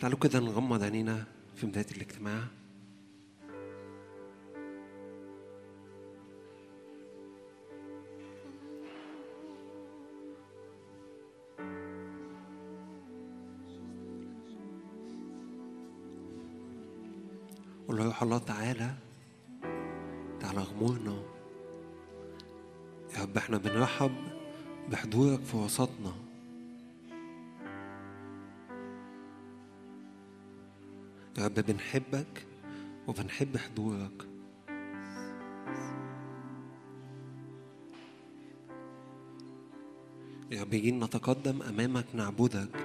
تعالوا كده نغمض عينينا في بداية الاجتماع. قول له الله تعالى تعالى اغمرنا. يا رب إحنا بنرحب بحضورك في وسطنا. يا رب بنحبك وبنحب حضورك. يا رب جايين نتقدم أمامك نعبدك.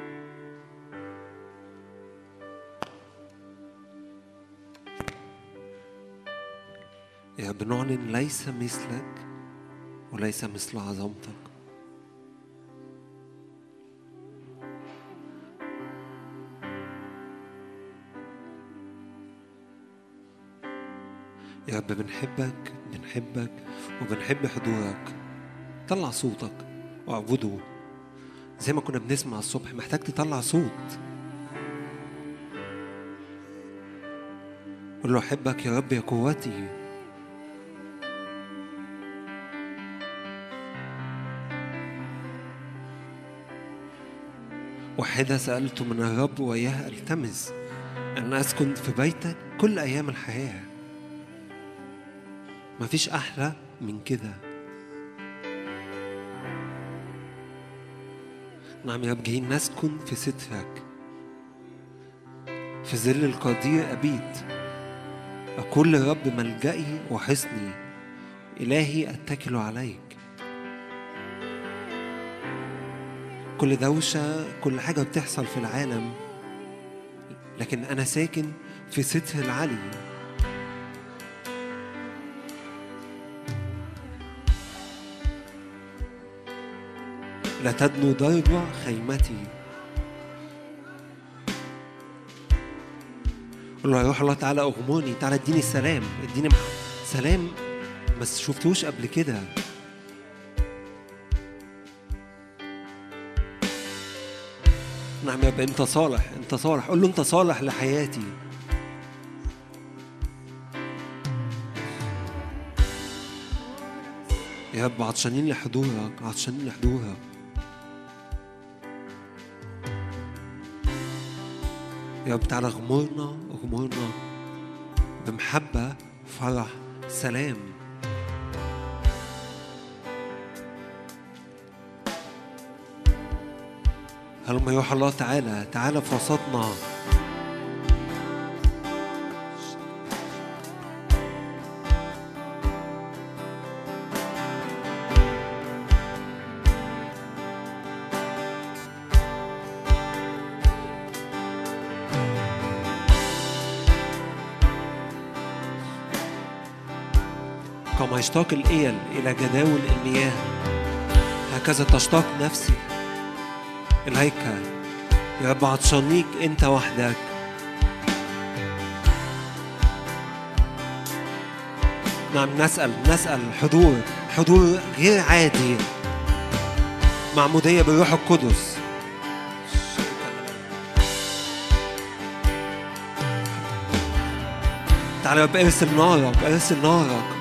يا رب نعلن ليس مثلك وليس مثل عظمتك. يا رب بنحبك بنحبك وبنحب حضورك. طلع صوتك واعبده. زي ما كنا بنسمع الصبح محتاج تطلع صوت. قول له أحبك يا رب يا قوتي. واحدة سألت من الرب وإياها ألتمس أن أسكن في بيتك كل أيام الحياة. مفيش أحلى من كده. نعم يا رب جايين نسكن في سترك. في ظل القدير أبيت. أقول لرب ملجئي وحصني إلهي أتكل عليك. كل دوشة كل حاجة بتحصل في العالم لكن أنا ساكن في ستر العلي لا تدنو ضربة خيمتي. قول له يا روح الله تعالى اغمرني تعالى اديني سلام اديني سلام ما شفتوش قبل كده. نعم يا أنت صالح أنت صالح. قول له أنت صالح لحياتي. يا رب عطشانين لحضورك عطشانين لحضورك. يا رب تعالى اغمرنا اغمرنا بمحبة فرح سلام. هلما يروح الله تعالى تعالى في وسطنا. كما يشتاق الإيل إلى جداول المياه. هكذا تشتاق نفسي. إليك يا رب عطشانيك أنت وحدك. نعم نسأل نسأل حضور حضور غير عادي. معمودية بالروح القدس. تعالى يا رب ارسل نارك ارسل نارك.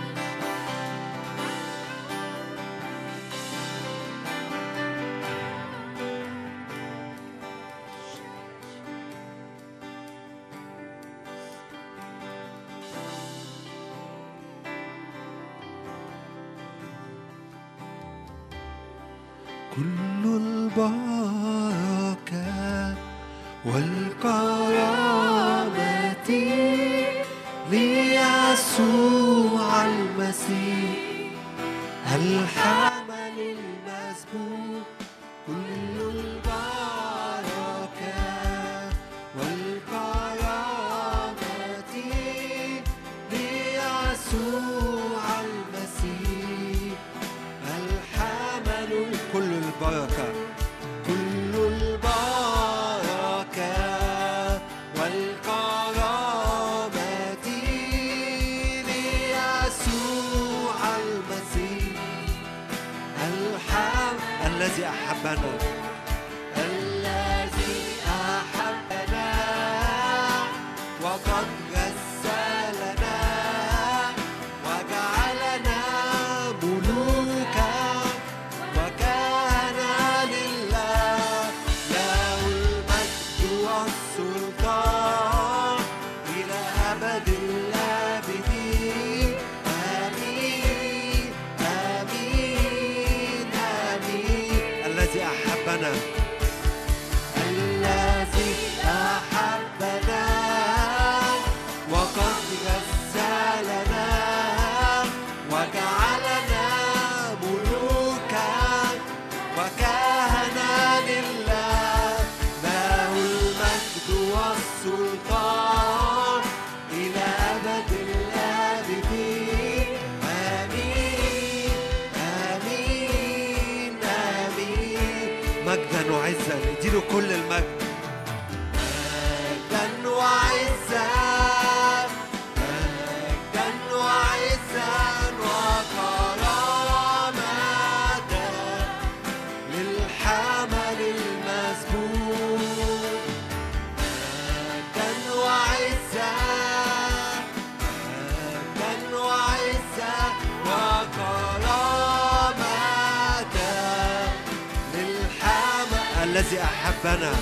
كل المجد. أحبنا.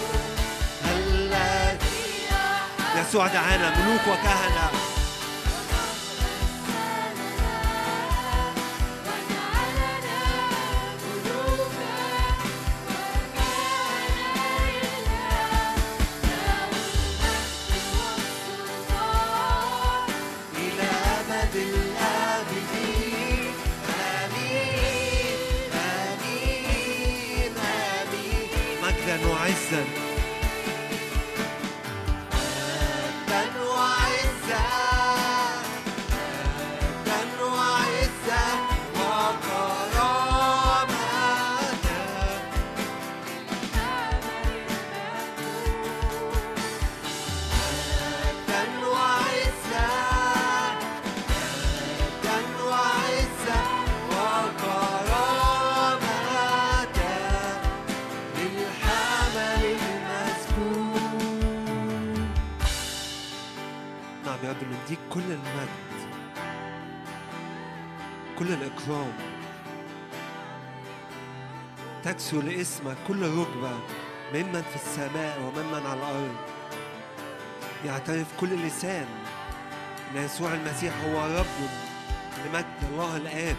الذي يسوع دعانا ملوك وكهنة. مجدا يديك كل المجد كل الإكرام. تكسو لاسمك كل ركبة ممن في السماء وممن على الأرض. يعترف كل لسان أن يسوع المسيح هو رب لمجد الله الآب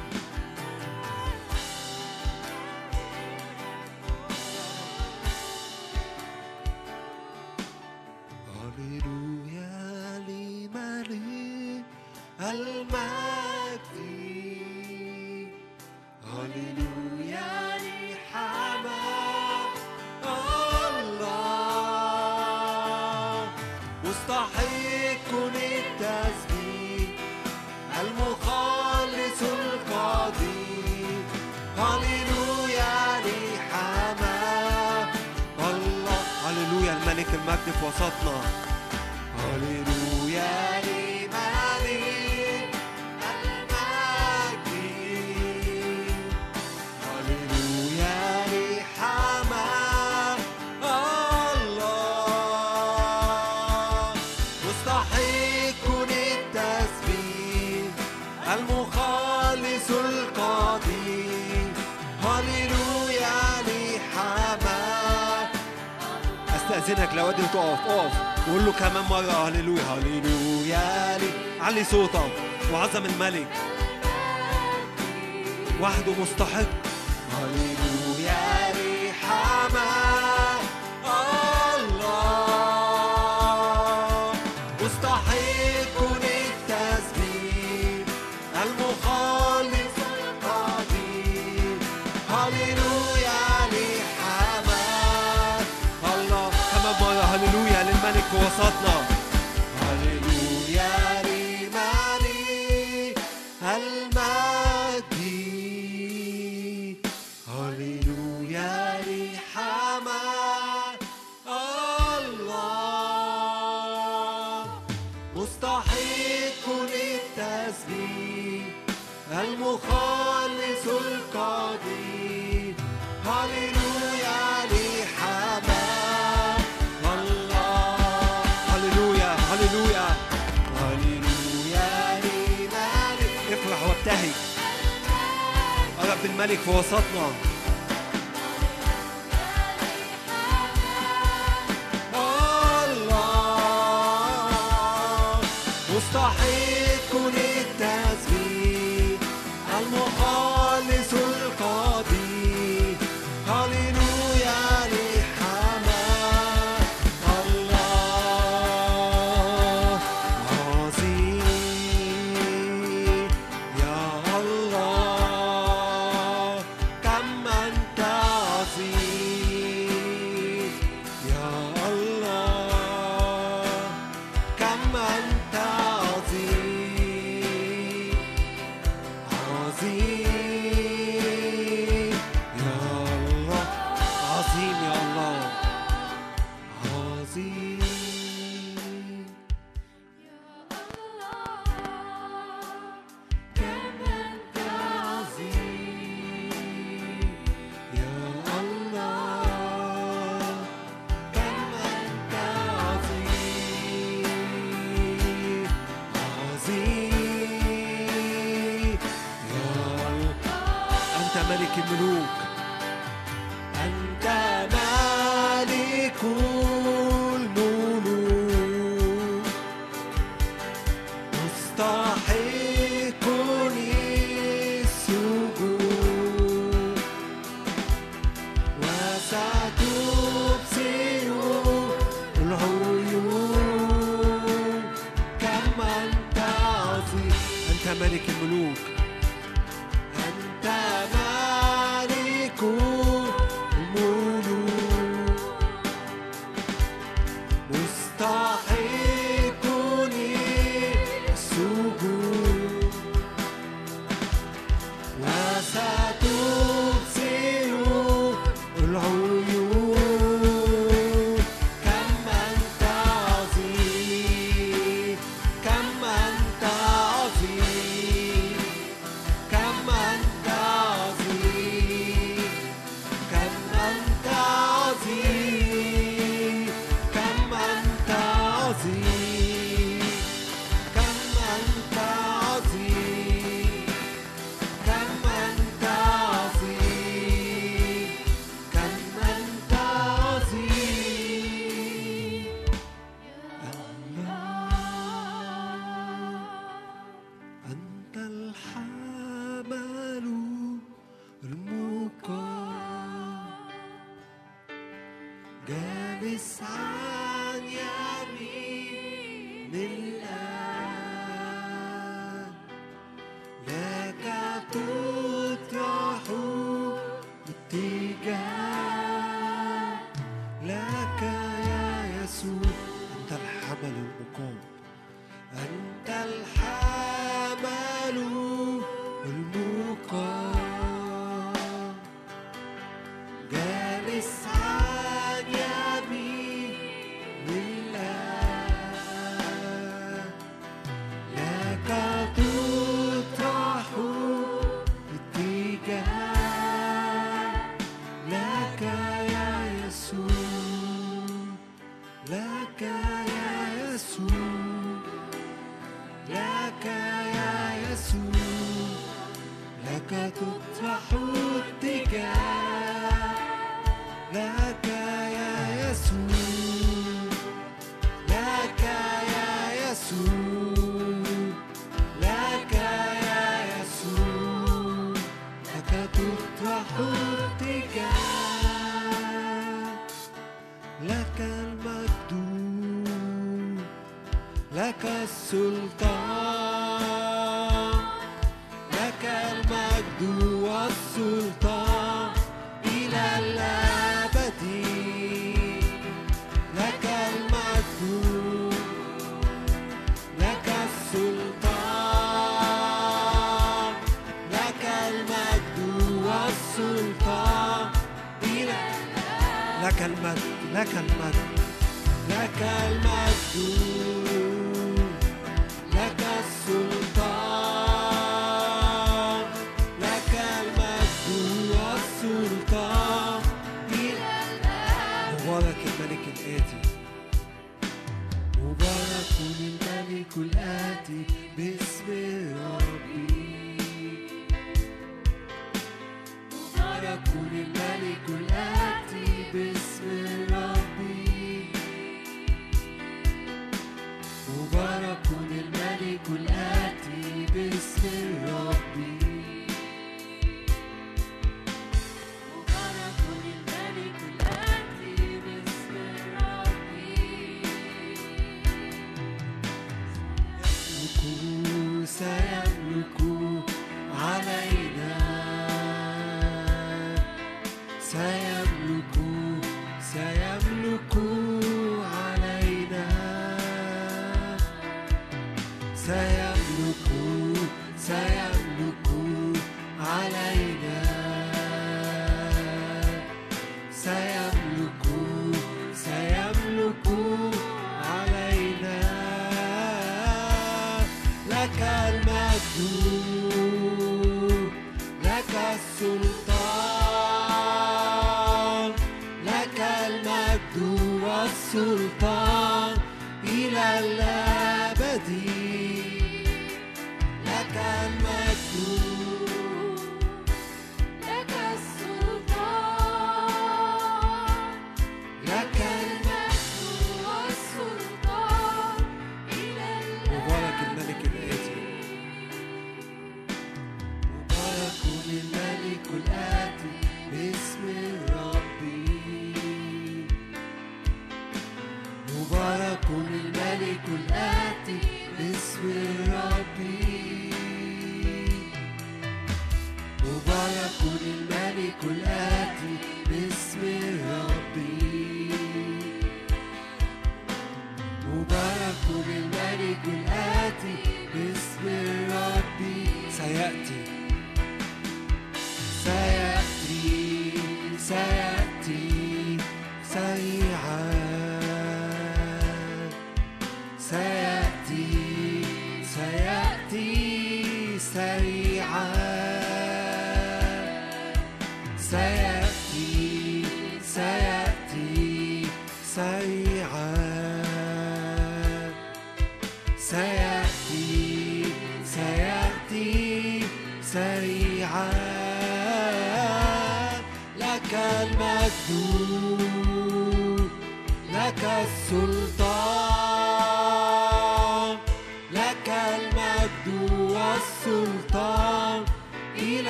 علي صوتك وعظم الملك. وحده مستحق الملك في وسطنا see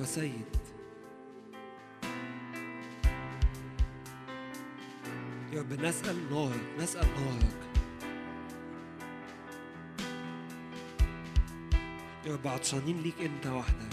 وسيد يا رب نسأل نارك نسأل نارك. يا رب عطشانين ليك انت وحدك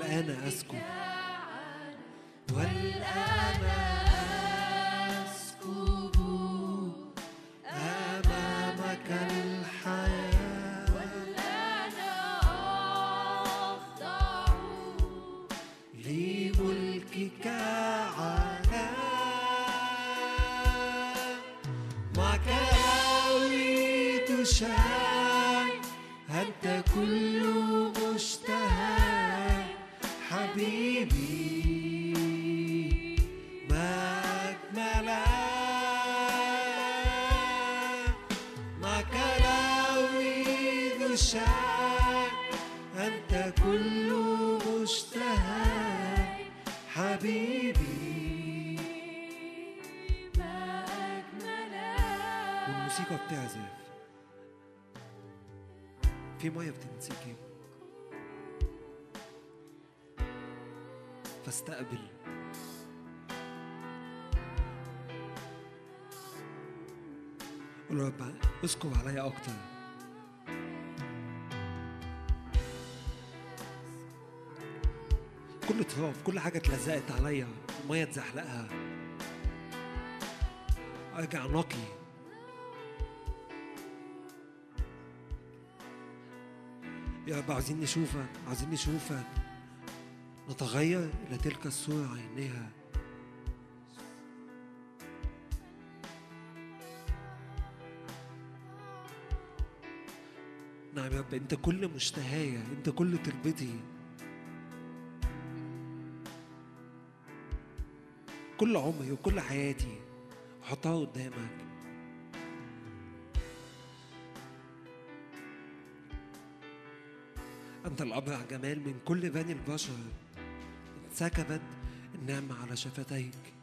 الآن أسكن اسكب عليا أكتر. كل تراب كل حاجة اتلزقت عليا المية تزحلقها. أرجع نقي. يا رب عاوزين نشوفك عاوزين نشوفك. نتغير إلى تلك الصورة عينها رب أنت كل مشتهاية أنت كل تربتي كل عمري وكل حياتي حطها قدامك. أنت الأبرع جمال من كل بني البشر. انسكبت النعمة على شفتيك.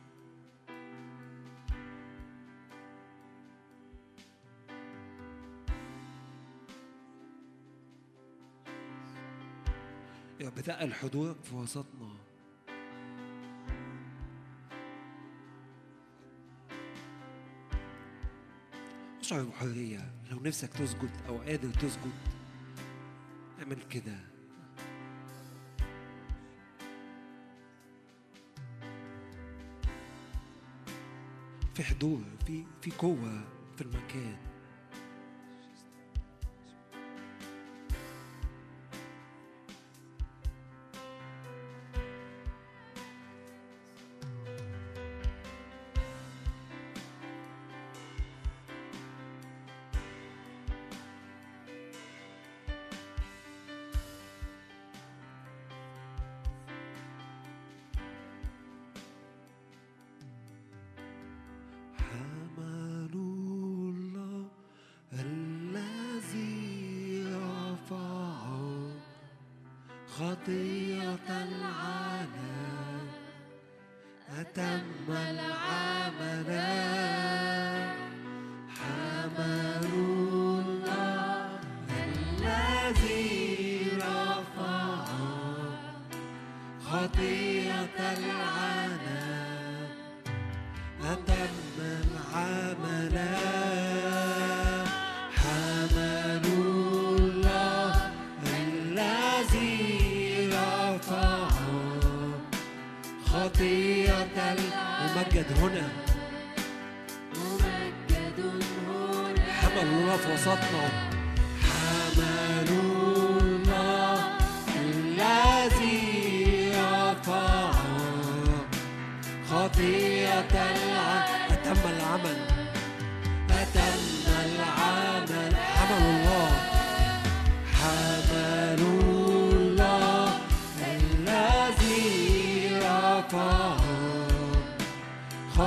يا رب تقل حضورك في وسطنا. اشعر بحرية لو نفسك تسجد أو قادر تسجد اعمل كده. في حضور في في قوة في المكان. خطية العالم أتم العمل. حمل الله الذي رفع خطية العالم. الممجد هنا. ممجد هنا. حمل الله في وسطنا. حمل الله الذي رفع خطية العالم أتم العمل.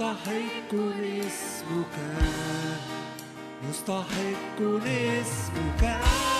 مستحق اسمك مستحق اسمك.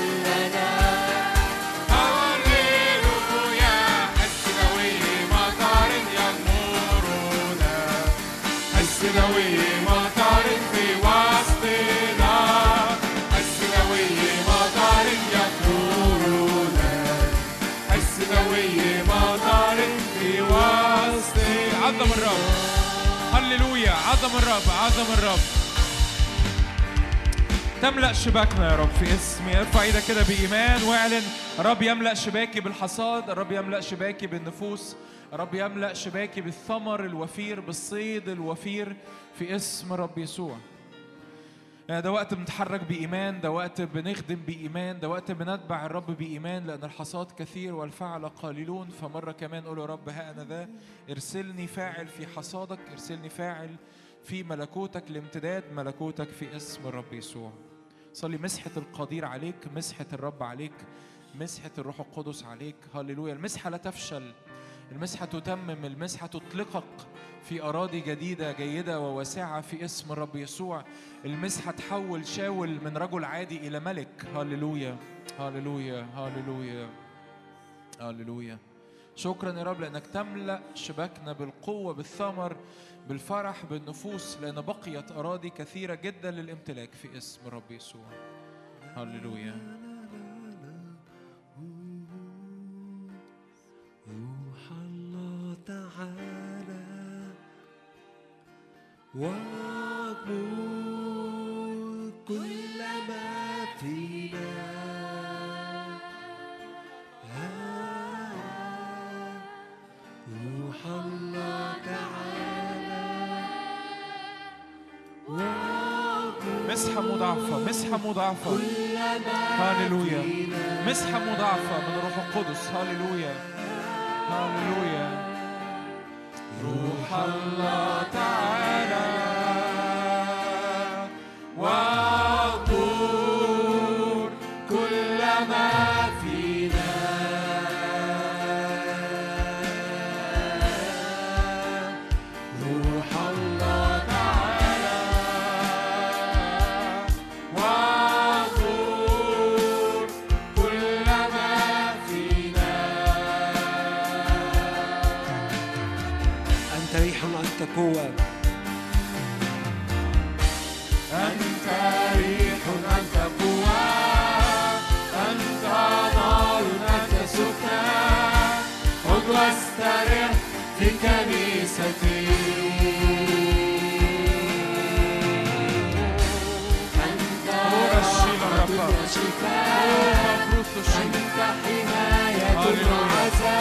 هللويا. عظم الرب عظم الرب. تملأ شباكنا يا رب في اسم ارفع إيدك كده بإيمان واعلن. الرب يملأ شباكي بالحصاد الرب يملأ شباكي بالنفوس الرب يملأ شباكي بالثمر الوفير بالصيد الوفير في اسم رب يسوع. ده وقت بنتحرك بإيمان ده وقت بنخدم بإيمان ده وقت بنتبع الرب بإيمان لأن الحصاد كثير والفعل قليلون. فمرة كمان قول يا رب ها أنا ذا ارسلني فاعل في حصادك ارسلني فاعل في ملكوتك لامتداد ملكوتك في اسم الرب يسوع. صلي مسحة القدير عليك مسحة الرب عليك مسحة الروح القدس عليك. هللويا. المسحة لا تفشل. المسحة تتمم المسحة تطلقك في أراضي جديدة جيدة وواسعة في اسم الرب يسوع. المسحة تحول شاول من رجل عادي إلى ملك. هللويا هللويا هللويا هللويا شكرا يا رب لأنك تملأ شباكنا بالقوة بالثمر بالفرح بالنفوس لأن بقيت أراضي كثيرة جدا للامتلاك في اسم الرب يسوع. هللويا واغمر كل ما فينا. روح الله تعالى. واغمر مسحة مضاعفة مسحة مضاعفة. هللويا مسحة مضاعفة من الروح القدس. هللويا هللويا روح الله تعالى.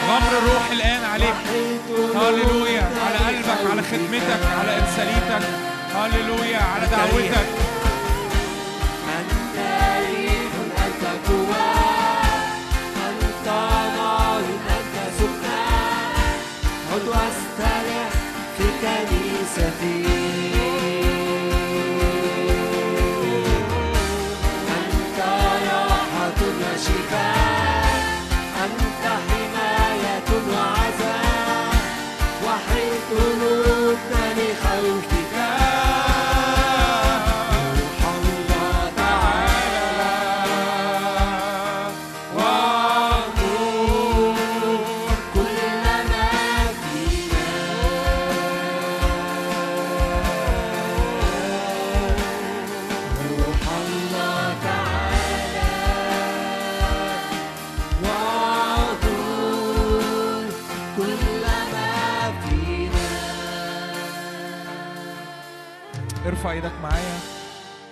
غمر الروح الآن عليك. هللويا على قلبك على خدمتك على إرساليتك هللويا على دعوتك. كنيستي إيدك معايا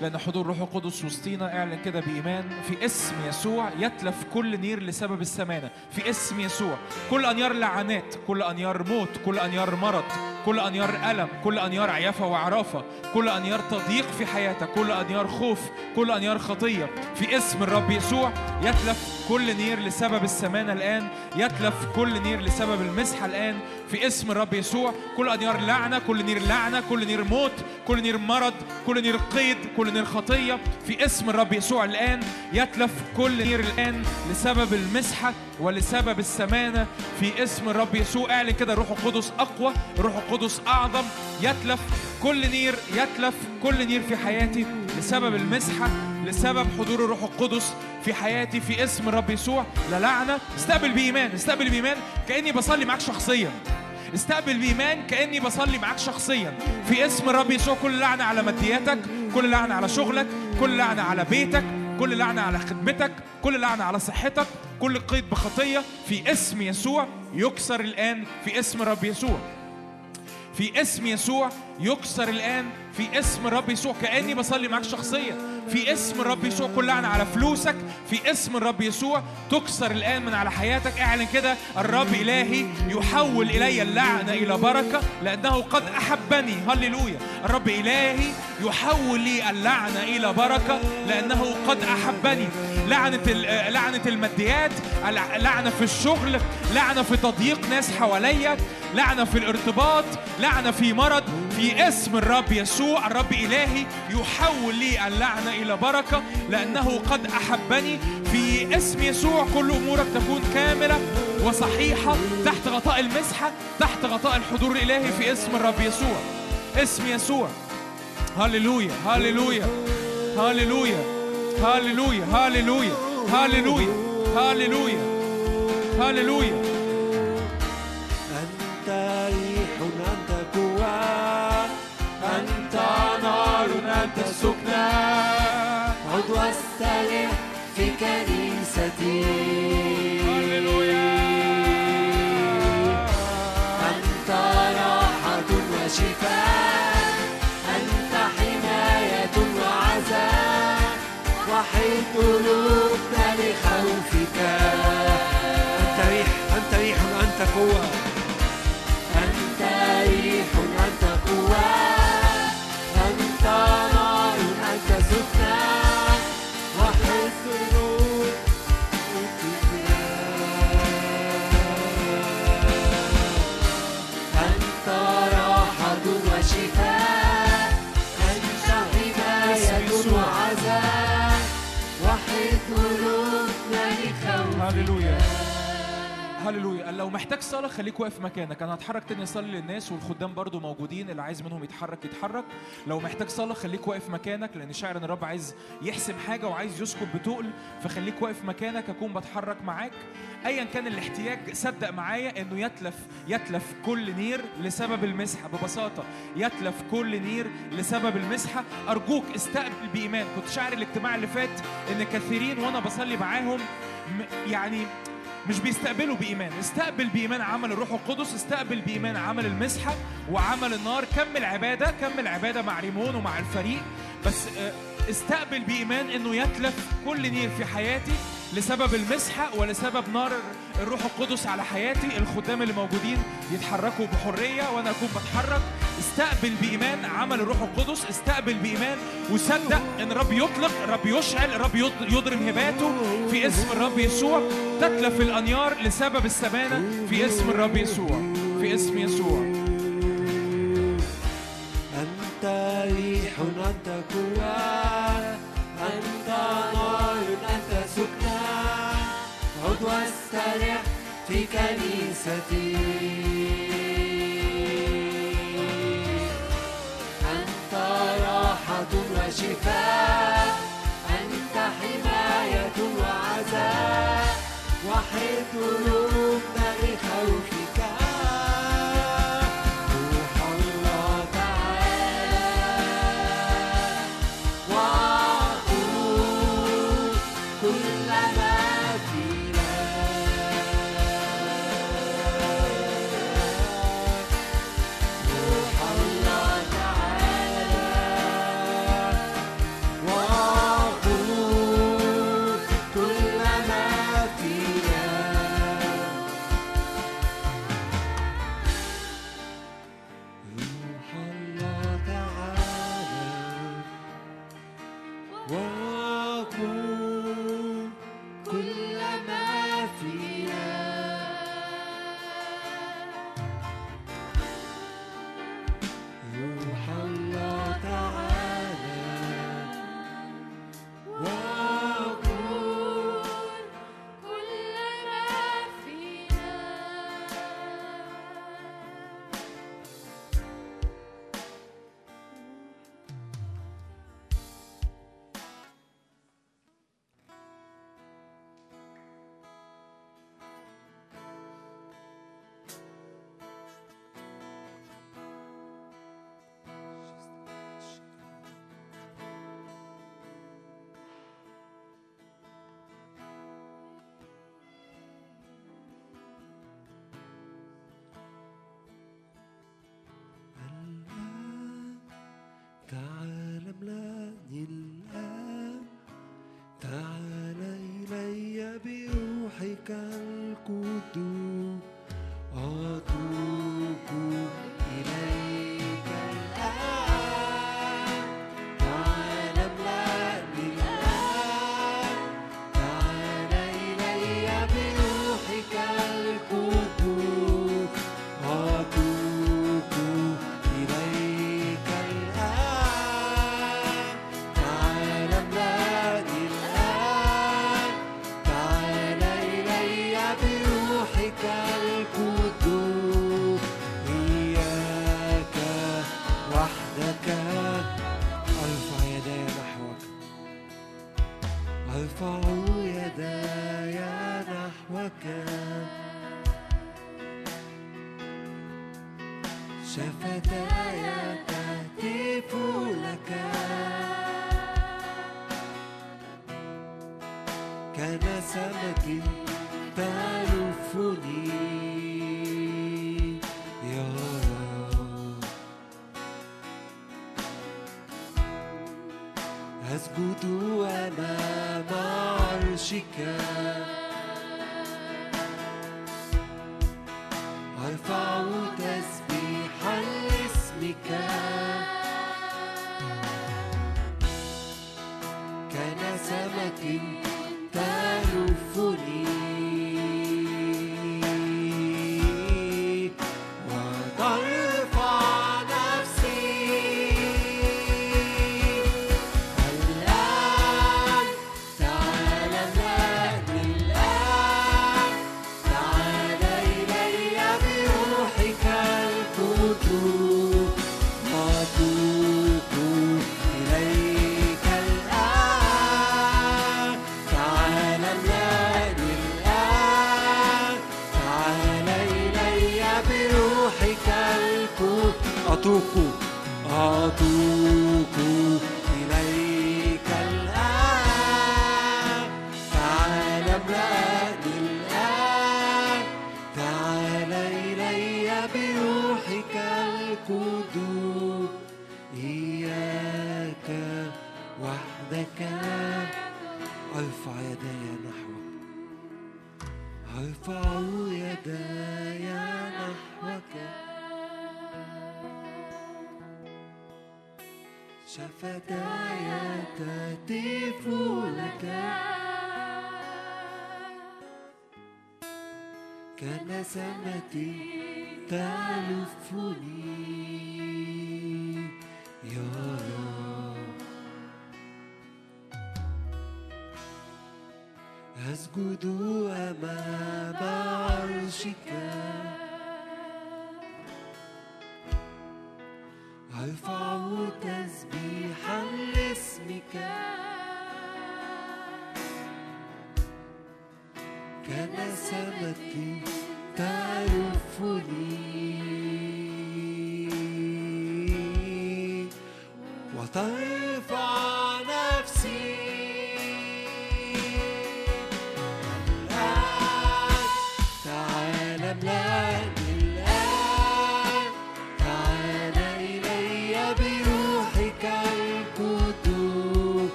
لأن حضور روح القدس وسطينا اعلن كده بإيمان. في اسم يسوع يتلف كل نير لسبب السمانة. في اسم يسوع كل أنيار لعنات كل أنيار موت كل أنيار مرض. كل أنيار ألم كل أنيار عيافة وعرافة كل أنيار تضييق في حياتك كل أنيار خوف كل أنيار خطية. في اسم الرب يسوع يتلف كل نير لسبب السمانة الآن يتلف كل نير لسبب المسحة الآن. في اسم الرب يسوع كل أنيار لعنة كل نير لعنة كل نير موت كل نير مرض كل نير قيد كل نير خطية. في اسم الرب يسوع الآن يتلف كل نير الآن لسبب المسحة ولسبب السمانة. في اسم الرب يسوع اعلن كده الروح القدس أقوى الروح القدس أعظم يتلف كل نير يتلف كل نير في حياتي لسبب المسحة لسبب حضور الروح القدس في حياتي في اسم الرب يسوع. لا لعنة استقبل بإيمان استقبل بإيمان كأني بصلي معاك شخصيا. استقبل بإيمان كأني بصلي معاك شخصيا. في اسم الرب يسوع كل لعنة على مادياتك كل لعنة على شغلك كل لعنة على بيتك كل لعنة على خدمتك كل لعنة على صحتك كل قيد بخطية في اسم يسوع. يكسر الآن في اسم الرب يسوع. في اسم يسوع يكسر الآن في اسم الرب يسوع كأني بصلي معاك شخصيا. في اسم الرب يسوع كل لعنة على فلوسك. في اسم الرب يسوع تكسر الآن من على حياتك. اعلن كده الرب إلهي يحول إلي اللعنة إلى بركة لأنه قد أحبني. هللويا. الرب إلهي يحول لي اللعنة إلى بركة لأنه قد أحبني. لعنة لعنة الماديات لعنة في الشغل لعنة في تضييق ناس حواليا لعنة في الارتباط لعنة في مرض. في اسم الرب يسوع الرب إلهي يحول لي اللعنة إلى بركة لأنه قد أحبني. في اسم يسوع كل أمورك تكون كاملة وصحيحة تحت غطاء المسحة تحت غطاء الحضور الإلهي في اسم الرب يسوع. اسم يسوع. هللويا هللويا هللويا هللويا هللويا هللويا هللويا هللويا. هللويا. لو محتاج صلاة خليك واقف مكانك. أنا هتحرك تاني أصلي للناس والخدام برضو موجودين. اللي عايز منهم يتحرك يتحرك. لو محتاج صلاة خليك واقف مكانك لأن شاعر إن الرب عايز يحسم حاجة وعايز يسكب بتقل. فخليك واقف مكانك أكون بتحرك معاك. أيا كان الاحتياج صدق معايا إنه يتلف يتلف كل نير لسبب المسحة. ببساطة يتلف كل نير لسبب المسحة. أرجوك استقبل بإيمان. كنت شاعر الاجتماع اللي فات إن كثيرين وأنا بصلي معاهم يعني مش بيستقبلوا بإيمان. استقبل بإيمان عمل الروح القدس استقبل بإيمان عمل المسحة وعمل النار. كمل عبادة كمل عبادة مع ريمون ومع الفريق. بس آه، استقبل بإيمان إنه يتلف كل نير في حياتي. لسبب المسحة ولسبب نار الروح القدس على حياتي. الخدام اللي موجودين يتحركوا بحرية وأنا أكون بتحرك. استقبل بإيمان عمل الروح القدس. استقبل بإيمان وصدق إن الرب يطلق الرب يشعل الرب يض- يضرم هباته في اسم الرب يسوع. تتلف الأنيار لسبب السمانة في اسم الرب يسوع في اسم يسوع. أنت ريح أنت قوة. واسترح في كنيستي. أنت راحة وشفاء أنت حماية وعزاء وحيد قلوبنا تعال املأني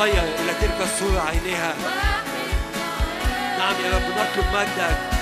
تتغير إلى تلك الصورة عينيها. نعم يا رب نطلب مجدك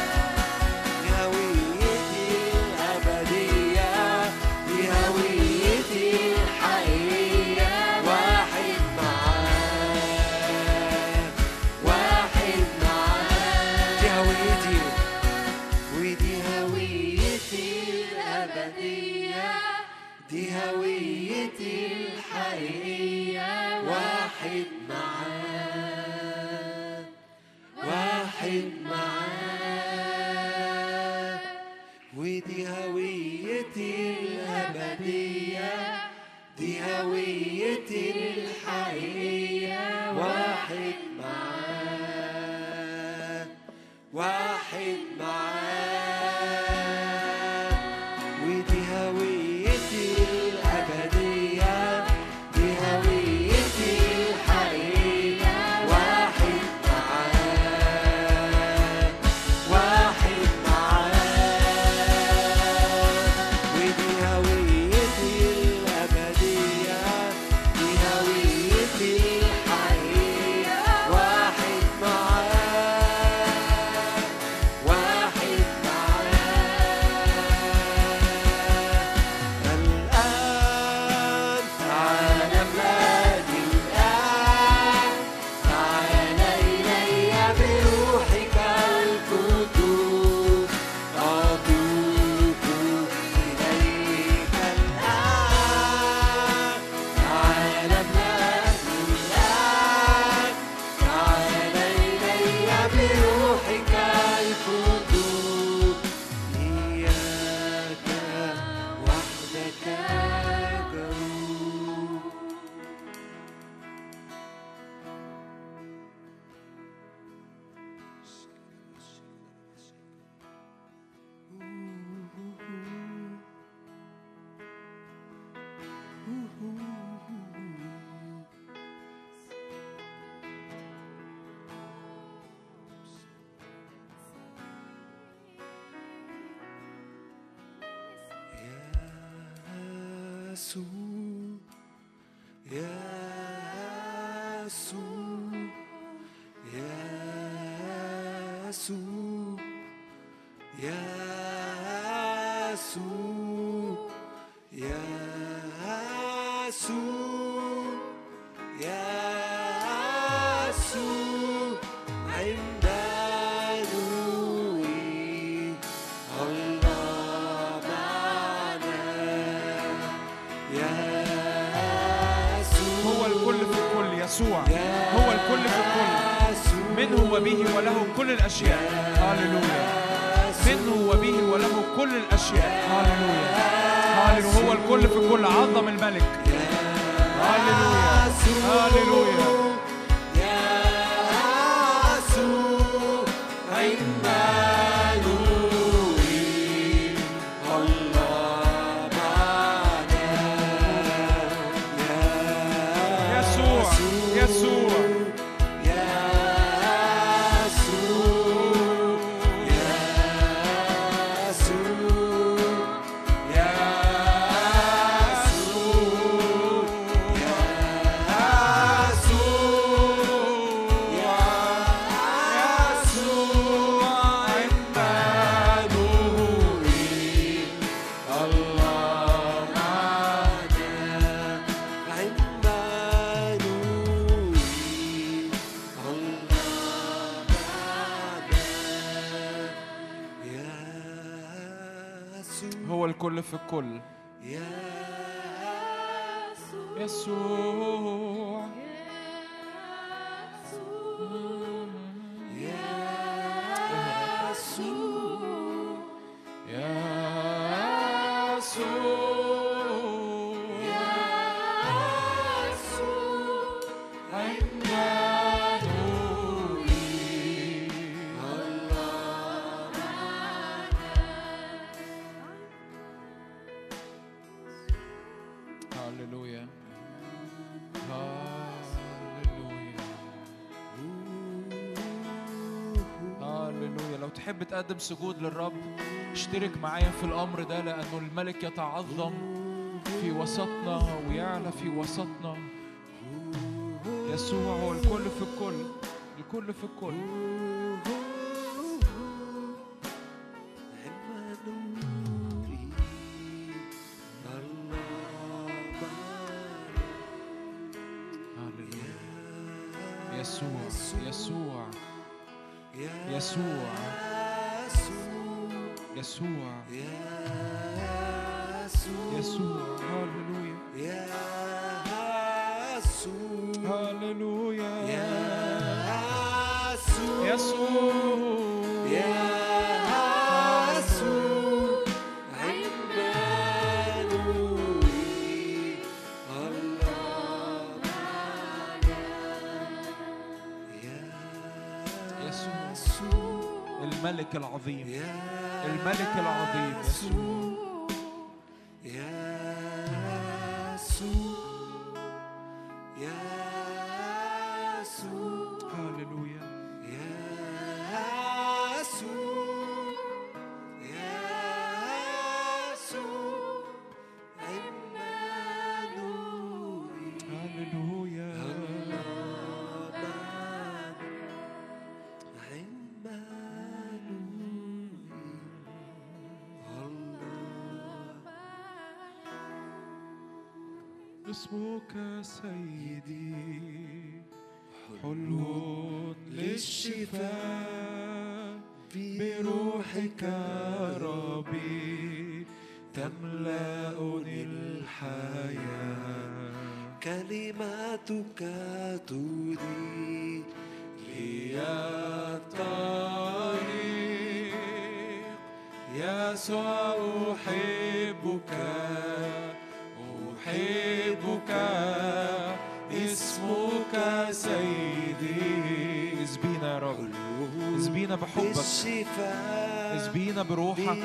في الكل. يا يسوع. تقدم سجود للرب. اشترك معايا في الأمر ده لأنه الملك يتعظم في وسطنا ويعلى في وسطنا. يسوع هو الكل في الكل الكل في الكل. العظيم الملك العظيم. يسوع يسوع. اسمك سيدي حلو للشفاء بروحك. اسبينا بروحك.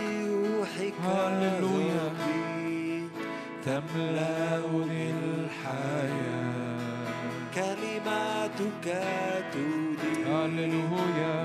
هللويا. تملأني الحياة. كلماتك تدير هللويا.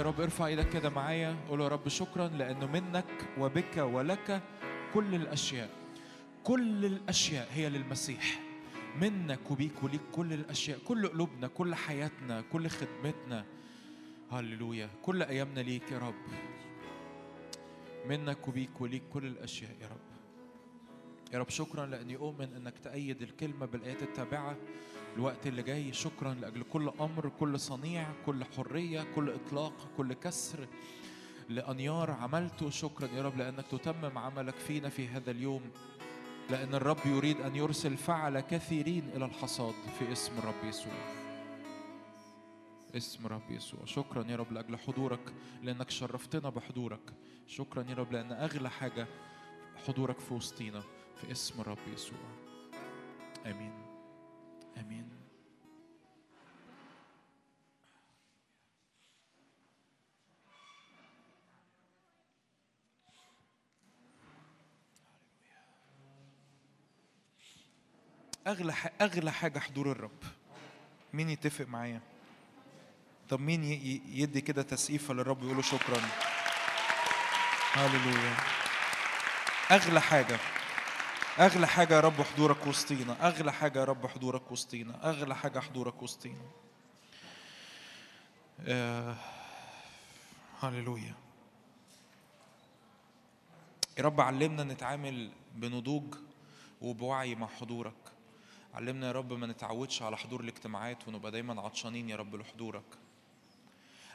يا رب ارفع إيدك كده معايا. قول يا رب شكرا لأنه منك وبك ولك كل الأشياء. كل الأشياء هي للمسيح. منك وبيك وليك كل الأشياء. كل قلوبنا كل حياتنا كل خدمتنا. هللويا. كل أيامنا ليك يا رب. منك وبيك وليك كل الأشياء يا رب. يا رب شكرا لأني أؤمن إنك تأيد الكلمة بالآيات التابعة. الوقت اللي جاي شكرا لأجل كل أمر كل صنيع كل حرية كل إطلاق كل كسر لأنيار عملته. شكرا يا رب لأنك تتمم عملك فينا في هذا اليوم. لأن الرب يريد أن يرسل فعل كثيرين إلى الحصاد في اسم الرب يسوع. اسم رب يسوع. شكرا يا رب لأجل حضورك لأنك شرفتنا بحضورك. شكرا يا رب لأن أغلى حاجة حضورك في وسطينا في اسم الرب يسوع. آمين. آمين. أغلى أغلى حاجة حضور الرب. مين يتفق معايا؟ طب مين يدي كده تسقيفة للرب يقول له شكرا. هللويا. أغلى حاجة. أغلى حاجة يا رب حضورك وسطينا. أغلى حاجة يا رب حضورك وسطينا. أغلى حاجة حضورك وسطينا. آه. هللويا. يا رب علمنا نتعامل بنضوج وبوعي مع حضورك. علمنا يا رب ما نتعودش على حضور الاجتماعات ونبقى دايما عطشانين يا رب لحضورك.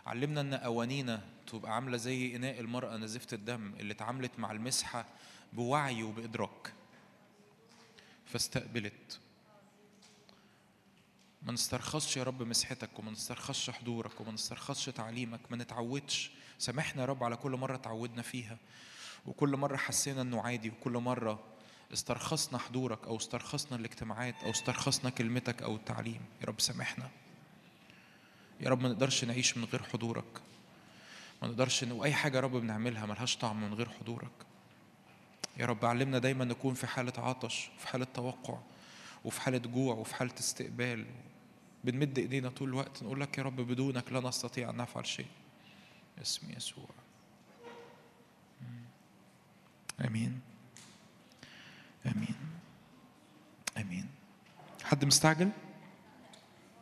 علمنا إن قوانينا تبقى عاملة زي إناء المرأة نزيفه الدم اللي اتعاملت مع المسحة بوعي وبإدراك. فاستقبلت. ما نسترخصش يا رب مسحتك وما نسترخصش حضورك وما نسترخصش تعليمك ما نتعودش. سامحنا يا رب على كل مرة تعودنا فيها وكل مرة حسينا إنه عادي وكل مرة استرخصنا حضورك أو استرخصنا الاجتماعات أو استرخصنا كلمتك أو التعليم. يا رب سامحنا. يا رب ما نقدرش نعيش من غير حضورك. ما نقدرش. وأي حاجة يا رب بنعملها ملهاش طعم من غير حضورك. يا رب علمنا دايما نكون في حالة عطش في حالة توقع وفي حالة جوع وفي حالة استقبال. بنمد إيدينا طول الوقت نقول لك يا رب بدونك لا نستطيع أن نفعل شيء. اسم يسوع. آمين. آمين. آمين. حد مستعجل؟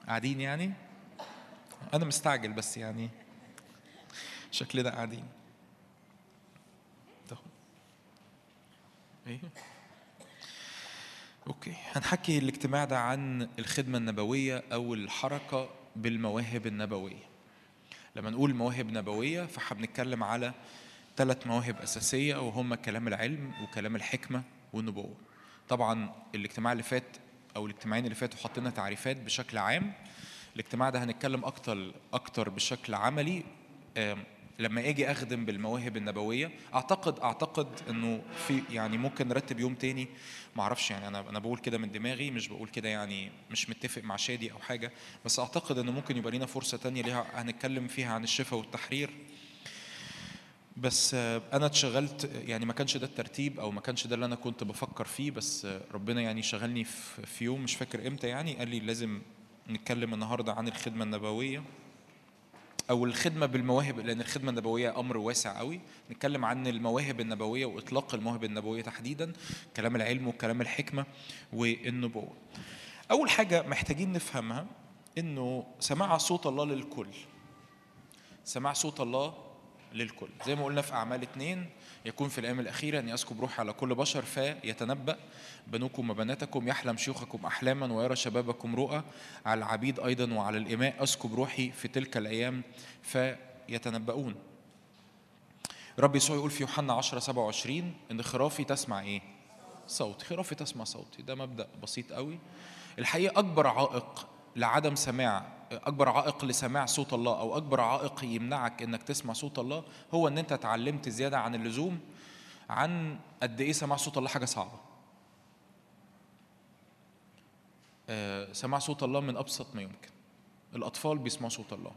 قاعدين يعني؟ أنا مستعجل بس يعني شكلنا قاعدين. إيه؟ أوكي. هنحكي الاجتماع ده عن الخدمة النبوية أو الحركة بالمواهب النبوية. لما نقول مواهب نبوية فاحنا بنتكلم على ثلاث مواهب أساسية وهم كلام العلم وكلام الحكمة والنبوة. طبعا الاجتماع اللي فات أو الاجتماعين اللي فاتوا حطينا تعريفات بشكل عام. الاجتماع ده هنتكلم أكتر أكتر بشكل عملي. لما أجي اخدم بالمواهب النبوية اعتقد اعتقد انه في يعني ممكن نرتب يوم تاني. ما أعرفش يعني أنا أنا بقول كده من دماغي مش بقول كده يعني مش متفق مع شادي أو حاجة. بس اعتقد انه ممكن يبقى لنا فرصة تانية ليها هنتكلم فيها عن الشفاء والتحرير. بس أنا اتشغلت يعني ما كانش ده الترتيب أو ما كانش ده اللي أنا كنت بفكر فيه. بس ربنا يعني شغلني في يوم مش فاكر إمتى يعني قال لي لازم نتكلم النهارده عن الخدمة النبوية. أو الخدمة بالمواهب لأن الخدمة النبوية أمر واسع قوي نتكلم عن المواهب النبوية وإطلاق المواهب النبوية تحديدا كلام العلم وكلام الحكمة والنبوة. أول حاجة محتاجين نفهمها إنه سماع صوت الله للكل. سماع صوت الله للكل. زي ما قلنا في أعمال اتنين يكون في الأيام الأخيرة أن يسكب روحي على كل بشر فيتنبأ بنوكم وبناتكم يحلم شيوخكم أحلاما ويرى شبابكم رؤى. على العبيد أيضا وعلى الإماء أسكب روحي في تلك الأيام فيتنبؤون. رب يسوع يقول في يوحنا 10 27 إن خرافي تسمع إيه؟ صوت. خرافي تسمع صوتي ده مبدأ بسيط قوي. الحقيقة أكبر عائق لعدم سماع أكبر عائق لسماع صوت الله أو أكبر عائق يمنعك إنك تسمع صوت الله هو إن أنت اتعلمت زيادة عن اللزوم عن قد إيه سماع صوت الله حاجة صعبة. آه، سماع صوت الله من أبسط ما يمكن. الأطفال بيسمعوا صوت الله.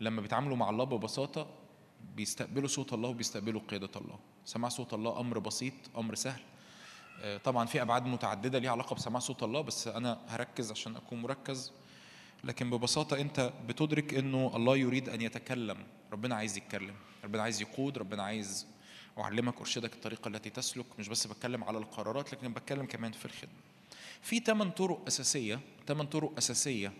لما بيتعاملوا مع الله ببساطة بيستقبلوا صوت الله وبيستقبلوا قيادة الله. سماع صوت الله أمر بسيط أمر سهل. طبعا في أبعاد متعددة ليها علاقة بسماع صوت الله بس أنا هركز عشان أكون مركز. لكن ببساطة أنت بتدرك أنه الله يريد أن يتكلم. ربنا عايز يتكلم. ربنا عايز يقود. ربنا عايز أعلمك أرشدك الطريقة التي تسلك. مش بس بتكلم على القرارات لكن بتكلم كمان في الخدمة. في ثمان طرق أساسية. ثمان طرق أساسية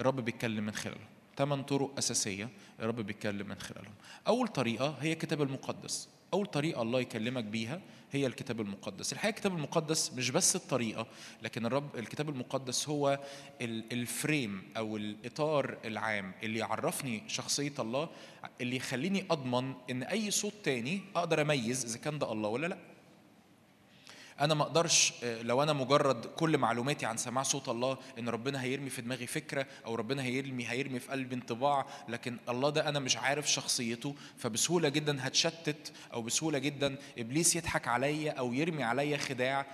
الرب بيتكلم من خلالهم. ثمان طرق أساسية الرب بيتكلم من خلالهم. أول طريقة هي الكتاب المقدس. أول طريقة الله يكلمك بيها هي الكتاب المقدس. الحقيقة الكتاب المقدس مش بس الطريقة لكن الرب الكتاب المقدس هو ال- الفريم أو الإطار العام اللي يعرفني شخصية الله اللي يخليني أضمن إن أي صوت تاني أقدر أميز إذا كان ده الله ولا لأ. أنا ما أقدرش آه، لو أنا مجرد كل معلوماتي عن سماع صوت الله إن ربنا هيرمي في دماغي فكرة أو ربنا هيرمي هيرمي في قلبي انطباع لكن الله ده أنا مش عارف شخصيته فبسهولة جدا هتشتت أو بسهولة جدا إبليس يضحك عليا أو يرمي عليا خداع.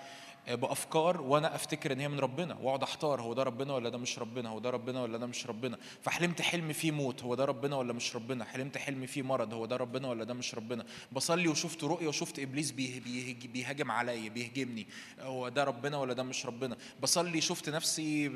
بأفكار وأنا أفتكر إن هي من ربنا وأقعد أحتار هو ده ربنا ولا ده مش ربنا هو ده ربنا ولا ده مش ربنا. فحلمت حلم فيه موت هو ده ربنا ولا مش ربنا. حلمت حلم فيه مرض هو ده ربنا ولا ده مش ربنا. بصلي وشفت رؤية وشفت إبليس بيه بيه بيهاجم عليا بيهجمني هو ده ربنا ولا ده مش ربنا. بصلي شفت نفسي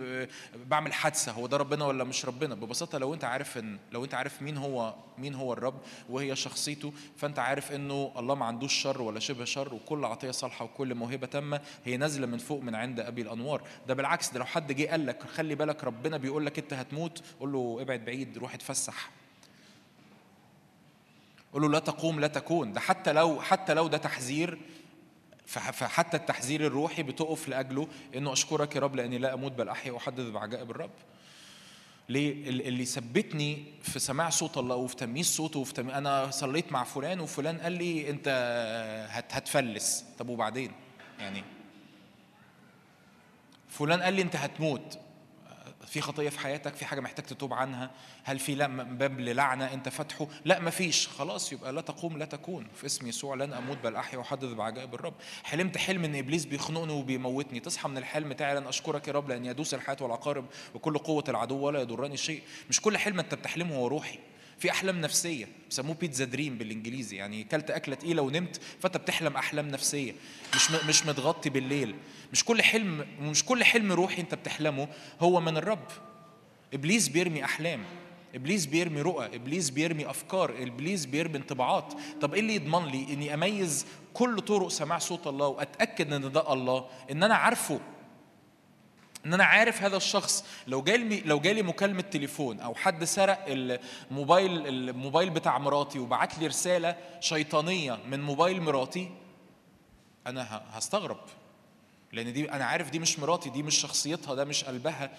بعمل حادثة هو ده ربنا ولا مش ربنا. ببساطة لو أنت عارف إن لو أنت عارف مين هو مين هو الرب وهي شخصيته فأنت عارف إنه الله ما عندوش شر ولا شبه شر وكل عطية صالحة وكل موهبة تامة هي نازلة من فوق من عند أبي الأنوار. ده بالعكس ده لو حد جه قال لك خلي بالك ربنا بيقول لك أنت هتموت قول له ابعد بعيد روح اتفسح. قول له لا تقوم لا تكون. ده حتى لو حتى لو ده تحذير فح- فحتى التحذير الروحي بتقف لأجله إنه أشكرك يا رب لأني لا أموت بل أحيا وأحدث بعجائب الرب. ليه؟ ال- اللي ثبتني في سماع صوت الله وفي تمييز صوته وفي تمييز أنا صليت مع فلان وفلان قال لي أنت هت هتفلس. طب وبعدين؟ يعني فلان قال لي انت هتموت. في خطية في حياتك؟ في حاجة محتاج تتوب عنها؟ هل في باب للعنة؟ انت فاتحه؟ لا مفيش. خلاص يبقى لا تقوم لا تكون. في اسم يسوع لن أموت بل أحيا وأحدث بعجائب الرب. حلمت حلم إن إبليس بيخنقني وبيموتني. تصحى من الحلم تعالى أشكرك يا رب لأن يدوس الحياة والعقارب وكل قوة العدو ولا يضرني شيء. مش كل حلم أنت بتحلمه هو روحي. في أحلام نفسية بيسموه pizza dream بالإنجليزي. يعني كلت أكلة تقيلة ونمت فأنت بتحلم أحلام نفسية. مش مش متغطي بالليل. مش كل حلم مش كل حلم روحي انت بتحلمه هو من الرب. إبليس بيرمي أحلام إبليس بيرمي رؤى إبليس بيرمي أفكار إبليس بيرمي انطباعات. طب إيه اللي يضمن لي إني أميز كل طرق سماع صوت الله وأتأكد إن ده الله إن أنا عارفه؟ إن أنا عارف هذا الشخص. لو جالي لو جالي مكالمة تليفون أو حد سرق الموبايل الموبايل بتاع مراتي وبعت لي رسالة شيطانية من موبايل مراتي أنا هستغرب. لأن دي أنا عارف دي مش مراتي دي مش شخصيتها ده مش قلبها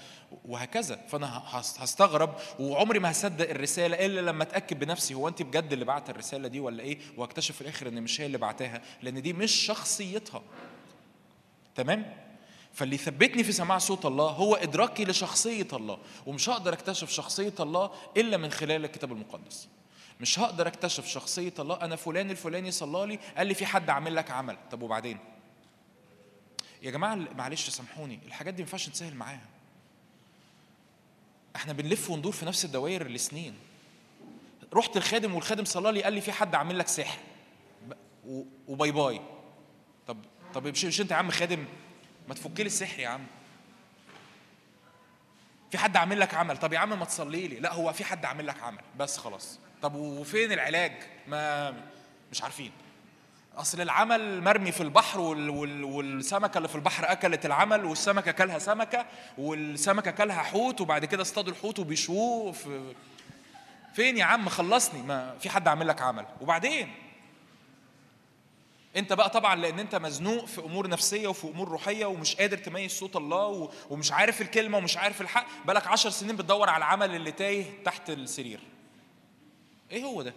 وهكذا. فأنا هستغرب وعمري ما هصدق الرسالة إلا لما أتأكد بنفسي هو انت بجد اللي بعت الرسالة دي ولا إيه؟ وأكتشف في الآخر إن مش هي اللي بعتها لأن دي مش شخصيتها. تمام؟ فاللي ثبتني في سماع صوت الله هو إدراكي لشخصية الله ومش هقدر أكتشف شخصية الله إلا من خلال الكتاب المقدس. مش هقدر أكتشف شخصية الله أنا فلان الفلاني صلى لي قال لي في حد عامل لك عمل. طب وبعدين؟ يا جماعة معلش سامحوني الحاجات دي ما ينفعش نسهل معاها. إحنا بنلف وندور في نفس الدوائر لسنين. رحت الخادم والخادم صلى لي قال لي في حد عامل لك سحر. وباي باي. طب طب مش انت يا عم خادم؟ ما تفك لي السحر يا عم. في حد عامل لك عمل؟ طب يا عم ما تصلي لي. لا هو في حد عامل لك عمل. بس خلاص. طب وفين العلاج؟ ما مش عارفين. أصل العمل مرمي في البحر وال وال والسمكة اللي في البحر أكلت العمل والسمكة كلها سمكة والسمكة كلها حوت وبعد كده اصطادوا الحوت وبيشووه في فين يا عم؟ خلصني. ما في حد عامل لك عمل. وبعدين؟ انت بقى طبعا لأن انت مزنوق في أمور نفسية وفي أمور روحية ومش قادر تميز صوت الله ومش عارف الكلمة ومش عارف الحق بقالك عشر سنين بتدور على العمل اللي تايه تحت السرير. إيه هو ده؟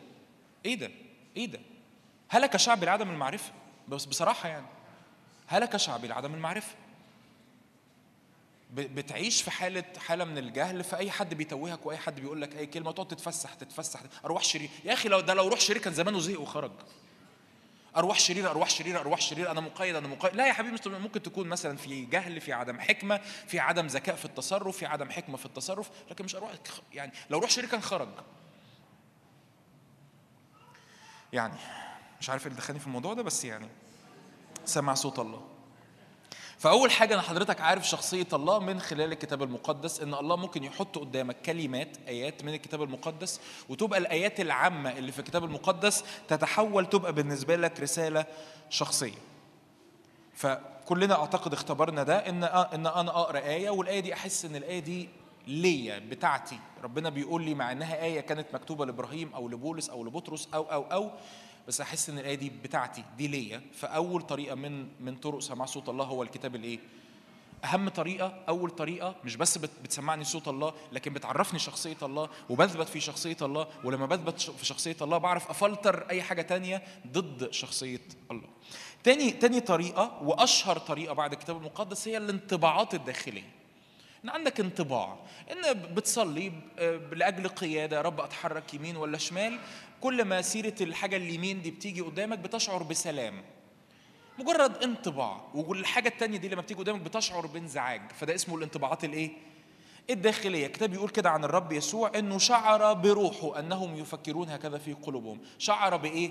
إيه ده؟ إيه ده؟ هلك شعبي لعدم المعرفة؟ بس بصراحة يعني. هلك شعبي لعدم المعرفة؟ ب- بتعيش في حالة حالة من الجهل فأي حد بيتوهك وأي حد بيقول لك أي كلمة تقعد تتفسح تتفسح. أرواح شرير. يا أخي لو ده لو روح شرير كان زمانه زهق وخرج. أرواح شريره أرواح شريره أرواح شريره أنا مقيد أنا مقيد. لا يا حبيبي ممكن تكون مثلا في جهل في عدم حكمة في عدم ذكاء في التصرف في عدم حكمة في التصرف. لكن مش أرواح يعني لو روح شرير كان خرج. يعني مش عارف إيه اللي دخلني في الموضوع ده بس يعني سمع صوت الله فأول حاجة أنا حضرتك عارف شخصية الله من خلال الكتاب المقدس إن الله ممكن يحط قدامك كلمات آيات من الكتاب المقدس وتبقى الآيات العامة اللي في الكتاب المقدس تتحول تبقى بالنسبة لك رسالة شخصية. فكلنا أعتقد اختبرنا ده إن إن أنا أقرأ آية والآية دي أحس إن الآية دي ليا بتاعتي ربنا بيقول لي مع إنها آية كانت مكتوبة لإبراهيم أو لبولس أو لبطرس أو أو أو بس أحس إن الآية دي بتاعتي دي ليا. فأول طريقة من من طرق سماع صوت الله هو الكتاب الإيه؟ أهم طريقة أول طريقة مش بس بت- بتسمعني صوت الله لكن بتعرفني شخصية الله وبثبت في شخصية الله ولما بثبت في شخصية الله بعرف أفلتر أي حاجة تانية ضد شخصية الله. تاني تاني طريقة وأشهر طريقة بعد الكتاب المقدس هي الانطباعات الداخلية. إن عندك انطباع إن بتصلي ب- لأجل قيادة يا رب أتحرك يمين ولا شمال كل ما سيرة الحاجة اليمين دي بتيجي قدامك بتشعر بسلام. مجرد انطباع والحاجة التانية دي لما بتيجي قدامك بتشعر بانزعاج. فده اسمه الانطباعات الإيه؟ الداخلية. الكتاب يقول كده عن الرب يسوع إنه شعر بروحه أنهم يفكرون هكذا في قلوبهم. شعر بإيه؟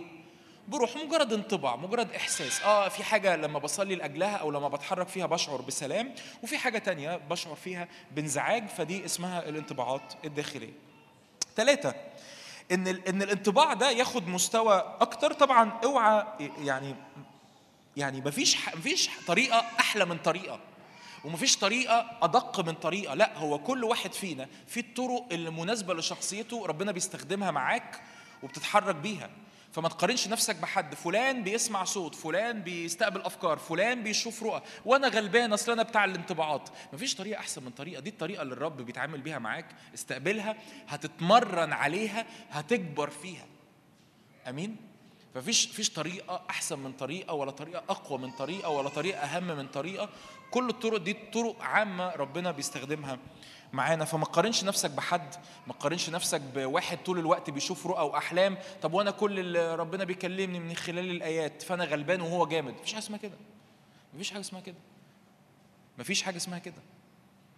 بروح مجرد انطباع مجرد إحساس. آه في حاجة لما بصلي لأجلها أو لما بتحرك فيها بشعر بسلام وفي حاجة تانية بشعر فيها بانزعاج فدي اسمها الانطباعات الداخلية. ثلاثة إن إن الانطباع ده ياخد مستوى أكتر. طبعا أوعى يعني يعني مفيش مفيش طريقة أحلى من طريقة ومفيش طريقة أدق من طريقة. لا هو كل واحد فينا في الطرق اللي مناسبة لشخصيته ربنا بيستخدمها معاك وبتتحرك بيها. فما تقارنش نفسك بحد. فلان بيسمع صوت فلان بيستقبل أفكار فلان بيشوف رؤى. وأنا غلبان أصل أنا بتاع الانطباعات. مفيش طريقة أحسن من طريقة. دي الطريقة اللي الرب بيتعامل بيها معاك. استقبلها هتتمرن عليها هتكبر فيها. آمين؟ ففيش فيش طريقة أحسن من طريقة ولا طريقة أقوى من طريقة ولا طريقة أهم من طريقة. كل الطرق دي طرق عامة ربنا بيستخدمها معانا فما تقارنش نفسك بحد ما تقارنش نفسك بواحد طول الوقت بيشوف رؤى وأحلام. طب وأنا كل اللي ربنا بيكلمني من خلال الآيات فأنا غلبان وهو جامد. مفيش حاجة اسمها كده. مفيش حاجة اسمها كده. مفيش حاجة اسمها كده.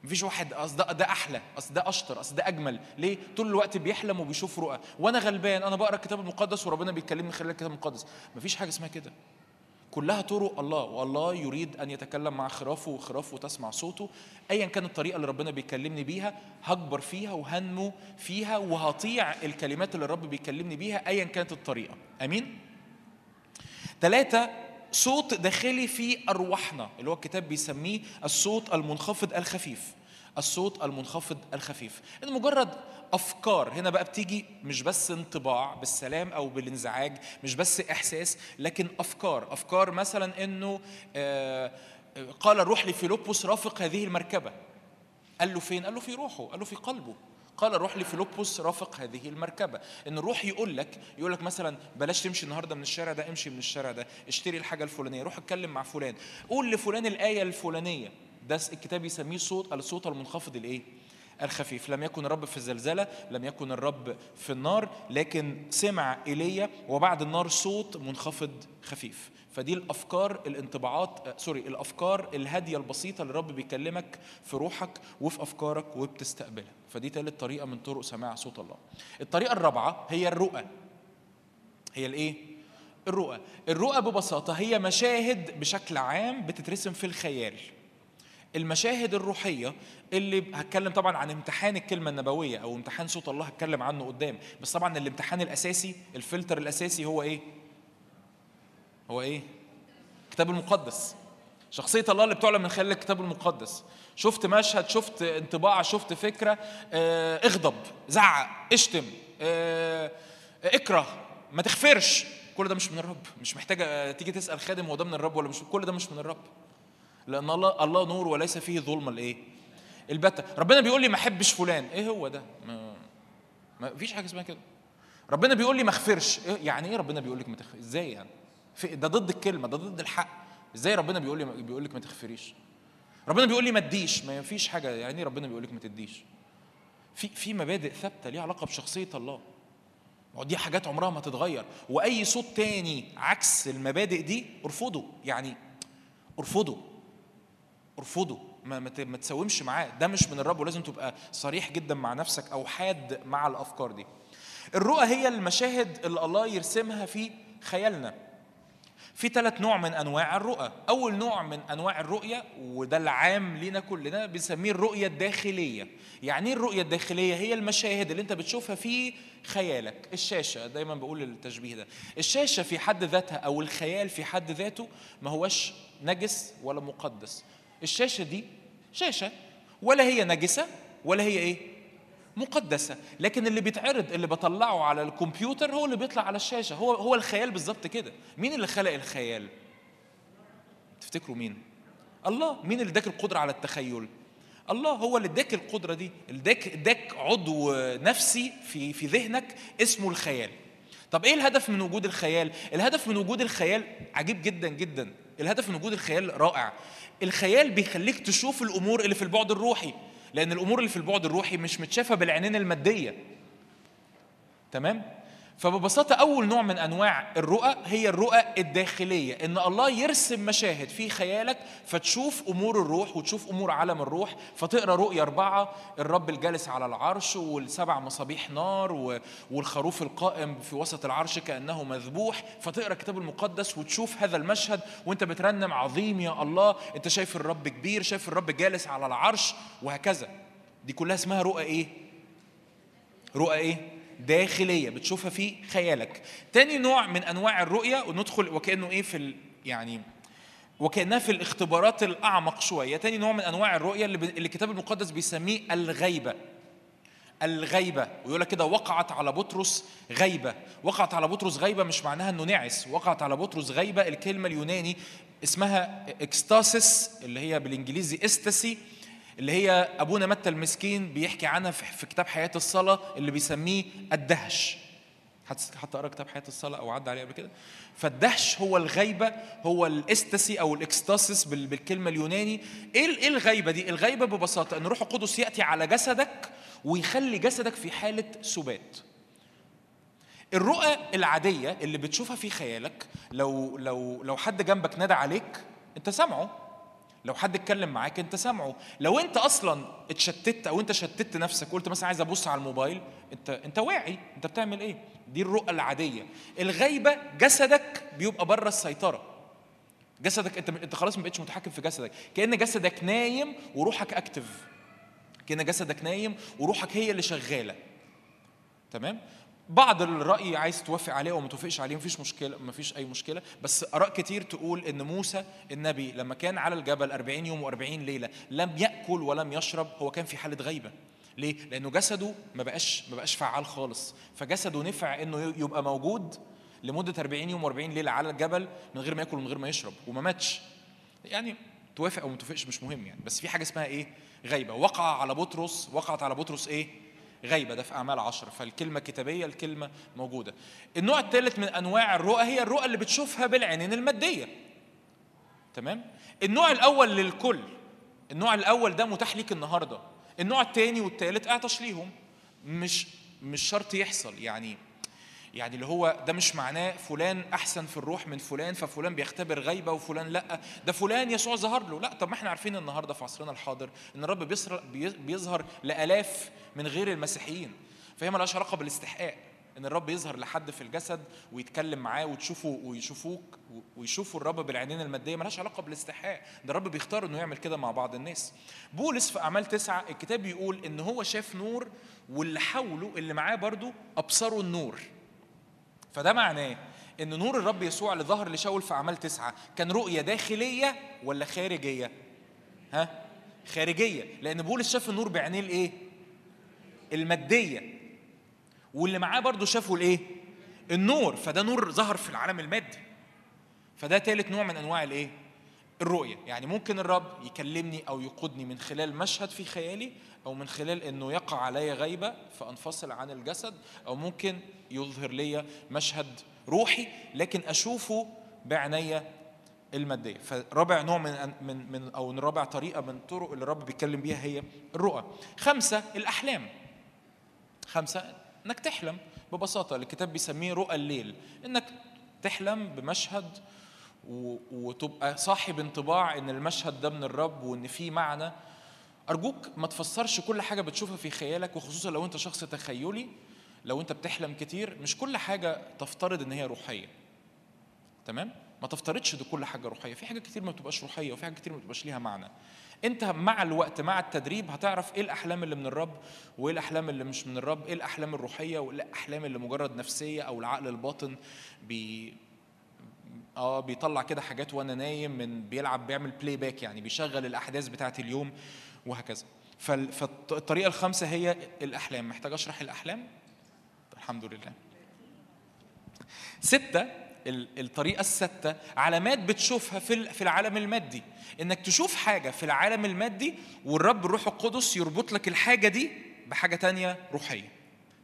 مفيش واحد أصل ده, ده أحلى أصل ده أشطر أصل ده أجمل. ليه؟ طول الوقت بيحلم وبيشوف رؤى. وأنا غلبان أنا بقرأ الكتاب المقدس وربنا بيكلمني من خلال الكتاب المقدس. مفيش حاجة اسمها كده. كلها طرق الله والله يريد أن يتكلم مع خرافه وخرافه تسمع صوته. ايا كانت الطريقة اللي ربنا بيكلمني بيها هكبر فيها وهنمو فيها وهطيع الكلمات اللي الرب بيكلمني بيها ايا كانت الطريقة. آمين؟ ثلاثة صوت داخلي في أرواحنا اللي هو الكتاب بيسميه الصوت المنخفض الخفيف. الصوت المنخفض الخفيف. إن مجرد أفكار هنا بقى بتيجي مش بس انطباع بالسلام أو بالانزعاج مش بس إحساس لكن أفكار أفكار مثلا إنه آه، قال الروح لفيلبس رافق هذه المركبة قال له فين؟ قال له في روحه، قال له في قلبه. قال روح لفيلبس رافق هذه المركبة إن الروح يقول لك يقول لك مثلا بلاش تمشي النهاردة من الشارع ده امشي من الشارع ده اشتري الحاجة الفلانية روح اتكلم مع فلان قول لفلان الآية الفلانية ده الكتاب يسميه صوت الصوت المنخفض الإيه؟ الخفيف. لم يكن الرب في الزلزلة لم يكن الرب في النار لكن سمع إيليا وبعد النار صوت منخفض خفيف. فدي الأفكار الانطباعات آه، سوري الأفكار الهادية البسيطة اللي الرب بيكلمك في روحك وفي أفكارك وبتستقبلها. فدي ثالث طريقة من طرق سماع صوت الله. الطريقة الرابعة هي الرؤى. هي الإيه؟ الرؤى. الرؤى ببساطة هي مشاهد بشكل عام بتترسم في الخيال. المشاهد الروحية اللي هتكلم طبعا عن امتحان الكلمة النبوية أو امتحان صوت الله هتكلم عنه قدام. بس طبعا الامتحان الأساسي الفلتر الأساسي هو إيه؟ هو إيه؟ الكتاب المقدس. شخصية الله اللي بتعلن من خلال الكتاب المقدس. شفت مشهد شفت انطباع شفت فكرة. آه اغضب زعق اشتم آه اكره ما تغفرش. كل ده مش من الرب. مش محتاجة تيجي تسأل خادم هو ده من الرب ولا مش كل ده مش من الرب. لأن الله الله نور وليس فيه ظلمة الإيه؟ البتة. ربنا بيقول لي ما أحبش فلان. إيه هو ده؟ ما, ما فيش حاجة اسمها كده. ربنا بيقول لي ما اغفرش إيه؟ يعني إيه ربنا بيقول لك ما تغفرش إزاي يعني؟ ده ضد الكلمة ده ضد الحق. إزاي ربنا بيقول لي بيقول لك ما تغفريش ربنا بيقول لي ما تديش. ما فيش حاجة. يعني إيه ربنا بيقول لك ما تديش؟ في في مبادئ ثابتة ليها علاقة بشخصية الله. ودي حاجات عمرها ما تتغير. وأي صوت تاني عكس المبادئ دي ارفضه. يعني ارفضه. ارفضه. ما ما تساومش معاه. ده مش من الرب ولازم تبقى صريح جدا مع نفسك أو حاد مع الأفكار دي. الرؤى هي المشاهد اللي الله يرسمها في خيالنا. في ثلاث نوع من أنواع الرؤى. أول نوع من أنواع الرؤية وده العام لينا كلنا بنسميه الرؤية الداخلية. يعني إيه الرؤية الداخلية؟ هي المشاهد اللي أنت بتشوفها في خيالك. الشاشة دايما بقول التشبيه ده. الشاشة في حد ذاتها أو الخيال في حد ذاته ما هوش نجس ولا مقدس. الشاشة دي شاشة ولا هي نجسة ولا هي إيه؟ مقدسة. لكن اللي بيتعرض اللي بطلعه على الكمبيوتر هو اللي بيطلع على الشاشة. هو هو الخيال بالظبط كده. مين اللي خلق الخيال؟ تفتكروا مين؟ الله. مين اللي اداك القدرة على التخيل؟ الله هو اللي اداك القدرة دي. اداك اداك عضو نفسي في في ذهنك اسمه الخيال. طب إيه الهدف من وجود الخيال؟ الهدف من وجود الخيال عجيب جدا جدا. الهدف من وجود الخيال رائع. الخيال بيخليك تشوف الأمور اللي في البعد الروحي لأن الأمور اللي في البعد الروحي مش متشافة بالعينين المادية. تمام؟ فببساطة أول نوع من أنواع الرؤى هي الرؤى الداخلية إن الله يرسم مشاهد في خيالك فتشوف أمور الروح وتشوف أمور عالم الروح فتقرأ رؤية أربعة الرب الجالس على العرش والسبع مصابيح نار والخروف القائم في وسط العرش كأنه مذبوح فتقرأ الكتاب المقدس وتشوف هذا المشهد وأنت بترنم عظيم يا الله أنت شايف الرب كبير شايف الرب جالس على العرش وهكذا دي كلها اسمها رؤى إيه؟ رؤى إيه؟ داخلية بتشوفها في خيالك. تاني نوع من أنواع الرؤية وندخل وكأنه إيه في يعني وكأنها في الاختبارات الأعمق شوية، تاني نوع من أنواع الرؤية اللي. اللي الكتاب المقدس بيسميه الغيبة. الغيبة ويقول لك كده وقعت على بطرس غيبة، وقعت على بطرس غيبة مش معناها إنه نعس، وقعت على بطرس غيبة الكلمة اليوناني اسمها έκστασις اللي هي بالإنجليزي استسي اللي هي أبونا متى المسكين بيحكي عنها في كتاب حياة الصلاة اللي بيسميه الدهش. حد قرأ كتاب حياة الصلاة أو عدى عليه قبل كده؟ فالدهش هو الغيبة هو الاستسي أو ال έκστασις بال- بالكلمة اليوناني. إيه إيه الغيبة دي؟ الغيبة ببساطة إن روح القدس يأتي على جسدك ويخلي جسدك في حالة سبات. الرؤى العادية اللي بتشوفها في خيالك لو لو لو حد جنبك نادى عليك أنت سامعه. لو حد اتكلم معاك انت سامعه. لو انت أصلا اتشتت أو انت شتت نفسك قلت مثلا عايز أبص على الموبايل انت انت واعي. انت بتعمل إيه؟ دي الرؤى العادية. الغيبة جسدك بيبقى بره السيطرة. جسدك انت انت خلاص ما بقتش متحكم في جسدك. كأن جسدك نايم وروحك اكتف كأن جسدك نايم وروحك هي اللي شغالة. تمام؟ بعض الرأي عايز توافق عليه أو ما توافقش عليه مفيش مشكلة مفيش أي مشكلة. بس آراء كتير تقول إن موسى النبي لما كان على الجبل 40 يوم و40 ليلة لم يأكل ولم يشرب هو كان في حالة غيبة. ليه؟ لأنه جسده ما بقاش ما بقاش فعال خالص. فجسده نفع إنه يبقى موجود لمدة 40 يوم و40 ليلة على الجبل من غير ما يأكل ومن غير ما يشرب وما ماتش. يعني توافق أو ما توافقش مش مهم يعني. بس في حاجة اسمها إيه؟ غيبة. وقع على بطرس وقعت على بطرس إيه؟ غيبة ده في أعمال عشرة. فالكلمة كتابية الكلمة موجودة. النوع الثالث من أنواع الرؤى هي الرؤى اللي بتشوفها بالعينين المادية. تمام؟ النوع الأول للكل. النوع الأول ده متاح ليك النهاردة. النوع الثاني والثالث أعطش ليهم. مش مش شرط يحصل. يعني يعني اللي هو ده مش معناه فلان أحسن في الروح من فلان ففلان بيختبر غيبة وفلان لأ. ده فلان يسوع ظهر له. لأ طب ما إحنا عارفين النهارده في عصرنا الحاضر إن الرب بيظهر لآلاف من غير المسيحيين. فهي مالهاش علاقة بالاستحقاق. إن الرب يظهر لحد في الجسد ويتكلم معاه وتشوفه ويشوفوك ويشوفوا الرب بالعينين المادية مالهاش علاقة بالاستحقاق. ده الرب بيختار إنه يعمل كده مع بعض الناس. بولس في أعمال تسعة الكتاب بيقول إن هو شاف نور واللي حوله اللي معاه برضو أبصروا النور. فده معناه إن نور الرب يسوع اللي ظهر لشاول في أعمال تسعة كان رؤية داخلية ولا خارجية؟ ها؟ خارجية. لأن بولس شاف النور بعينيه الإيه؟ المادية. واللي معاه برضو شافوا الإيه؟ النور. فده نور ظهر في العالم المادي. فده ثالث نوع من أنواع الإيه؟ الرؤية. يعني ممكن الرب يكلمني أو يقودني من خلال مشهد في خيالي أو من خلال إنه يقع علي غيبة فأنفصل عن الجسد أو ممكن يظهر لي مشهد روحي لكن أشوفه بعناية المادية. فرابع نوع من من من أو رابع طريقة من الطرق اللي الرب بيتكلم بيها هي الرؤى. خمسة الأحلام. خمسة إنك تحلم ببساطة. الكتاب بيسميه رؤى الليل. إنك تحلم بمشهد وتبقى صاحب انطباع إن المشهد ده من الرب وإن في معنى أرجوك ما تفسرش كل حاجة بتشوفها في خيالك وخصوصا لو أنت شخص تخيلي لو أنت بتحلم كتير مش كل حاجة تفترض إن هي روحية. تمام؟ ما تفترضش دي كل حاجة روحية. في حاجات كتير ما بتبقاش روحية وفي حاجات كتير ما بتبقاش ليها معنى. أنت مع الوقت مع التدريب هتعرف إيه الأحلام اللي من الرب وإيه الأحلام اللي مش من الرب إيه الأحلام الروحية وإيه الأحلام اللي مجرد نفسية أو العقل الباطن بي آه بيطلع كده حاجات وأنا نايم من بيلعب بيعمل playback يعني بيشغل الأحداث بتاعة اليوم. وهكذا. فال- فالطريقة الخامسة هي الأحلام. محتاج أشرح الأحلام؟ الحمد لله. ستة ال- الطريقة الستة علامات بتشوفها في في العالم المادي. إنك تشوف حاجة في العالم المادي والرب الروح القدس يربط لك الحاجة دي بحاجة تانية روحية.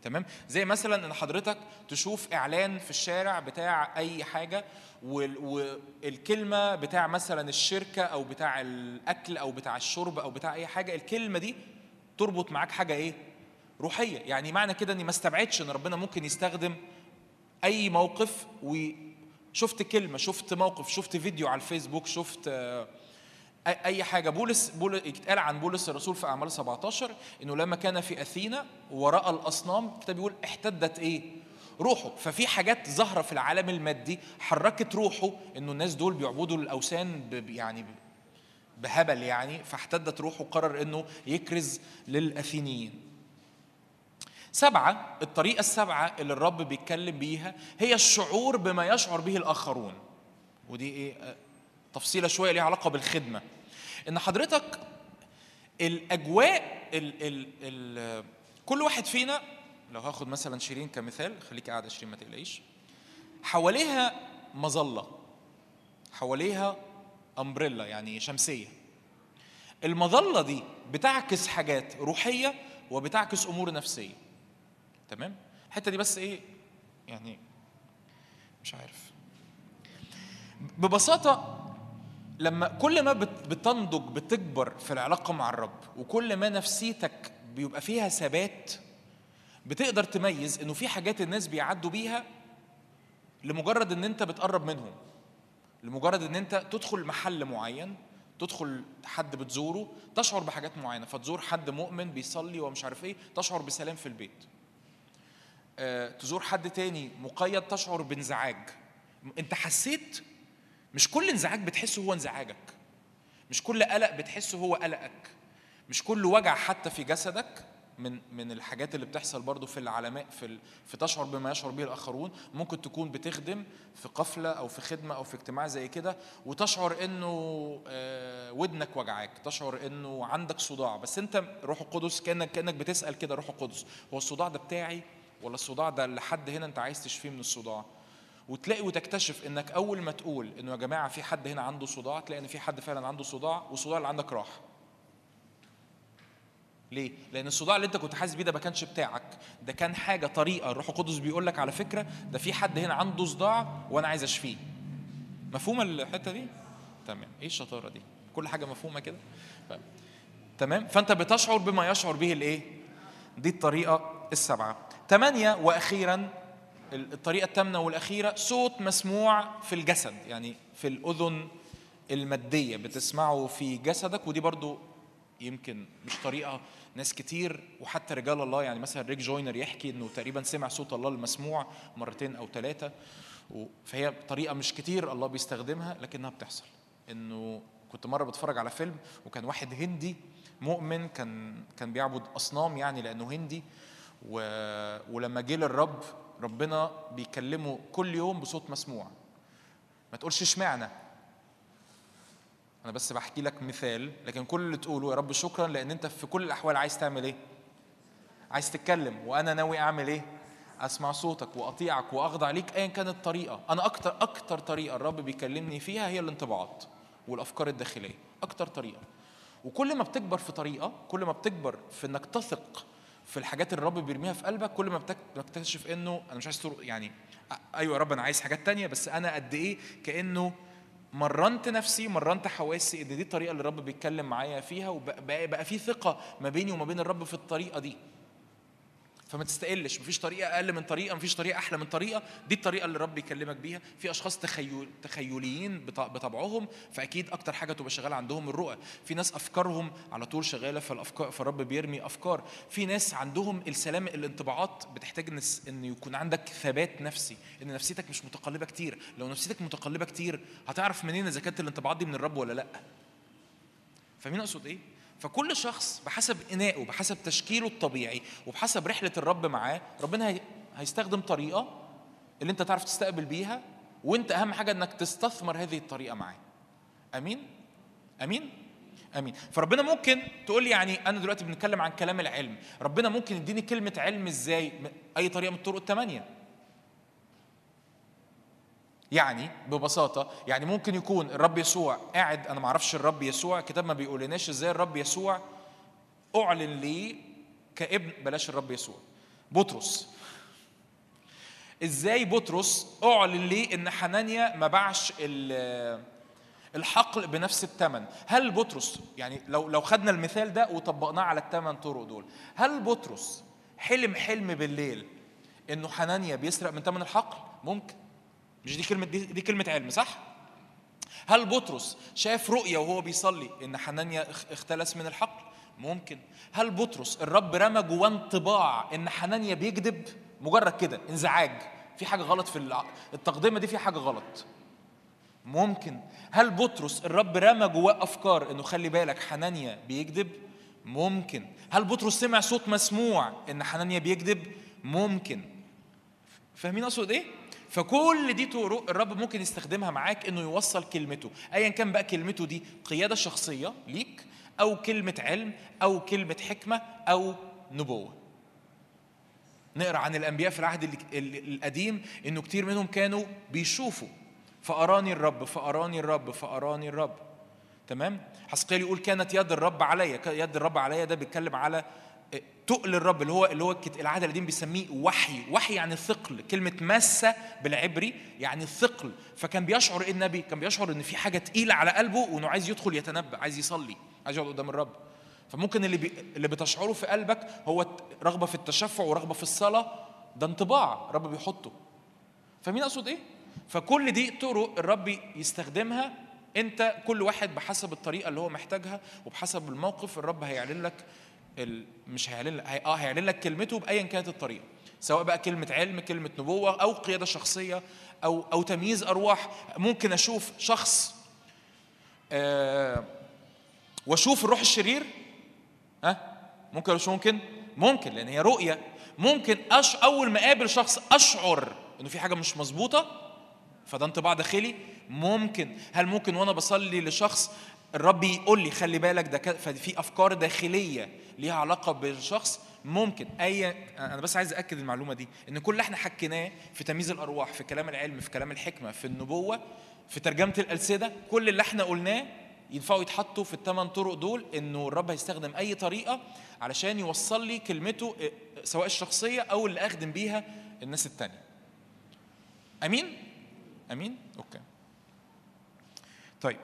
تمام؟ زي مثلا إن حضرتك تشوف إعلان في الشارع بتاع أي حاجة وال- والكلمة بتاع مثلا الشركة أو بتاع الأكل أو بتاع الشرب أو بتاع أي حاجة الكلمة دي تربط معاك حاجة إيه؟ روحية. يعني معنى كده إني ما استبعدش إن ربنا ممكن يستخدم أي موقف وشفت كلمة شفت موقف شفت فيديو على الفيسبوك شفت آه، اي حاجة. بولس بولس يتقال عن بولس الرسول في أعمال 17 إنه لما كان في أثينا وراى الأصنام الكتاب بيقول احتدت إيه؟ روحه. ففي حاجات ظاهرة في العالم المادي حركت روحه إنه الناس دول بيعبدوا الأوثان يعني بهبل يعني فاحتدت روحه قرر إنه يكرز للأثينيين. سبعة الطريقة السبعة اللي الرب بيتكلم بيها هي الشعور بما يشعر به الآخرون. ودي إيه؟ تفصيلة شوية ليها علاقة بالخدمة. إن حضرتك الأجواء ال ال ال كل واحد فينا لو هاخد مثلا شيرين كمثال خليكي قاعدة شيرين ما تقلقيش حواليها مظلة حواليها أمبريلا يعني شمسية. المظلة دي بتعكس حاجات روحية وبتعكس أمور نفسية. تمام؟ الحتة دي بس إيه؟ يعني مش عارف. ببساطة لما كل ما بت- بتنضج بتكبر في العلاقة مع الرب وكل ما نفسيتك بيبقى فيها ثبات بتقدر تميز إنه في حاجات الناس بيعدوا بيها لمجرد إن أنت بتقرب منهم. لمجرد إن أنت تدخل محل معين تدخل حد بتزوره تشعر بحاجات معينة. فتزور حد مؤمن بيصلي ومش عارف إيه تشعر بسلام في البيت. آه، تزور حد تاني مقيد تشعر بانزعاج. أنت حسيت مش كل انزعاج بتحسه هو انزعاجك. مش كل قلق بتحسه هو قلقك. مش كل وجع حتى في جسدك من من الحاجات اللي بتحصل برضو في العلامات في ال- في تشعر بما يشعر به الآخرون ممكن تكون بتخدم في قفلة أو في خدمة أو في اجتماع زي كده وتشعر إنه آه، ودنك وجعاك تشعر إنه عندك صداع. بس أنت روح القدس كأنك كأنك بتسأل كده روح القدس هو الصداع ده بتاعي ولا الصداع ده لحد هنا أنت عايز تشفيه من الصداع؟ وتلاقي وتكتشف إنك أول ما تقول إنه يا جماعة في حد هنا عنده صداع تلاقي إن في حد فعلا عنده صداع والصداع اللي عندك راح ليه؟ لأن الصداع اللي أنت كنت حاسس بيه ده ما كانش بتاعك، ده كان حاجة طريقة الروح القدس بيقول لك على فكرة ده في حد هنا عنده صداع وأنا عايز أشفيه. مفهومة الحتة دي؟ تمام، إيه الشطارة دي؟ كل حاجة مفهومة كده؟ ف... تمام؟ فأنت بتشعر بما يشعر به الإيه؟ دي الطريقة السبعة. ثمانية وأخيرا الطريقة الثامنة والأخيرة صوت مسموع في الجسد يعني في الأذن المادية بتسمعه في جسدك ودي برضو يمكن مش طريقة ناس كتير وحتى رجال الله يعني مثلا ريك جوينر يحكي إنه تقريبا سمع صوت الله المسموع مرتين أو ثلاثة فهي طريقة مش كتير الله بيستخدمها لكنها بتحصل إنه كنت مرة بتفرج على فيلم وكان واحد هندي مؤمن كان كان بيعبد أصنام يعني لأنه هندي. ولما جه للرب ربنا بيكلمه كل يوم بصوت مسموع. ما تقولش اشمعنى. أنا بس بحكي لك مثال لكن كل اللي تقوله يا رب شكرا لأن أنت في كل الأحوال عايز تعمل إيه؟ عايز تتكلم وأنا ناوي أعمل إيه؟ أسمع صوتك وأطيعك وأخضع ليك ايا كانت الطريقة أنا أكتر أكتر طريقة الرب بيكلمني فيها هي الانطباعات والأفكار الداخلية. أكتر طريقة. وكل ما بتكبر في طريقة كل ما بتكبر في إنك تثق في الحاجات اللي الرب بيرميها في قلبك كل ما بتك- بتكتشف إنه أنا مش عايز يعني أيوه يا رب أنا عايز حاجات تانية بس أنا قد إيه كأنه مرنت نفسي مرنت حواسي إن دي الطريقة اللي الرب بيتكلم معايا فيها وبقى بقى في ثقة ما بيني وما بين الرب في الطريقة دي. فما تستقلش مفيش طريقة أقل من طريقة مفيش طريقة أحلى من طريقة دي الطريقة اللي رب يكلمك بيها. في أشخاص تخيل تخيليين بط- بطبعهم فأكيد أكتر حاجة تبقى شغالة عندهم الرؤى. في ناس أفكارهم على طول شغالة فالافكار فالرب بيرمي أفكار. في ناس عندهم السلام الانطباعات بتحتاج إن يكون عندك ثبات نفسي إن نفسيتك مش متقلبة كتير. لو نفسيتك متقلبة كتير هتعرف منين إذا كانت الانطباعات دي من الرب ولا لأ؟ فاهمين أقصد إيه؟ فكل شخص بحسب انائه بحسب تشكيله الطبيعي وبحسب رحلة الرب معاه ربنا هي- هيستخدم طريقة اللي انت تعرف تستقبل بيها وانت أهم حاجة إنك تستثمر هذه الطريقة معاه. آمين؟ آمين؟ آمين. فربنا ممكن تقول لي يعني أنا دلوقتي بنتكلم عن كلام العلم ربنا ممكن يديني كلمة علم إزاي؟ أي طريقة من الطرق الثمانيه يعني ببساطة يعني ممكن يكون الرب يسوع قاعد أنا ما أعرفش الرب يسوع الكتاب ما بيقولناش إزاي الرب يسوع أعلن ليه كابن بلاش الرب يسوع. بطرس. إزاي بطرس أعلن ليه إن حنانيا ما باعش ال- الحقل بنفس الثمن هل بطرس يعني لو لو خدنا المثال ده وطبقناه على الثمان طرق دول هل بطرس حلم حلم بالليل إنه حنانيا بيسرق من ثمن الحقل؟ ممكن. مش دي كلمه دي, دي كلمة علم صح هل بطرس شاف رؤية وهو بيصلي إن حنانيا اخ- اختلس من الحقل؟ ممكن. هل بطرس الرب رمى جواه انطباع إن حنانيا بيكذب؟ مجرد كده انزعاج، في حاجة غلط في التقدمة دي في حاجة غلط. ممكن. هل بطرس الرب رمى جواه أفكار إنه خلي بالك حنانيا بيكذب؟ ممكن. هل بطرس سمع صوت مسموع إن حنانيا بيكذب؟ ممكن. فاهمين أقصد إيه؟ فكل دي طرق الرب ممكن يستخدمها معاك إنه يوصل كلمته، ايا كان بقى كلمته دي قيادة شخصية ليك أو كلمة علم أو كلمة حكمة أو نبوة. نقرأ عن الأنبياء في العهد ال- ال- القديم إنه كتير منهم كانوا بيشوفوا فأراني الرب فأراني الرب فأراني الرب. تمام؟ حسقيال يقول كانت يد الرب عليا، يد الرب عليا ده بيتكلم على تقل الرب اللي هو اللي هو العهد القديم بيسميه وحي، وحي يعني ثقل، كلمة مسة بالعبري يعني ثقل، فكان بيشعر إيه النبي؟ كان بيشعر إن في حاجة تقيلة على قلبه وإنه عايز يدخل يتنبأ، عايز يصلي، عايز يقعد قدام الرب. فممكن اللي بي... اللي بتشعره في قلبك هو رغبة في التشفع ورغبة في الصلاة، ده انطباع الرب بيحطه. فاهمين أقصد إيه؟ فكل دي طرق الرب يستخدمها أنت كل واحد بحسب الطريقة اللي هو محتاجها وبحسب الموقف الرب هيعلن لك. مش هيعلن لك. آه هيعلن لك كلمته بايا كانت الطريقة. سواء بقى كلمة علم كلمة نبوة أو قيادة شخصية أو أو تمييز أرواح. ممكن أشوف شخص آه وأشوف الروح الشرير. ها؟ ممكن ولا مش ممكن؟ ممكن لأن هي رؤية. ممكن أش... أول ما أقابل شخص أشعر إنه في حاجة مش مظبوطة فده انطباع داخلي. ممكن. هل ممكن وأنا بصلي لشخص الرب يقول لي خلي بالك ده ففي أفكار داخلية. ليها علاقة بالشخص ممكن. أي أنا بس عايز اكد المعلومة دي إن كل اللي إحنا حكيناه في تمييز الأرواح في كلام العلم في كلام الحكمة في النبوة في ترجمة الالسده كل اللي إحنا قلناه ينفعوا يتحطوا في الثمان طرق دول إنه الرب هيستخدم أي طريقة علشان يوصل لي كلمته آه، سواء الشخصية أو اللي أخدم بيها الناس التانية. أمين؟ أمين؟ أوكي. طيب.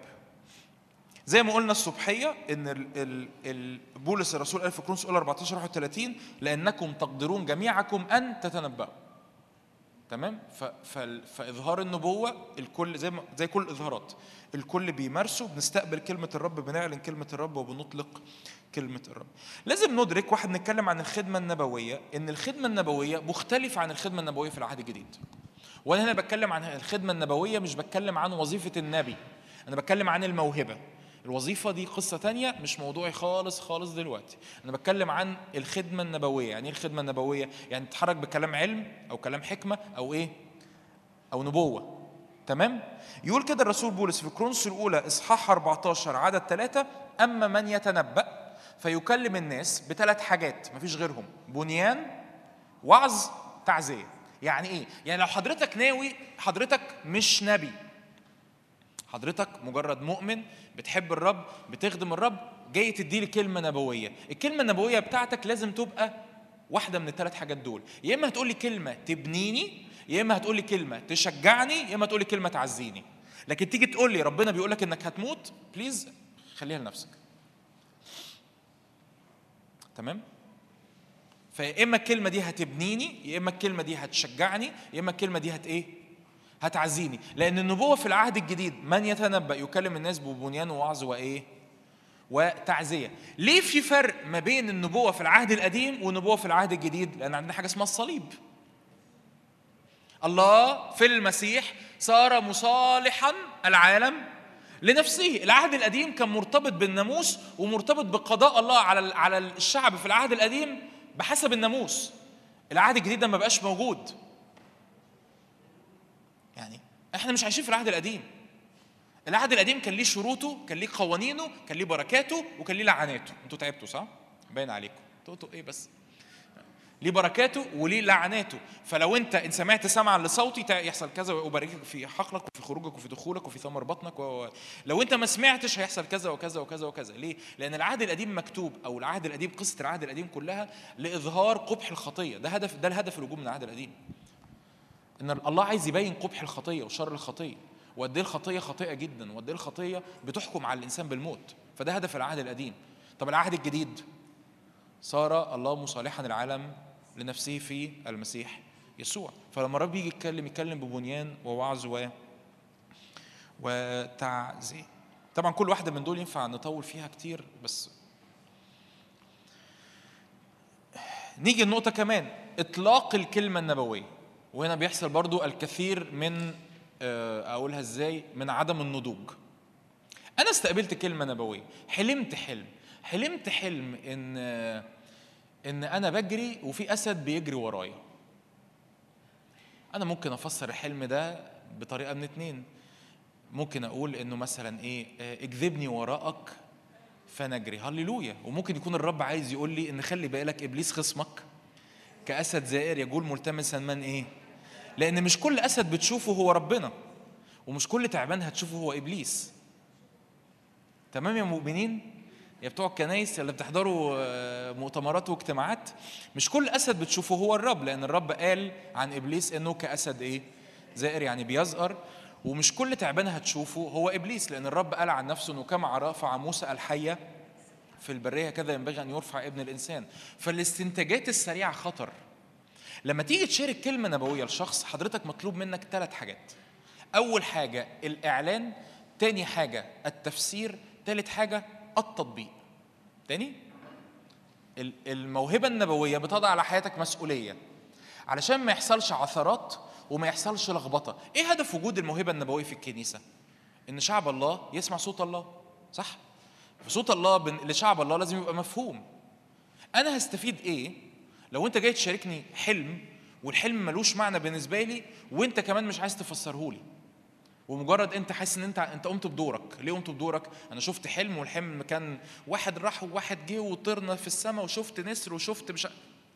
زي ما قلنا الصبحية إن ال ال ال بولس الرسول قال في الاولى 14 31 لأنكم تقدرون جميعكم أن تتنبأوا. تمام؟ ف ف فإظهار النبوة الكل زي ما زي كل الإظهارات. الكل بيمارسه بنستقبل كلمة الرب بنعلن كلمة الرب وبنطلق كلمة الرب. لازم ندرك واحد نتكلم عن الخدمة النبوية إن الخدمة النبوية مختلفه عن الخدمة النبوية في العهد الجديد. وأنا هنا بتكلم عن الخدمة النبوية مش بتكلم عن وظيفة النبي. أنا بتكلم عن الموهبة. الوظيفة دي قصة تانية مش موضوعي خالص خالص دلوقتي. أنا بتكلم عن الخدمة النبوية. يعني إيه الخدمة النبوية؟ يعني تتحرك بكلام علم أو كلام حكمة أو إيه؟ أو نبوة. تمام؟ يقول كده الرسول بولس في كرونس الأولى إصحاح 14 عدد ثلاثة أما من يتنبأ فيكلم الناس بثلاث حاجات مفيش غيرهم. بنيان وعظ تعزية. يعني إيه؟ يعني لو حضرتك ناوي حضرتك مش نبي. حضرتك مجرد مؤمن بتحب الرب بتخدم الرب جاي تدي لي كلمه نبوية. الكلمة النبوية بتاعتك لازم تبقى واحدة من الثلاث حاجات دول. يا إما هتقول لي كلمة تبنيني يا إما هتقول لي كلمة تشجعني يا إما تقول لي كلمة تعزيني. لكن تيجي تقول لي ربنا بيقول لك إنك هتموت بليز خليها لنفسك. تمام؟ فيا إما الكلمة دي هتبنيني يا إما الكلمة دي هتشجعني يا إما الكلمة دي هت إيه؟ هتعزيني. لأن النبوة في العهد الجديد من يتنبأ؟ يكلم الناس ببنيان ووعظ وإيه؟ وتعزية. ليه في فرق ما بين النبوة في العهد القديم والنبوة في العهد الجديد؟ لأن عندنا حاجة اسمها الصليب. الله في المسيح صار مصالحا العالم لنفسه. العهد القديم كان مرتبط بالناموس ومرتبط بقضاء الله على على الشعب في العهد القديم بحسب الناموس. العهد الجديد ده ما بقاش موجود. إحنا مش عايشين في العهد القديم. العهد القديم كان ليه شروطه كان ليه قوانينه كان ليه بركاته وكان ليه لعناته. أنتوا تعبتوا صح؟ باين عليكم. قلتوا إيه بس؟ ليه بركاته وليه لعناته. فلو انت إن سمعت سمعا لصوتي يحصل كذا واباركك في حقلك وفي خروجك وفي دخولك وفي ثمر بطنك و... لو انت ما سمعتش هيحصل كذا وكذا وكذا وكذا. ليه؟ لأن العهد القديم مكتوب أو العهد القديم قصة العهد القديم كلها لإظهار قبح الخطية. ده هدف ده الهدف الوجوب من العهد القديم. إن الله عايز يبين قبح الخطية وشر الخطية وقد إيه الخطية خطيئة جدا وقد إيه الخطية بتحكم على الإنسان بالموت. فده هدف العهد القديم. طب العهد الجديد؟ صار الله مصالحا العالم لنفسه في المسيح يسوع. فلما الرب يجي يتكلم يتكلم ببنيان ووعظ و وتعزية. طبعا كل واحدة من دول ينفع نطول فيها كتير بس نيجي النقطة كمان. إطلاق الكلمة النبوية. وهنا بيحصل برضو الكثير من آه، أقولها إزاي من عدم النضوج. أنا استقبلت كلمة نبوية حلمت حلم. حلمت حلم إن آه، إن أنا بجري وفي أسد بيجري ورايا. أنا ممكن أفسر الحلم ده بطريقة من اتنين. ممكن أقول إنه مثلا إيه آه، اجذبني وراءك فنجري هللويا. وممكن يكون الرب عايز يقول لي إن خلي بالك إبليس خصمك كأسد زائر يجول ملتمسا من إيه؟ لأن مش كل أسد بتشوفه هو ربنا ومش كل تعبان هتشوفه هو إبليس. تمام يا مؤمنين؟ يا بتوع الكنايس اللي بتحضروا آه، مؤتمرات واجتماعات مش كل أسد بتشوفه هو الرب لأن الرب قال عن إبليس إنه كأسد إيه؟ زائر يعني بيزقر. ومش كل تعبان هتشوفه هو إبليس لأن الرب قال عن نفسه إنه كما رفع موسى الحية في البرية كذا ينبغي أن يرفع ابن الإنسان. فالاستنتاجات السريعة خطر. لما تيجي تشارك كلمه نبوية لشخص حضرتك مطلوب منك ثلاث حاجات. أول حاجة الإعلان تاني حاجة التفسير تالت حاجة التطبيق. تاني؟ ال- الموهبة النبوية بتضع على حياتك مسؤولية. علشان ما يحصلش عثرات وما يحصلش لخبطة. إيه هدف وجود الموهبة النبوية في الكنيسة؟ إن شعب الله يسمع صوت الله. صح؟ صوت الله لشعب الله لازم يبقى مفهوم. أنا هستفيد إيه؟ لو انت جاي تشاركني حلم والحلم ملوش معنى بالنسبة لي وانت كمان مش عايز تفسره لي ومجرد انت حاسس ان انت انت قمت بدورك. ليه قمت بدورك؟ أنا شفت حلم والحلم كان واحد راح وواحد جه وطرنا في السماء وشفت نسر وشفت مش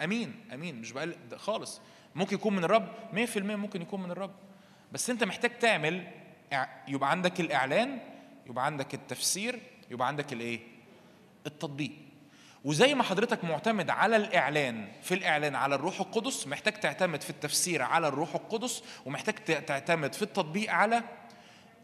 امين امين مش بقل خالص. ممكن يكون من الرب 100% ممكن يكون من الرب. بس انت محتاج تعمل يبقى عندك الإعلان يبقى عندك التفسير يبقى عندك الإيه؟ التطبيق. وزي ما حضرتك معتمد على الإعلان في الإعلان على الروح القدس محتاج تعتمد في التفسير على الروح القدس ومحتاج تعتمد في التطبيق على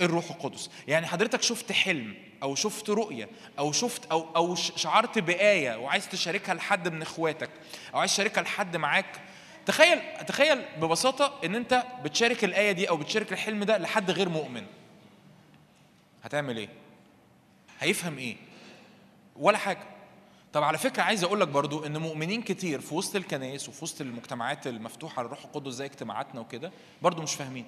الروح القدس. يعني حضرتك شفت حلم أو شفت رؤية أو شفت أو أو شعرت بآية وعايز تشاركها لحد من إخواتك أو عايز تشاركها لحد معاك تخيل تخيل ببساطة إن أنت بتشارك الآية دي أو بتشارك الحلم ده لحد غير مؤمن. هتعمل إيه؟ هيفهم إيه؟ ولا حاجة. طب على فكرة عايز أقول لك برضو إن مؤمنين كتير في وسط الكنائس وفي وسط المجتمعات المفتوحة على الروح القدس زي اجتماعاتنا وكده برضو مش فاهمين.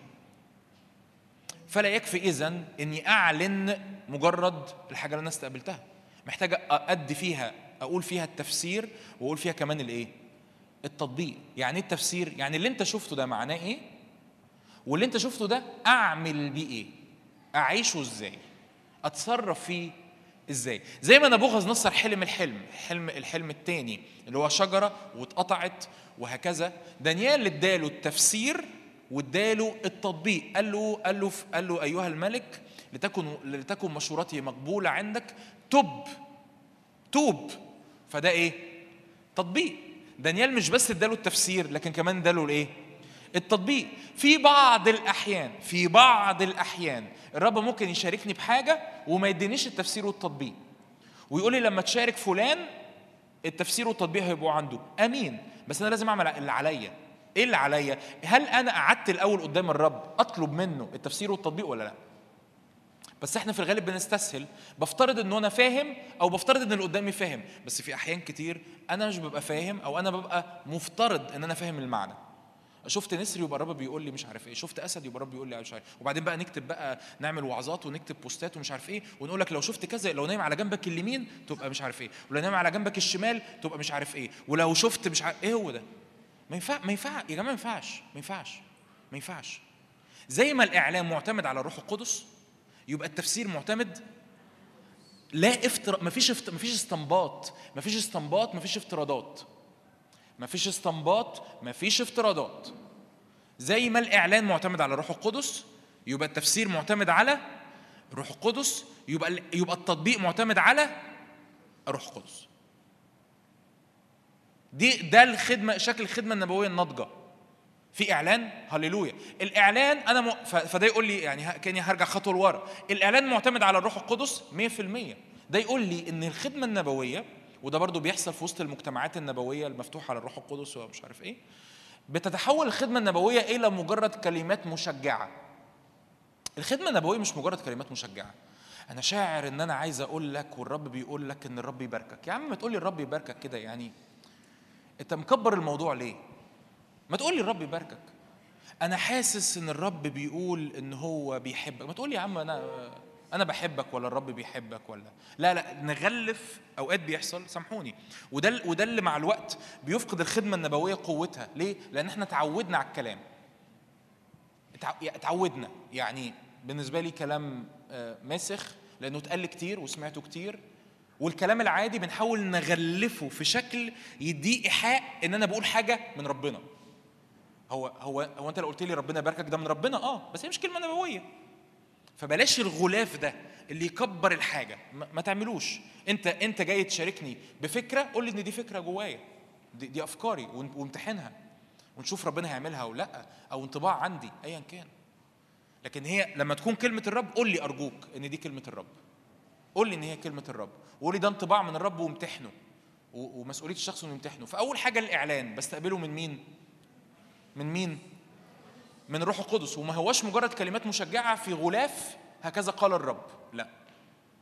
فلا يكفي اذا إني أعلن مجرد الحاجة اللي أنا استقبلتها. محتاج أدي فيها أقول فيها التفسير وأقول فيها كمان الإيه؟ التطبيق. يعني إيه التفسير؟ يعني اللي أنت شفته ده معناه إيه؟ واللي أنت شفته ده أعمل بيه إيه؟ أعيشه إزاي؟ أتصرف فيه إزاي؟ زي ما نبوخذ نصر حلم الحلم حلم الحلم الثاني اللي هو شجرة واتقطعت وهكذا. دانيال اداله التفسير واداله التطبيق قال له قال له قال له أيها الملك لتكن لتكن مشورتي مقبولة عندك تب توب. فده إيه؟ تطبيق. دانيال مش بس اداله التفسير لكن كمان اداله الإيه؟ التطبيق. في بعض الأحيان في بعض الأحيان الرب ممكن يشاركني بحاجة وما يدينيش التفسير والتطبيق. ويقول لي لما تشارك فلان التفسير والتطبيق هيبقوا عنده. آمين. بس أنا لازم أعمل اللي عليا. إيه اللي عليا؟ هل أنا قعدت الأول قدام الرب أطلب منه التفسير والتطبيق ولا لأ؟ بس إحنا في الغالب بنستسهل. بفترض ان أنا فاهم أو بفترض إن اللي قدامي فاهم. بس في أحيان كتير أنا مش ببقى فاهم أو أنا ببقى مفترض إن أنا فاهم المعنى. شفت نسر يبقى الرب بيقول لي مش عارف إيه شفت أسد يبقى الرب بيقول لي مش عارف وبعدين بقى نكتب بقى نعمل وعظات ونكتب بوستات ومش عارف إيه ونقول لك لو شفت كذا لو نايم على جنبك اليمين تبقى مش عارف إيه ولو نايم على جنبك الشمال تبقى مش عارف إيه ولو شفت مش عارف إيه هو ده؟ ما ينفع ما ينفع يا جماعة ما ينفعش ما ينفعش ما ينفعش. زي ما الإعلام معتمد على الروح القدس يبقى التفسير معتمد لا افتر مفيش افت... مفيش استنباط مفيش استنباط مفيش افتراضات. مفيش استنباط مفيش افتراضات. زي ما الإعلان معتمد على الروح القدس يبقى التفسير معتمد على الروح القدس يبقى يبقى التطبيق معتمد على الروح القدس. دي ده الخدمة شكل الخدمة النبوية الناضجة. في إعلان هللويا. الإعلان أنا م... فده يقول لي يعني كأني هرجع خطوة لورا. الإعلان معتمد على الروح القدس 100% ده يقول لي إن الخدمة النبوية وده برضو بيحصل في وسط المجتمعات النبوية المفتوحة على الروح القدس ومش عارف إيه بتتحول الخدمة النبوية إلى مجرد كلمات مشجعة. الخدمة النبوية مش مجرد كلمات مشجعة. أنا شاعر إن أنا عايز أقول لك والرب بيقول لك إن الرب يباركك. يا عم ما تقول لي الرب يباركك كده يعني. أنت مكبر الموضوع ليه؟ ما تقول لي الرب يباركك. أنا حاسس إن الرب بيقول إن هو بيحبك. ما تقول لي يا عم أنا أنا بحبك ولا الرب بيحبك ولا؟ لا لا نغلف أوقات بيحصل. سامحوني. وده وده اللي مع الوقت بيفقد الخدمة النبوية قوتها. ليه؟ لأن إحنا تعودنا على الكلام. اتع- اتعودنا. يعني بالنسبة لي كلام آه، ماسخ لأنه اتقال كتير وسمعته كتير. والكلام العادي بنحاول نغلفه في شكل يديه إيحاء إن أنا بقول حاجة من ربنا. هو هو هو أنت لو قلت لي ربنا يباركك ده من ربنا؟ آه بس هي مش كلمة نبوية. فبلاش الغلاف ده اللي يكبر الحاجة. ما, تعملوش. انت انت جاي تشاركني بفكرة قول لي إن دي فكرة جوايا. دي, دي أفكاري وامتحنها ونشوف ربنا هيعملها أو لأ أو انطباع عندي ايا كان. لكن هي لما تكون كلمة الرب قول لي أرجوك إن دي كلمة الرب. قول لي إن هي كلمة الرب. وقول لي ده انطباع من الرب وامتحنه. ومسؤولية الشخص إنه يمتحنه. فأول حاجة الإعلان. بستقبله من مين؟ من مين؟ من الروح القدس وما هواش مجرد كلمات مشجعة في غلاف هكذا قال الرب. لا.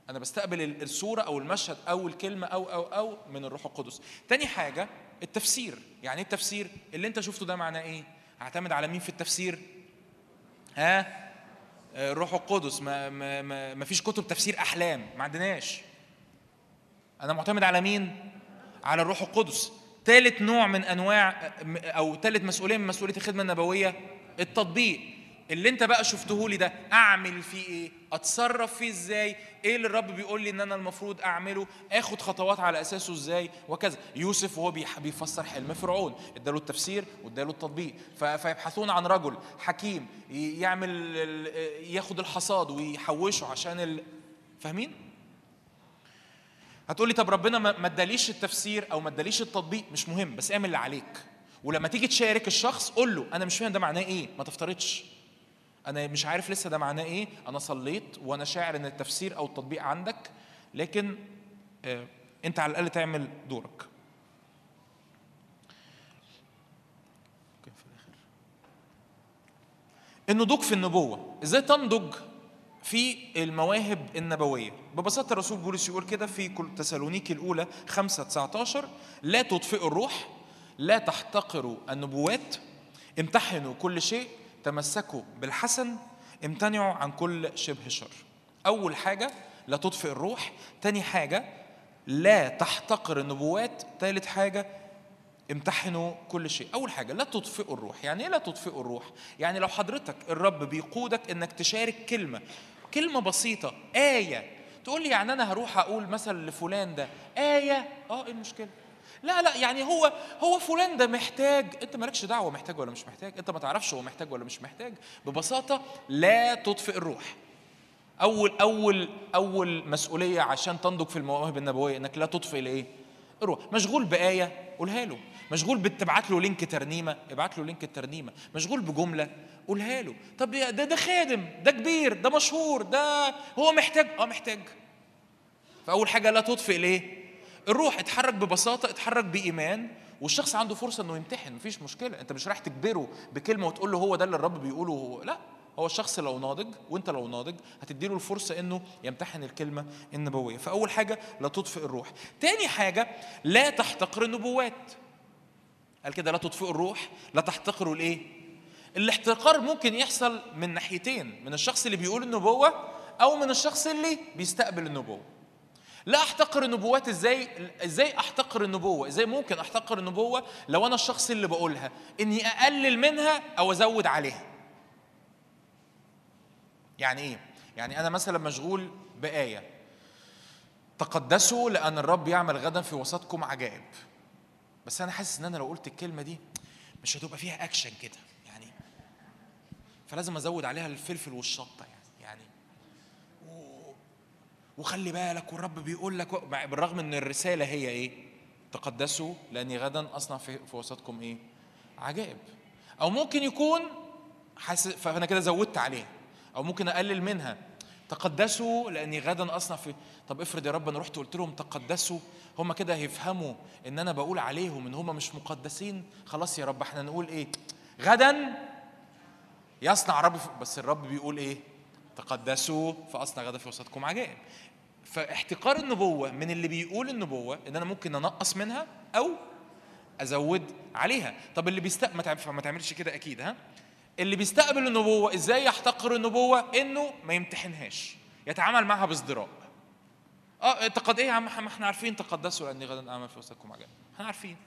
أنا بستقبل ال- الصورة أو المشهد أو الكلمة أو أو أو من الروح القدس. تاني حاجة التفسير. يعني إيه التفسير؟ اللي أنت شفته ده معناه إيه؟ هعتمد على مين في التفسير؟ ها؟ آه، الروح القدس. ما ما ما, ما فيش كتب تفسير أحلام. ما عندناش. أنا معتمد على مين؟ على الروح القدس. ثالث نوع من أنواع أو ثالث مسؤولية من مسؤولية الخدمة النبوية التطبيق. اللي انت بقى شفته لي ده أعمل فيه إيه؟ أتصرف فيه إزاي؟ إيه اللي الرب بيقول لي إن أنا المفروض أعمله؟ آخد خطوات على أساسه إزاي؟ وكذا. يوسف وهو بيفسر حلم فرعون. اداله التفسير واداله التطبيق. فيبحثون عن رجل حكيم يعمل ياخد الحصاد ويحوشه عشان ال... فاهمين؟ هتقولي طب ربنا ما اداليش التفسير أو ما اداليش التطبيق مش مهم بس اعمل اللي عليك. ولما تيجي تشارك الشخص قول له أنا مش فاهم ده معناه إيه؟ ما تفترضش. أنا مش عارف لسه ده معناه إيه؟ أنا صليت وأنا شاعر إن التفسير أو التطبيق عندك لكن آه أنت على الأقل تعمل دورك. النضوج في النبوة. إزاي تنضج في المواهب النبوية. ببساطة الرسول بولس يقول كده في تسالونيكي الأولى 5 19 لا تطفئوا الروح لا تحتقروا النبوات امتحنوا كل شيء تمسكوا بالحسن امتنعوا عن كل شبه شر. أول حاجة لا تطفئ الروح. تاني حاجة لا تحتقر النبوات. ثالث حاجة امتحنوا كل شيء. أول حاجة لا تطفئوا الروح. يعني إيه لا تطفئوا الروح؟ يعني لو حضرتك الرب بيقودك إنك تشارك كلمة كلمة بسيطة آية. تقول لي يعني أنا هروح أقول مثلا لفلان ده آية؟ آه إيه المشكلة؟ لا لا يعني هو هو فلان ده محتاج أنت مالكش دعوة محتاج ولا مش محتاج أنت ما تعرفش هو محتاج ولا مش محتاج ببساطة لا تطفئ الروح. أول أول أول مسؤولية عشان تنضج في المواهب النبوية إنك لا تطفئ الايه الروح. مشغول بآية قولها له. مشغول بتبعت له link ترنيمة ابعت له link الترنيمه مشغول بجملة قولها له. طب ده ده خادم ده كبير ده مشهور ده هو محتاج. آه محتاج. فأول حاجة لا تطفئ الايه الروح اتحرك ببساطة اتحرك بإيمان والشخص عنده فرصة إنه يمتحن مفيش مشكلة. أنت مش رايح تجبره بكلمة وتقول له هو ده اللي الرب بيقوله هو لا. هو الشخص لو ناضج وأنت لو ناضج هتديله الفرصة إنه يمتحن الكلمة النبوية. فأول حاجة لا تطفئ الروح. تاني حاجة لا تحتقر النبوات. قال كده لا تطفئوا الروح لا تحتقروا الإيه؟ الاحتقار ممكن يحصل من ناحيتين من الشخص اللي بيقول النبوة أو من الشخص اللي بيستقبل النبوة. لا أحتقر النبوات إزاي إزاي أحتقر النبوة؟ إزاي ممكن أحتقر النبوة لو أنا الشخص اللي بقولها؟ إني أقلل منها أو أزود عليها. يعني إيه؟ يعني أنا مثلا مشغول بآية. تقدسوا لأن الرب يعمل غدا في وسطكم عجائب. بس أنا حاسس إن أنا لو قلت الكلمة دي مش هتبقى فيها أكشن كده. فلازم ازود عليها الفلفل والشطة يعني يعني. وخلي بالك والرب بيقول لك بالرغم إن الرسالة هي إيه؟ تقدسوا لأني غدا أصنع في, وسطكم إيه؟ عجائب. أو ممكن يكون حاسس فأنا كده زودت عليها. أو ممكن أقلل منها. تقدسوا لأني غدا أصنع في طب افرض يا رب أنا رحت قلت لهم تقدسوا هم كده هيفهموا إن أنا بقول عليهم إن هم مش مقدسين. خلاص يا رب إحنا نقول إيه؟ غدا يصنع رب بس الرب بيقول إيه؟ تقدسوا فأصنع غدا في وسطكم عجائب. فاحتقار النبوة من اللي بيقول النبوة إن أنا ممكن أنقص منها أو أزود عليها. طب اللي بيستقبل ما ما تعملش كده أكيد ها؟ اللي بيستقبل النبوة إزاي يحتقر النبوة؟ إنه ما يمتحنهاش يتعامل معها بازدراء. آه تقد إيه يا عم؟ ما إحنا عارفين تقدسوا لأني غدا أعمل في وسطكم عجائب. إحنا عارفين.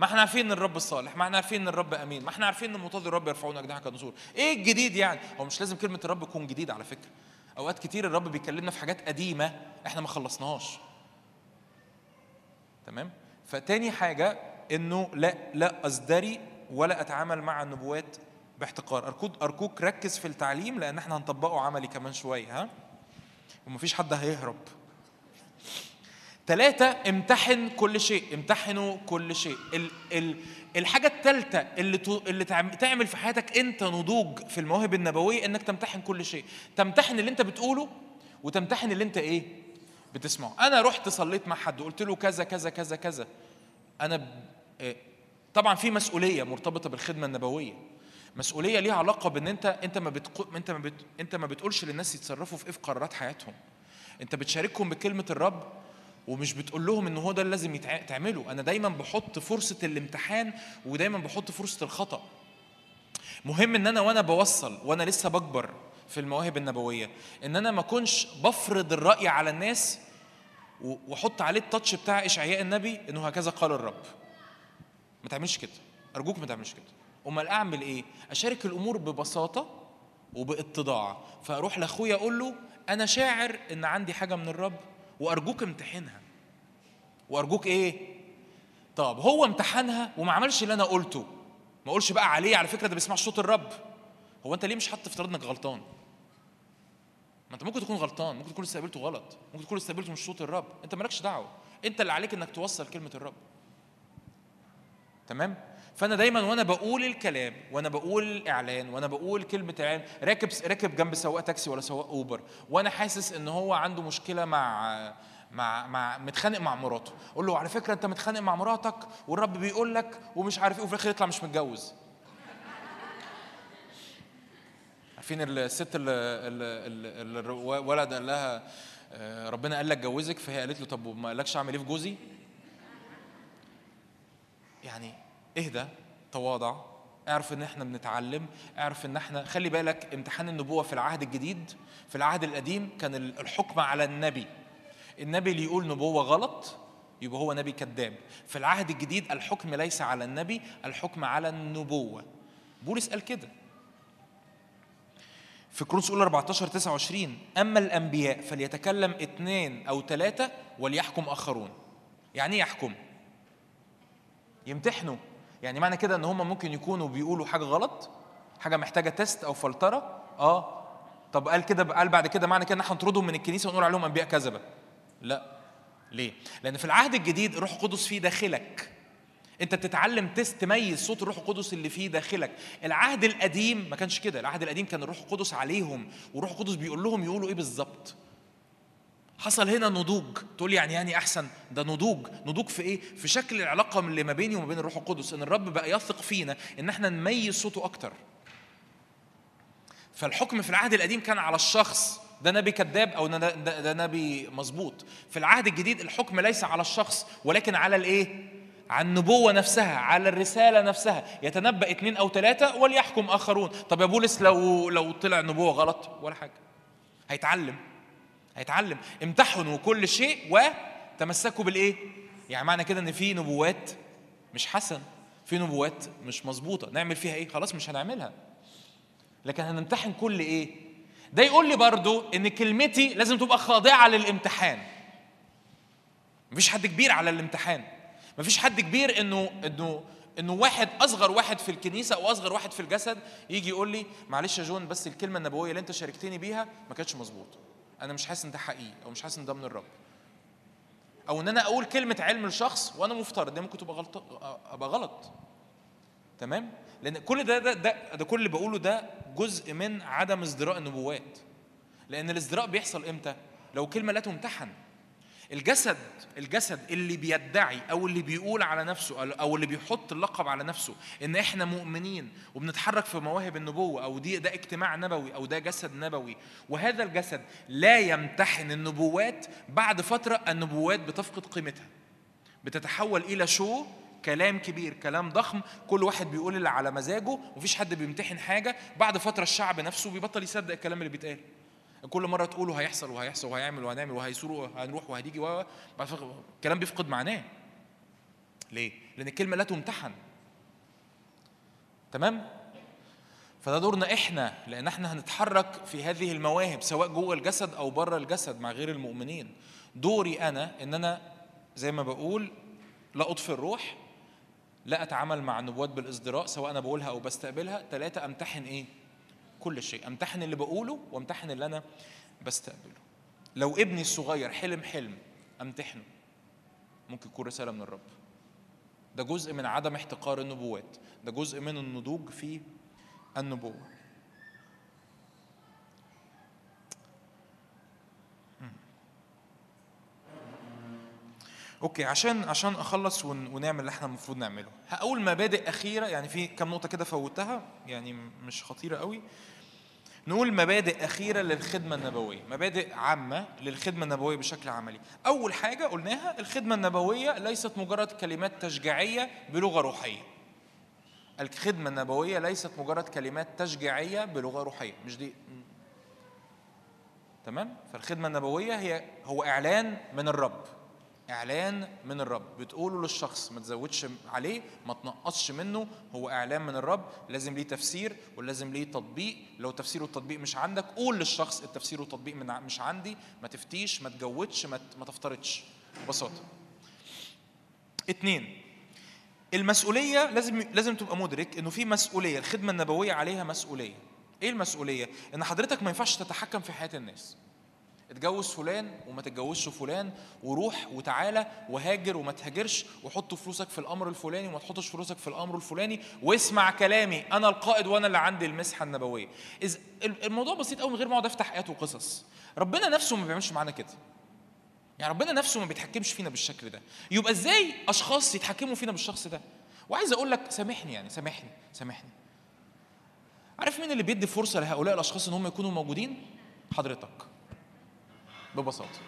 ما إحنا عارفين إن الرب الصالح ما إحنا عارفين إن الرب أمين ما إحنا عارفين إن منتظر الرب يرفعون اجنحه كالنسور إيه الجديد يعني؟ هو مش لازم كلمة الرب تكون جديد على فكرة. أوقات كتير الرب بيكلمنا في حاجات قديمة إحنا ما خلصناهاش. تمام؟ فتاني حاجة إنه لا لا ازدري ولا أتعامل مع النبوات باحتقار. ارجوك ارجوك ركز في التعليم لأن إحنا هنطبقه عملي كمان شوية ها؟ ومفيش حد هيهرب. ثلاثة امتحن كل شيء امتحنوا كل شيء. ال ال الحاجة الثالثة اللي اللي تعم- تعمل في حياتك انت نضوج في المواهب النبوية انك تمتحن كل شيء. تمتحن اللي انت بتقوله وتمتحن اللي انت إيه بتسمعه. أنا رحت صليت مع حد وقلت له كذا كذا كذا كذا. أنا ب... إيه، طبعا في مسؤولية مرتبطة بالخدمة النبوية. مسؤولية ليها علاقة بإن انت انت ما بتقو... انت ما بت... انت ما بتقولش للناس يتصرفوا في إيه في قرارات حياتهم. انت بتشاركهم بكلمة الرب ومش بتقول لهم إن هو ده اللي لازم. تعمله. أنا دايما بحط فرصة الامتحان ودايما بحط فرصة الخطأ. مهم إن أنا وأنا بوصل وأنا لسه بكبر في المواهب النبوية إن أنا ما أكونش بفرض الرأي على الناس وأحط عليه التاتش بتاع إشعياء النبي إنه هكذا قال الرب. ما تعملش كده. أرجوك ما تعملش كده. أمال أعمل إيه؟ أشارك الأمور ببساطة وباتضاع. فأروح لأخويا أقول له أنا شاعر إن عندي حاجة من الرب وأرجوك امتحنها. وأرجوك إيه؟ طب هو امتحنها وما عملش اللي أنا قلته. ما اقولش بقى عليه على فكرة ده بيسمع صوت الرب. هو أنت ليه مش حاطط افتراض إنك غلطان؟ ما أنت ممكن تكون غلطان ممكن تكون استقبلته غلط ممكن تكون استقبلته مش صوت الرب. أنت مالكش دعوة. أنت اللي عليك إنك توصل كلمة الرب. تمام؟ فانا دايما وأنا بقول الكلام وأنا بقول الاعلان وأنا بقول كلمة إعلان راكب راكب جنب سواق تاكسي ولا سواق أوبر وأنا حاسس إن هو عنده مشكلة مع مع مع متخانق مع مراته. أقول له على فكرة أنت متخانق مع مراتك والرب بيقول لك ومش عارف إيه وفي الآخر يطلع مش متجوز. عارفين الست اللي الولد قال لها آه، ربنا قال لك جوزك فهي قالت له طب وما قالكش أعمل إيه في جوزي؟ يعني اهدى تواضع اعرف ان إحنا بنتعلم اعرف ان إحنا خلي بالك امتحان النبوة في العهد الجديد في العهد القديم كان الحكم على النبي. النبي اللي يقول نبوة غلط يبقى هو نبي كذاب. في العهد الجديد الحكم ليس على النبي الحكم على النبوة. بولس قال كده. في كورنثوس الاولى 14 29 أما الأنبياء فليتكلم اثنين أو ثلاثة وليحكم آخرون. يعني إيه يحكم؟ يمتحنوا. يعني معنى كده ان هم ممكن يكونوا بيقولوا حاجة غلط حاجة محتاجة تيست أو فلترة آه. طب قال كده قال بعد كده معنى كده إن إحنا نطردهم من الكنيسة ونقول عليهم أنبياء كذبه لا. ليه؟ لأن في العهد الجديد الروح القدس فيه داخلك. أنت بتتعلم تميز صوت الروح القدس اللي فيه داخلك. العهد القديم ما كانش كده. العهد القديم كان الروح القدس عليهم والروح القدس بيقول لهم يقولوا إيه بالظبط؟ حصل هنا نضوج. تقول يعني يعني أحسن. ده نضوج. نضوج في إيه؟ في شكل العلاقة اللي ما بيني وما بين الروح القدس. إن الرب بقى يثق فينا إن إحنا نميز صوته أكتر. فالحكم في العهد القديم كان على الشخص. ده نبي كذاب أو ده نبي مظبوط. في العهد الجديد الحكم ليس على الشخص ولكن على الإيه؟ على النبوة نفسها على الرسالة نفسها. يتنبأ اثنين أو ثلاثة وليحكم آخرون. طب يا بولس لو لو طلع نبوة غلط ولا حاجة هيتعلم. هيتعلم. امتحنوا كل شيء وتمسكوا بالإيه؟ يعني معنى كده إن في نبوات مش حسن في نبوات مش مظبوطة. نعمل فيها إيه؟ خلاص مش هنعملها. لكن هنمتحن كل إيه؟ ده يقول لي برضو إن كلمتي لازم تبقى خاضعة للامتحان. مفيش حد كبير على الامتحان. مفيش حد كبير إنه إنه إنه واحد أصغر واحد في الكنيسة أو أصغر واحد في الجسد يجي يقول لي معلش يا جون بس الكلمة النبوية اللي أنت شاركتني بيها ما كانتش مظبوطة. أنا مش حاسس إن ده حقيقي أو مش حاسس إن ده من الرب. أو إن أنا أقول كلمة علم لشخص وأنا مفترض دي ممكن تبقى أبقى غلط. تمام؟ لأن كل ده ده ده, ده كل اللي بقوله ده جزء من عدم ازدراء النبوات. لأن الازدراء بيحصل إمتى؟ لو كلمة لا تمتحن. الجسد الجسد اللي بيدعي أو اللي بيقول على نفسه أو اللي بيحط اللقب على نفسه إن إحنا مؤمنين وبنتحرك في مواهب النبوة أو دي ده اجتماع نبوي أو ده جسد نبوي وهذا الجسد لا يمتحن النبوات بعد فترة النبوات بتفقد قيمتها. بتتحول إلى شو؟ كلام كبير كلام ضخم كل واحد بيقول اللي على مزاجه ومفيش حد بيمتحن حاجة بعد فترة الشعب نفسه بيبطل يصدق الكلام اللي بيتقال. كل مرة تقوله هيحصل وهيحصل وهيعمل وهنعمل وهيصور وهنروح وهتيجي و الكلام بيفقد معناه. ليه؟ لأن الكلمة لا تمتحن. تمام؟ فده دورنا إحنا لأن إحنا هنتحرك في هذه المواهب سواء جوه الجسد أو بره الجسد مع غير المؤمنين. دوري أنا إن أنا زي ما بقول لا أطفي الروح لا أتعامل مع النبوات بالازدراء سواء أنا بقولها أو بستقبلها. ثلاثة أمتحن إيه؟ كل شيء امتحن اللي بقوله وامتحن اللي أنا بستقبله. لو ابني الصغير حلم حلم امتحنه ممكن يكون رسالة من الرب. ده جزء من عدم احتقار النبوات ده جزء من النضوج في النبوة. أوكي عشان عشان أخلص ونعمل اللي إحنا المفروض نعمله. هقول مبادئ أخيرة يعني في كم نقطة كده فوتها يعني مش خطيرة قوي. نقول مبادئ أخيرة للخدمة النبوية مبادئ عامة للخدمة النبوية بشكل عملي. أول حاجة قلناها الخدمة النبوية ليست مجرد كلمات تشجيعية بلغة روحية. الخدمة النبوية ليست مجرد كلمات تشجيعية بلغة روحية مش دي. تمام؟ فالخدمة النبوية هي هو إعلان من الرب. إعلان من الرب. بتقوله للشخص ما تزودش عليه ما تنقصش منه هو إعلان من الرب. لازم ليه تفسير ولازم ليه تطبيق. لو تفسير والتطبيق مش عندك قول للشخص التفسير والتطبيق مش عندي. ما تفتيش ما تجودش ما, ما تفترضش. ببساطة. اتنين المسؤولية لازم لازم تبقى مدرك إنه في مسؤولية الخدمة النبوية عليها مسؤولية. إيه المسؤولية؟ إن حضرتك ما ينفعش تتحكم في حياة الناس. اتجوز فلان وما تتجوزش فلان وروح وتعالى وهاجر وما تهاجرش وحط فلوسك في الأمر الفلاني وما تحطش فلوسك في الأمر الفلاني واسمع كلامي أنا القائد وأنا اللي عندي المسحة النبوية. إذ الموضوع بسيط قوي من غير ما أقعد أفتح آيات وقصص. ربنا نفسه ما بيعملش معانا كده. يعني ربنا نفسه ما بيتحكمش فينا بالشكل ده. يبقى إزاي أشخاص يتحكموا فينا بالشخص ده؟ وعايز أقول لك سامحني يعني سامحني سامحني. عارف مين اللي بيدي فرصة لهؤلاء الأشخاص إن هم يكونوا موجودين؟ حضرتك. ببساطة.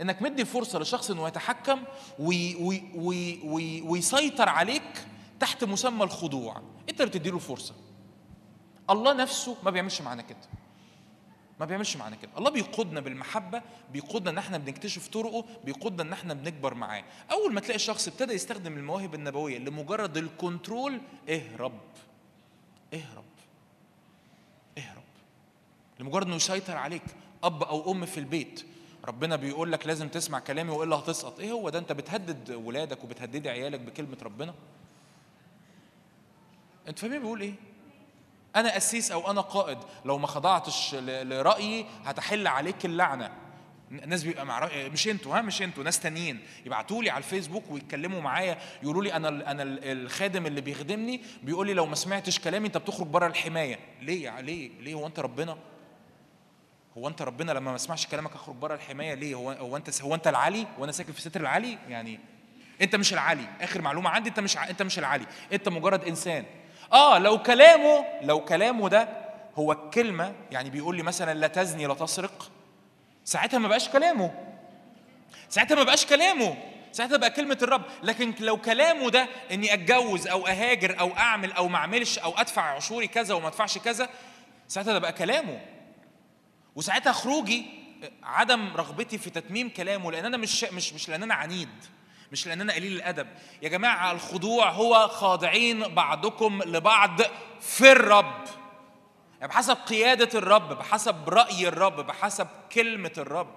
إنك مدي فرصة لشخص إنه يتحكم وي وي وي وي ويسيطر عليك تحت مسمى الخضوع. أنت اللي بتديله الفرصة. الله نفسه ما بيعملش معانا كده. ما بيعملش معانا كده. الله بيقودنا بالمحبة بيقودنا إن إحنا بنكتشف طرقه بيقودنا إن إحنا بنكبر معاه. أول ما تلاقي الشخص ابتدى يستخدم المواهب النبوية لمجرد الكنترول اهرب اهرب اهرب لمجرد إنه يسيطر عليك. أب أو أم في البيت. ربنا بيقول لك لازم تسمع كلامي وإلا هتسقط. إيه هو ده؟ أنت بتهدد ولادك وبتهددي عيالك بكلمة ربنا؟ أنت فاهمين بيقول إيه؟ أنا قسيس أو أنا قائد. لو ما خضعتش لرأيي هتحل عليك اللعنة. الناس بيبقى مع مش أنتوا ها؟ مش أنتوا ناس تانيين. يبعتوا لي على الفيسبوك ويتكلموا معايا. يقولوا لي أنا أنا الخادم اللي بيخدمني بيقول لي لو ما سمعتش كلامي أنت بتخرج بره الحماية. ليه ليه؟ ليه هو أنت ربنا؟ هو انت ربنا لما ما اسمعش كلامك اخرج بره الحماية ليه؟ هو هو انت هو انت العلي وأنا ساكن في ستر العلي يعني انت مش العلي آخر معلومة عندي انت مش انت مش العلي انت مجرد إنسان. آه لو كلامه لو كلامه ده هو الكلمة يعني بيقول لي مثلا لا تزني لا تسرق ساعتها ما بقاش كلامه. ساعتها ما بقاش كلامه. ساعتها بقى كلمة الرب. لكن لو كلامه ده إني أتجوز أو أهاجر أو أعمل أو ما أعملش أو أدفع عشوري كذا وما أدفعش كذا ساعتها ده بقى كلامه. وساعتها خروجي عدم رغبتي في تتميم كلامه لأن أنا مش مش مش لأن أنا عنيد مش لأن أنا قليل الأدب. يا جماعة الخضوع هو خاضعين بعضكم لبعض في الرب. يعني بحسب قيادة الرب بحسب رأي الرب بحسب كلمة الرب.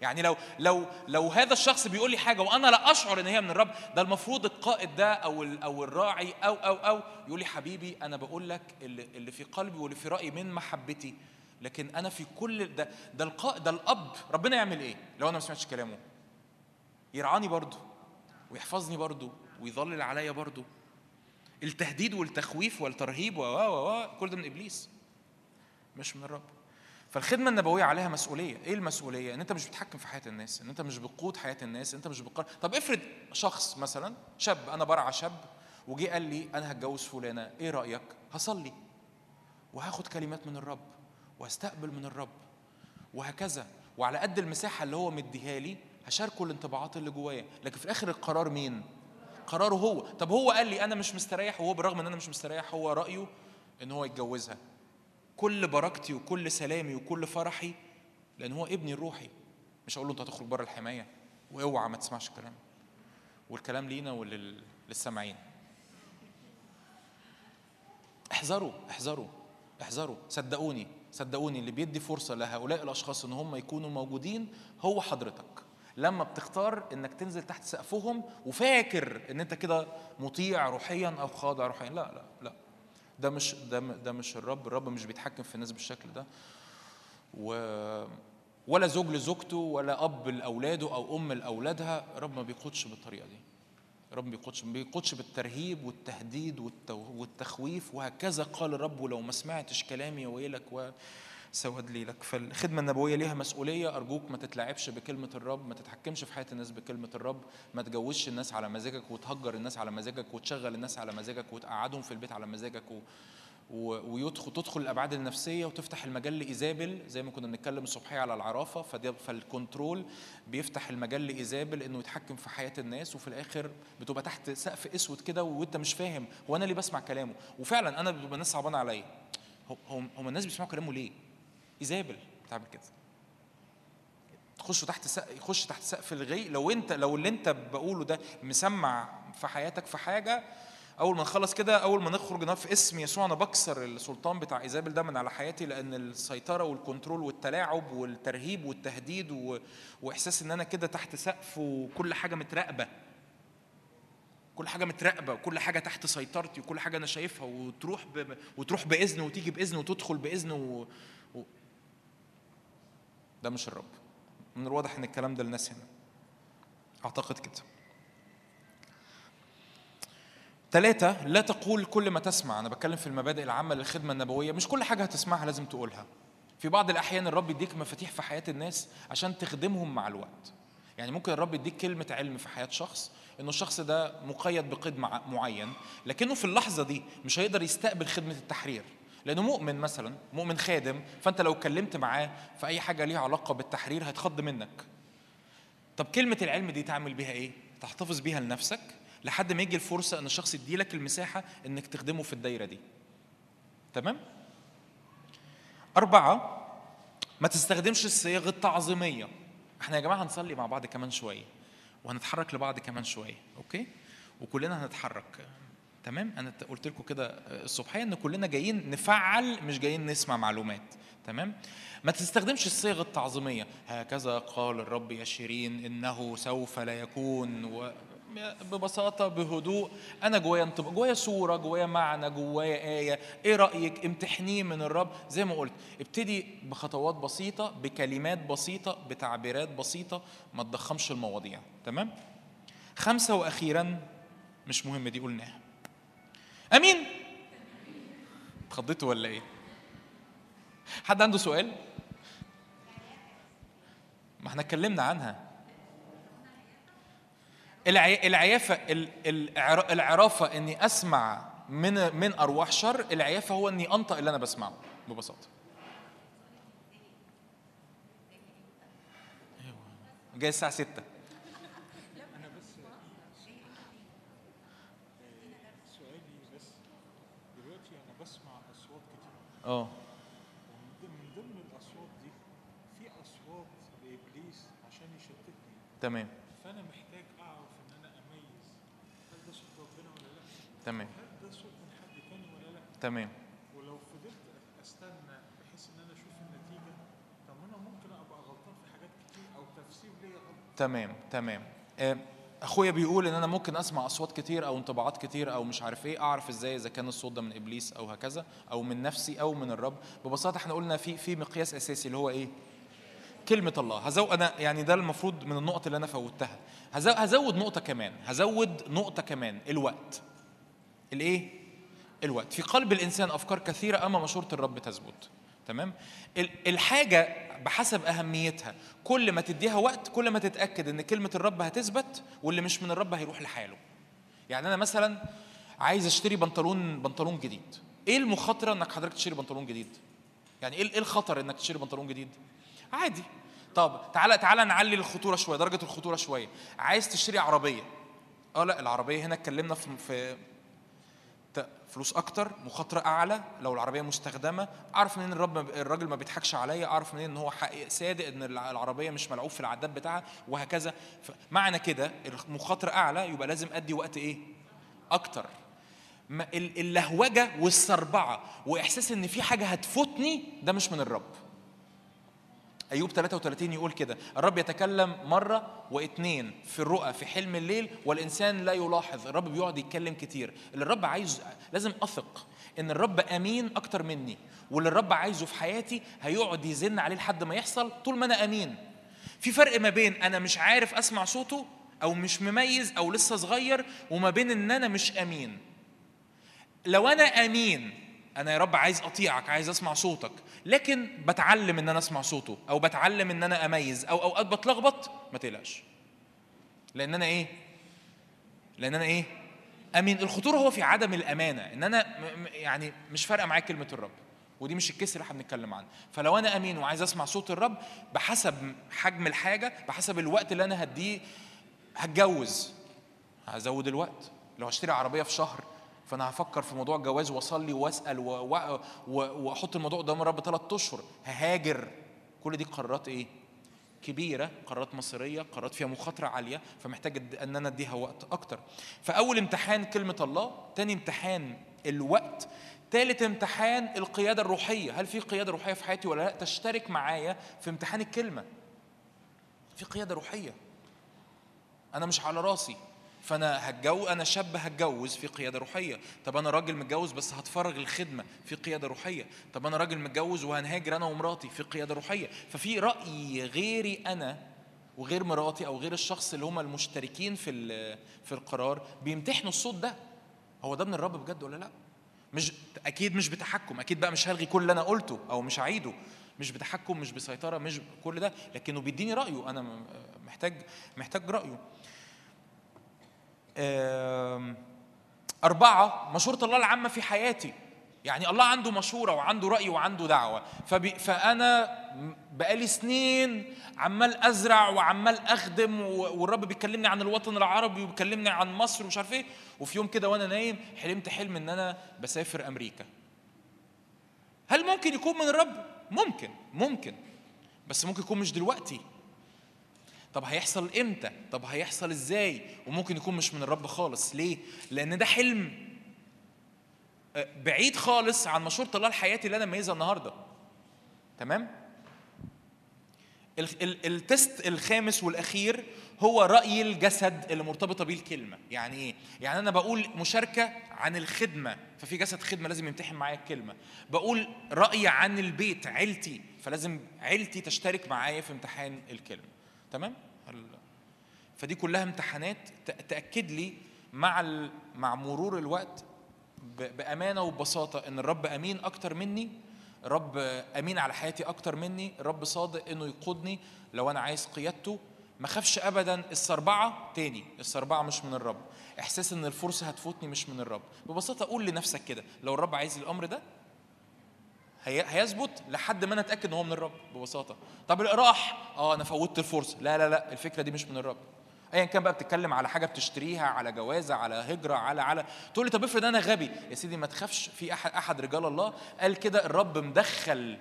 يعني لو لو لو هذا الشخص بيقول لي حاجة وأنا لا أشعر إن هي من الرب ده المفروض القائد ده أو أو الراعي أو أو أو يقول لي حبيبي أنا بقول لك اللي في قلبي واللي في رأيي من محبتي لكن أنا في كل ده ده القائد ده الأب ربنا يعمل إيه؟ لو أنا ما سمعتش كلامه. يرعاني برضه ويحفظني برضه ويظلل عليا برضه. التهديد والتخويف والترهيب و و كل ده من إبليس. مش من الرب. فالخدمة النبوية عليها مسؤولية. إيه المسؤولية؟ إن أنت مش بتتحكم في حياة الناس إن أنت مش بتقود حياة الناس أنت مش بتقرر طب افرض شخص مثلا شاب أنا برعى شاب وجي قال لي أنا هتجوز فلانة إيه رأيك؟ هصلي. وهاخد كلمات من الرب. وهستقبل من الرب وهكذا. وعلى قد المساحة اللي هو مديها لي هشاركه الانطباعات اللي جوايا. لكن في الآخر القرار مين؟ قراره هو. طب هو قال لي أنا مش مستريح وهو بالرغم إن أنا مش مستريح هو رأيه إن هو يتجوزها. كل بركتي وكل سلامي وكل فرحي لأن هو ابني الروحي. مش هقول له أنت هتخرج بره الحماية. وأوعى ما تسمعش الكلام. والكلام لينا وللسامعين احذروا احذروا احذروا. صدقوني. صدقوني اللي بيدي فرصة لهؤلاء الأشخاص إن هم يكونوا موجودين هو حضرتك. لما بتختار إنك تنزل تحت سقفهم وفاكر إن أنت كده مطيع روحيا أو خاضع روحيا لا لا لا. ده مش ده ده مش الرب. الرب مش بيتحكم في الناس بالشكل ده. و ولا زوج لزوجته ولا أب لأولاده أو أم لأولادها الرب ما بيقودش بالطريقة دي. ما بيقودش بيقودش بالترهيب والتهديد والتخويف وهكذا قال الرب ولو ما سمعتش كلامي ويلك وسود ليلك فالخدمة النبوية ليها مسؤولية. أرجوك ما تتلاعبش بكلمة الرب ما تتحكمش في حياة الناس بكلمة الرب ما تجوزش الناس على مزاجك وتهجر الناس على مزاجك وتشغل الناس على مزاجك وتقعدهم في البيت على مزاجك و... ويدخل تدخل الأبعاد النفسية وتفتح المجال لإيزابل زي ما كنا بنتكلم الصبحية على العرافة فده فالكنترول بيفتح المجال لإيزابل إنه يتحكم في حياة الناس وفي الآخر بتبقى تحت سقف أسود كده وأنت مش فاهم هو أنا ليه بسمع كلامه؟ وفعلا أنا بتبقى الناس صعبانة عليا. هم الناس بيسمعوا كلامه ليه؟ إيزابل بتعمل كده. تخشوا تحت سقف يخش تحت سقف الغي لو انت لو اللي أنت بقوله ده مسمع في حياتك في حاجة أول ما نخلص كده أول ما نخرج في اسم يسوع أنا بكسر السلطان بتاع ايزابل ده من على حياتي لأن السيطرة والكنترول والتلاعب والترهيب والتهديد و... وإحساس إن أنا كده تحت سقف وكل حاجة متراقبة. كل حاجة متراقبة وكل حاجة تحت سيطرتي وكل حاجة أنا شايفها وتروح ب... وتروح بإذن وتيجي بإذن وتدخل بإذن و... و... ده مش الرب. من الواضح إن الكلام ده للناس هنا. أعتقد كده. ثلاثة لا تقول كل ما تسمع. أنا بتكلم في المبادئ العامة للخدمة النبوية مش كل حاجة هتسمعها لازم تقولها. في بعض الأحيان الرب يديك مفاتيح في حياة الناس عشان تخدمهم مع الوقت. يعني ممكن الرب يديك كلمة علم في حياة شخص إنه الشخص ده مقيد بقيد مع- معين لكنه في اللحظة دي مش هيقدر يستقبل خدمة التحرير. لأنه مؤمن مثلا مؤمن خادم فأنت لو اتكلمت معاه في أي حاجة ليها علاقة بالتحرير هيتخض منك. طب كلمة العلم دي تعمل بيها إيه؟ تحتفظ بيها لنفسك لحد ما يجي الفرصة إن الشخص يديلك المساحة إنك تخدمه في الدايرة دي. تمام؟ أربعة ما تستخدمش الصيغ التعظيمية. إحنا يا جماعة هنصلي مع بعض كمان شوية وهنتحرك لبعض كمان شوية، أوكي؟ وكلنا هنتحرك. تمام؟ أنا قلت لكم كده الصبحية إن كلنا جايين نفعل مش جايين نسمع معلومات. تمام؟ ما تستخدمش الصيغ التعظيمية هكذا قال الرب يا شيرين إنه سوف لا يكون و... ببساطة بهدوء. أنا جوايا انطباع جوايا صورة جوايا معنى جوايا آية. إيه رأيك؟ امتحنيه من الرب. زي ما قلت ابتدي بخطوات بسيطة بكلمات بسيطة بتعبيرات بسيطة. ما تضخمش المواضيع. تمام؟ خمسة وأخيرا مش مهم دي قلناها. أمين؟ اتخضيتوا ولا إيه؟ حد عنده سؤال؟ ما إحنا اتكلمنا عنها. العي... العيافة ال... العر... العرافة إني أسمع من من أرواح شر العيافة هو إني أنطق اللي أنا بسمعه ببساطة. جاي الساعة 6 سؤالي بس دلوقتي أنا بسمع اصوات كتير آه من ضمن الاصوات دي في اصوات لابليس عشان يشتتني تمام فانا محتاج اعرف ان أنا اميز هل ده صوت ربنا ولا لا تمام. ده صوت من حد تاني ولا لا؟ تمام. ولو فضلت استنى بحيث إن أنا أشوف النتيجة طب أنا ممكن أبقى غلطان في حاجات كتير أو تفسير ليا غلط. تمام تمام. آه، أخويا بيقول إن أنا ممكن أسمع أصوات كتير أو انطباعات كتير أو مش عارف إيه أعرف إزاي إذا كان الصوت ده من إبليس أو هكذا أو من نفسي أو من الرب. ببساطة إحنا قلنا في في مقياس أساسي اللي هو إيه؟ كلمة الله. هزود أنا يعني ده المفروض من النقط اللي أنا فوتها. هزو- هزود نقطة كمان هزود نقطة كمان الوقت. الإيه؟ الوقت. في قلب الإنسان أفكار كثيرة أما مشورة الرب تثبت. تمام؟ ال- الحاجة بحسب أهميتها. كل ما تديها وقت كل ما تتأكد إن كلمة الرب هتثبت واللي مش من الرب هيروح لحاله. يعني أنا مثلا عايز أشتري بنطلون بنطلون جديد. إيه المخاطرة إنك حضرتك تشتري بنطلون جديد؟ يعني إيه إيه الخطر إنك تشتري بنطلون جديد؟ عادي. طب تعالى تعالى نعلي الخطورة شوية درجة الخطورة شوية. عايز تشتري عربية؟ آه لا العربية هنا اتكلمنا في فلوس أكتر مخاطرة أعلى لو العربية مستخدمة أعرف منين الرب الراجل ما بيضحكش عليا أعرف منين إن هو حقيقي صادق إن الع- العربية مش ملعوب في العداد بتاعها وهكذا. معنى كده المخاطره أعلى يبقى لازم أدي وقت إيه؟ أكتر. اللهوجة والسربعه وإحساس إن في حاجة هتفوتني ده مش من الرب. أيوب 33 يقول كده الرب يتكلم مرة واثنين في الرؤى في حلم الليل والإنسان لا يلاحظ الرب بيقعد يتكلم كتير. اللي الرب عايز لازم أثق إن الرب أمين أكتر مني واللي الرب عايزه في حياتي هيقعد يزن عليه لحد ما يحصل طول ما أنا أمين. في فرق ما بين أنا مش عارف أسمع صوته أو مش مميز أو لسه صغير وما بين إن أنا مش أمين. لو أنا أمين أنا يا رب عايز أطيعك عايز أسمع صوتك. لكن بتعلم إن أنا أسمع صوته أو بتعلم إن أنا أميز أو أوقات بتلخبط ما تقلقش. لأن أنا إيه؟ لأن أنا إيه؟ أمين. الخطورة هو في عدم الأمانة إن أنا يعني مش فارقة معايا كلمة الرب. ودي مش الكسر اللي إحنا بنتكلم عنه فلو أنا أمين وعايز أسمع صوت الرب بحسب حجم الحاجة بحسب الوقت اللي أنا هديه هتجوز. هزود الوقت. لو هشتري عربية في شهر فأنا هفكر في موضوع الجواز وأصلي وأسأل وأحط الموضوع قدام الرب ثلاث أشهر. ههاجر. كل دي قرارات إيه؟ كبيرة قرارات مصيرية قرارات فيها مخاطرة عالية فمحتاج أد- أن أنا أديها وقت أكتر. فاول امتحان كلمة الله تاني امتحان الوقت ثالث امتحان القيادة الروحية. هل في قيادة روحية في حياتي ولا لأ؟ تشترك معايا في امتحان الكلمة. في قيادة روحية. أنا مش على راسي. فأنا هتجو أنا شاب هتجوز في قيادة روحية. طب أنا راجل متجوز بس هتفرغ الخدمة في قيادة روحية. طب أنا راجل متجوز وهنهاجر أنا ومراتي في قيادة روحية. ففي رأي غيري أنا وغير مراتي أو غير الشخص اللي هم المشتركين في في القرار بيمتحنوا الصوت ده. هو ده من الرب بجد ولا لأ؟ مش أكيد مش بتحكم. أكيد بقى مش هلغي كل اللي أنا قلته أو مش هعيده. مش بتحكم مش بسيطرة مش كل ده. لكنه بيديني رأيه. أنا محتاج محتاج رأيه. أربعة مشورة الله العامة في حياتي. يعني الله عنده مشورة وعنده رأي وعنده دعوة. فأنا بقالي سنين عمال أزرع وعمال أخدم والرب بيكلمني عن الوطن العربي وبيكلمني عن مصر ومش عارف إيه. وفي يوم كده وأنا نايم حلمت حلم إن أنا بسافر أمريكا. هل ممكن يكون من الرب؟ ممكن ممكن. بس ممكن يكون مش دلوقتي. طب هيحصل إمتى؟ طب هيحصل إزاي؟ وممكن يكون مش من الرب خالص. ليه؟ لأن ده حلم. آه، بعيد خالص عن مشورة الله لحياتي اللي أنا مميزها النهارده. تمام؟ ال- ال- التست الخامس والأخير هو رأي الجسد اللي مرتبطة بيه الكلمة يعني إيه؟ يعني أنا بقول مشاركة عن الخدمة. ففي جسد خدمة لازم يمتحن معايا الكلمة. بقول رأي عن البيت عيلتي. فلازم عيلتي تشترك معايا في امتحان الكلمة. تمام؟ فدي كلها امتحانات تأكد لي مع مع مرور الوقت بأمانة وببساطة إن الرب أمين أكتر مني الرب أمين على حياتي أكتر مني الرب صادق إنه يقودني لو أنا عايز قيادته. ما خافش ابدا السربعة تاني السربعة مش من الرب. إحساس إن الفرصة هتفوتني مش من الرب. ببساطة قول لنفسك كده لو الرب عايز الأمر ده. هيثبت لحد ما أنا اتاكد ان هو من الرب ببساطه. طب راح آه أنا فوتت الفرصه. لا لا لا الفكرة دي مش من الرب. ايا كان بقى بتتكلم على حاجة بتشتريها على جوازه على هجره على على. تقول لي طب افرض أنا غبي. يا سيدي ما تخافش في أحد أحد رجال الله قال كده الرب مدخل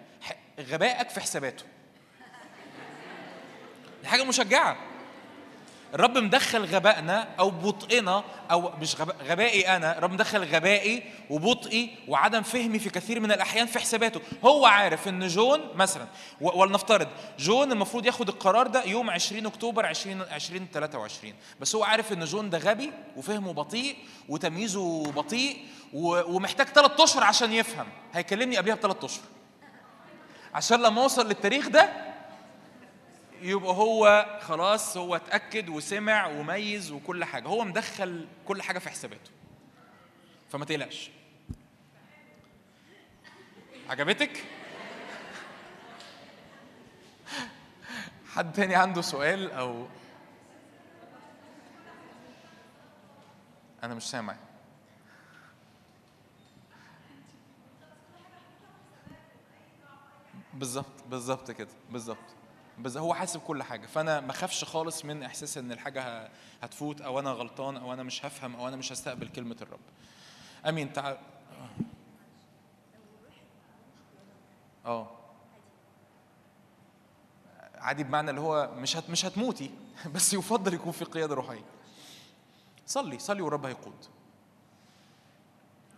غبائك في حساباته. دي حاجة مشجعه. الرب مدخل غبائنا أو بطئنا أو مش غبائي أنا الرب مدخل غبائي وبطئي وعدم فهمي في كثير من الأحيان في حساباته. هو عارف إن جون مثلا ولنفترض جون المفروض ياخد القرار ده يوم 20 أكتوبر 20 2023 بس هو عارف إن جون ده غبي وفهمه بطيء وتمييزه بطيء ومحتاج ثلاث أشهر عشان يفهم. هيكلمني قبلها بثلاث أشهر. عشان لما أوصل للتاريخ ده يبقى هو خلاص هو اتأكد وسمع وميز وكل حاجة. هو مدخل كل حاجة في حساباته. فما تقلقش. عجبتك؟ حد تاني عنده سؤال أو؟ أنا مش سامع. بالظبط بالظبط كده بالظبط. بس هو حاسب كل حاجة. فأنا ما اخافش خالص من إحساس إن الحاجة هتفوت أو أنا غلطان أو أنا مش هفهم أو أنا مش هستقبل كلمة الرب. آمين. تعال آه. عادي بمعنى اللي هو مش هت مش هتموتي بس يفضل يكون في قيادة روحية. صلي صلي والرب هيقود.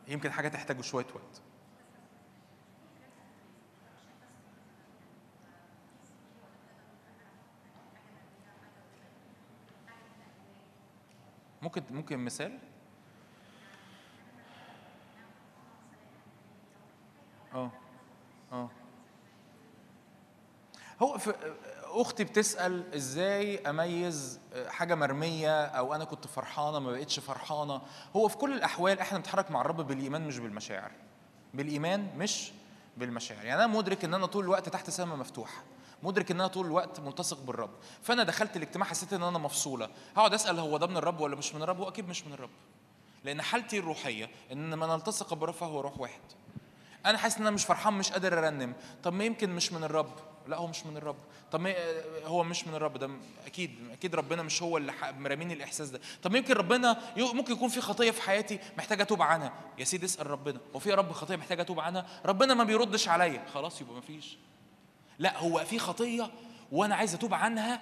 يمكن حاجة تحتاج شوية وقت. ممكن ممكن مثال؟ آه آه. هو في أختي بتسأل إزاي أميز حاجة مرمية أو أنا كنت فرحانة ما بقتش فرحانة؟ هو في كل الأحوال إحنا بنتحرك مع الرب بالإيمان مش بالمشاعر. بالإيمان مش بالمشاعر. يعني أنا مدرك إن أنا طول الوقت تحت سماء مفتوحة. مدرك إن أنا طول الوقت ملتصق بالرب. فأنا دخلت الاجتماع حسيت إن أنا مفصولة. هقعد أسأل هو ده من الرب ولا مش من الرب؟ واكيد مش من الرب. لأن حالتي الروحية إن من ألتصق بالرب فهو روح واحد. أنا حاسس إن أنا مش فرحان مش قادر أرنم. طب ما يمكن مش من الرب؟ لا هو مش من الرب. طب ما هو مش من الرب. ده أكيد أكيد ربنا مش هو اللي مرميني الإحساس ده. طب يمكن ربنا ممكن يكون في خطية في حياتي محتاج أتوب عنها. يا سيدي اسأل ربنا. هو في يا رب خطية محتاج أتوب عنها؟ ربنا ما بيردش عليا. خلاص يبقى ما فيش. لا هو في خطية وأنا عايز أتوب عنها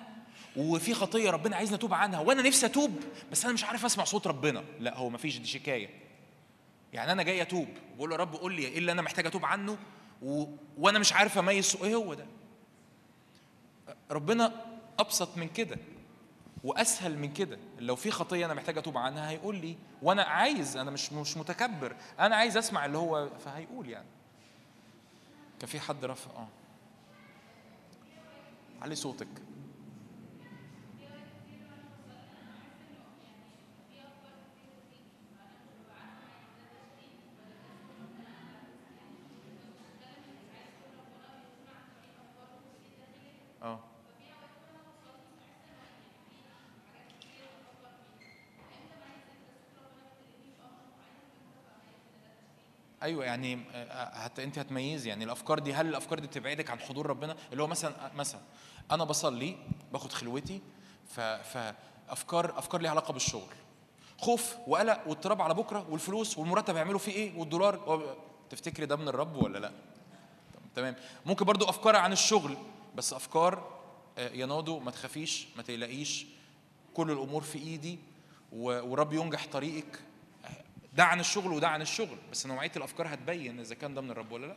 وفي خطية ربنا عايزني أتوب عنها وأنا نفسي أتوب بس أنا مش عارف أسمع صوت ربنا. لا هو ما فيش دي شكاية. يعني أنا جاي أتوب بقول له رب قول لي إيه اللي أنا محتاج أتوب عنه و... وأنا مش عارف أميز إيه هو ده. ربنا أبسط من كده وأسهل من كده. لو في خطية أنا محتاج أتوب عنها هيقول لي وأنا عايز أنا مش مش متكبر أنا عايز أسمع اللي هو فهيقول يعني. كان في حد رفع؟ آه. علي صوتك. آه. أيوه يعني آه، هت انت هتميزي. يعني الأفكار دي هل الأفكار دي بتبعدك عن حضور ربنا؟ اللي هو مثلا مثلا أنا بصلي باخد خلوتي فأفكار أفكار ليها علاقة بالشغل. خوف وقلق واضطراب على بكرة والفلوس والمرتب هيعملوا فيه إيه؟ والدولار. تفتكري ده من الرب ولا لأ؟ تمام. ممكن برضو أفكار عن الشغل بس أفكار آه، يا نادو ما تخافيش ما تقلقيش. كل الأمور في إيدي ورب ينجح طريقك. ده عن الشغل وده عن الشغل بس نوعية الأفكار هتبين إذا كان ده من الرب ولا لأ.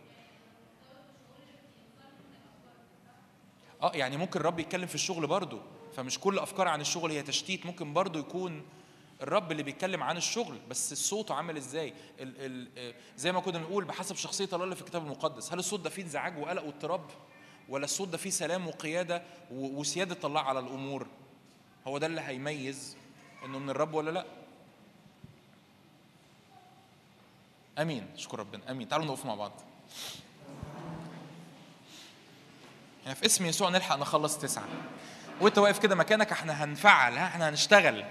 آه يعني ممكن الرب يتكلم في الشغل برضو فمش كل أفكار عن الشغل هي تشتيت ممكن برضو يكون الرب اللي بيتكلم عن الشغل بس الصوت عامل إزاي؟ ال ال آه، زي ما كنا بنقول بحسب شخصية الله اللي في الكتاب المقدس هل الصوت ده فيه انزعاج وقلق واضطراب ولا الصوت ده فيه سلام وقيادة وسيادة الله على الأمور؟ هو ده اللي هيميز إنه من الرب ولا لأ؟ آمين. شكر ربنا. آمين. تعالوا نقف مع بعض. يعني في اسم يسوع نلحق نخلص تسعة. وانت واقف كده مكانك إحنا هنفعل إحنا هنشتغل.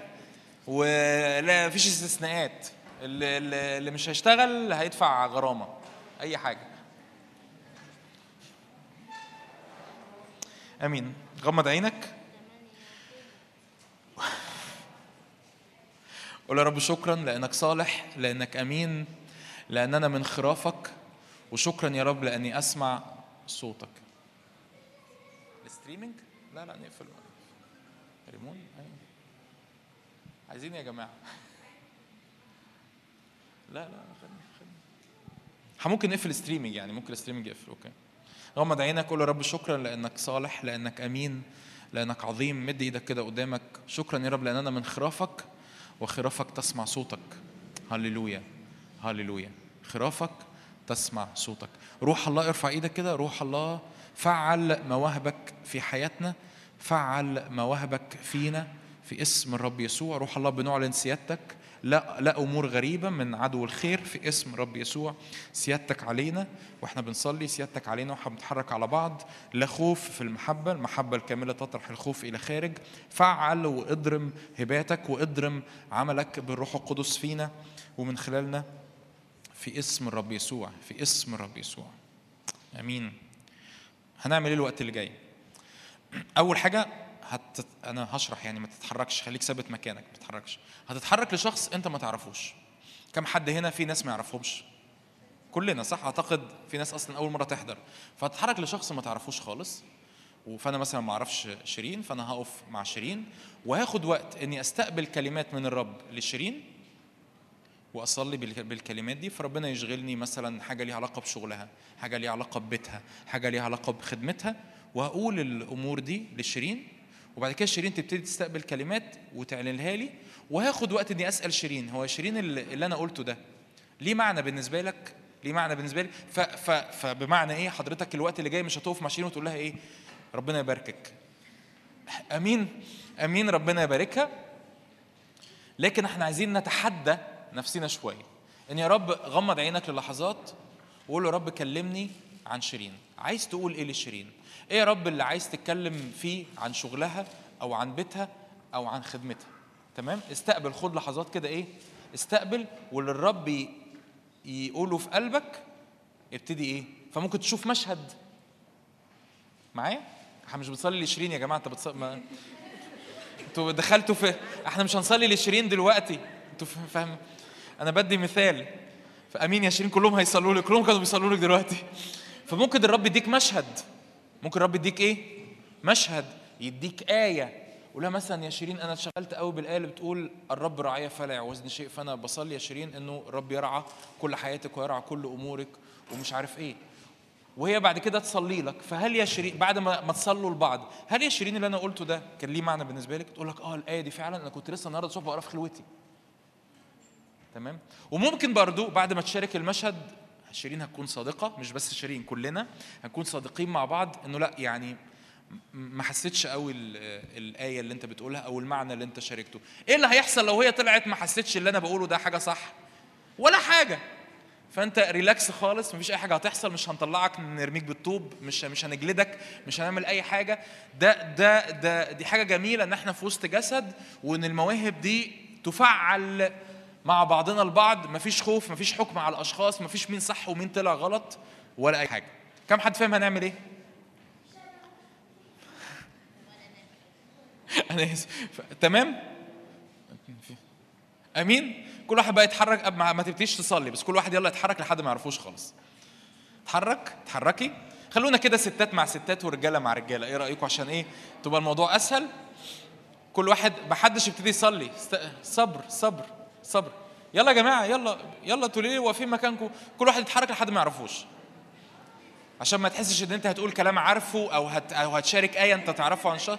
ولا فيش استثناءات. اللي, اللي مش هيشتغل هيدفع غرامة. أي حاجة. آمين. غمض عينك. قول يا رب شكرا لأنك صالح لأنك أمين. لاننا من خرافك وشكرا يا رب لأني أسمع صوتك. ال streaming؟ لا لا نقفل. ريمون؟ أيوة. عايزين يا جماعة. لا لا خلينا خلينا ممكن نقفل streaming يعني ممكن ال streaming يقفل okay. غمض عينك قول يا رب شكرا لأنك صالح لأنك أمين لأنك عظيم. مد إيدك كده قدامك. شكرا يا رب لاننا من خرافك وخرافك تسمع صوتك. هللويا. هللويا. خرافك تسمع صوتك. روح الله ارفع إيدك كده. روح الله فعل مواهبك في حياتنا. فعل مواهبك فينا في اسم الرب يسوع. روح الله بنعلن سيادتك. لا لا أمور غريبة من عدو الخير في اسم رب يسوع. سيادتك علينا وإحنا بنصلي سيادتك علينا وإحنا بنتحرك على بعض. لا خوف في المحبة المحبة الكاملة تطرح الخوف إلى خارج. فعل وإضرم هباتك وإضرم عملك بالروح القدس فينا ومن خلالنا. في اسم الرب يسوع في اسم الرب يسوع. آمين. هنعمل إيه الوقت اللي جاي؟ أول حاجة هت... أنا هشرح يعني ما تتحركش خليك ثابت مكانك ما تتحركش. هتتحرك لشخص أنت ما تعرفوش. كم حد هنا في ناس ما يعرفهمش؟ كلنا صح؟ أعتقد في ناس أصلا أول مرة تحضر. فهتتحرك لشخص ما تعرفوش خالص. فانا مثلا ما أعرفش شيرين فأنا هقف مع شيرين. وهاخد وقت إني أستقبل كلمات من الرب لشيرين. وأصلي بالك- بالكلمات دي فربنا يشغلني مثلا حاجة ليها علاقة بشغلها حاجة ليها علاقة ببيتها حاجة ليها علاقة بخدمتها وهقول الأمور دي لشيرين وبعد كده شيرين تبتدي تستقبل كلمات وتعلنها لي وهاخد وقت إني أسأل شيرين. هو شيرين اللي أنا قلته ده ليه معنى بالنسبة لك؟ ليه معنى بالنسبة لي؟ ف ف فبمعنى إيه؟ حضرتك الوقت اللي جاي مش هتقف مع شيرين وتقول لها إيه؟ ربنا يباركك. أمين أمين ربنا يباركها. لكن إحنا عايزين نتحدى نفسنا شوية. إن يا رب غمض عينك للحظات وقول له يا رب كلمني عن شيرين. عايز تقول إيه لشيرين؟ إيه يا رب اللي عايز تتكلم فيه عن شغلها أو عن بيتها أو عن خدمتها؟ تمام؟ استقبل خد لحظات كده إيه؟ استقبل واللي الرب يقوله في قلبك ابتدي إيه؟ فممكن تشوف مشهد. معايا؟ إحنا مش بنصلي لشيرين يا جماعة أنت بتصلي ما... أنتوا دخلتوا في إحنا مش هنصلي لشيرين دلوقتي. أنتوا فا- فاهم أنا بدي مثال. فأمين يا شيرين كلهم هيصلوا لك كلهم كانوا بيصلوا لك دلوقتي. فممكن الرب يديك مشهد. ممكن الرب يديك إيه؟ مشهد. يديك آية. قولها مثلا يا شيرين أنا اتشغلت قوي بالآية اللي بتقول الرب رعايا فلا يعوزني شيء فأنا بصلي يا شيرين إنه الرب يرعى كل حياتك ويرعى كل أمورك. ومش عارف إيه. وهي بعد كده تصلي لك. فهل يا شيرين بعد ما ما تصلوا لبعض هل يا شيرين اللي أنا قلته ده كان ليه معنى بالنسبة لك؟ تقول لك آه الآية دي فعلا أنا كنت لسه النهارده الصبح بقرا في خلوتي. تمام؟ وممكن برضو بعد ما تشارك المشهد شيرين هتكون صادقة مش بس شيرين كلنا هنكون صادقين مع بعض إنه لأ يعني ما حسيتش قوي ال- الآية اللي أنت بتقولها أو المعنى اللي أنت شاركته. إيه اللي هيحصل لو هي طلعت ما حسيتش اللي أنا بقوله ده حاجة صح؟ ولا حاجة. فأنت relax خالص مفيش أي حاجة هتحصل مش هنطلعك نرميك بالطوب مش مش هنجلدك مش هنعمل أي حاجة. ده ده ده دي حاجة جميلة إن إحنا في وسط جسد وإن المواهب دي تفعل مع بعضنا البعض مفيش خوف مفيش حكم على الأشخاص مفيش مين صح ومين طلع غلط ولا أي حاجة. كم حد فاهم هنعمل إيه؟ أنا آسف. تمام؟ أمين؟ كل واحد بقى يتحرك ما ما تبتديش تصلي بس كل واحد يلا يتحرك لحد ما يعرفوش خالص اتحرك؟ اتحركي. خلونا كده ستات مع ستات ورجالة مع رجالة. إيه رايكم عشان إيه؟ تبقى الموضوع أسهل. كل واحد محدش يبتدي يصلي. صبر صبر. صبر. يلا يا جماعة يلا يلا أنتوا ليه واقفين مكانكم كل واحد يتحرك لحد ما يعرفوش. عشان ما تحسش إن أنت هتقول كلام عارفه أو هت أو هتشارك آية أنت تعرفه عن شخص.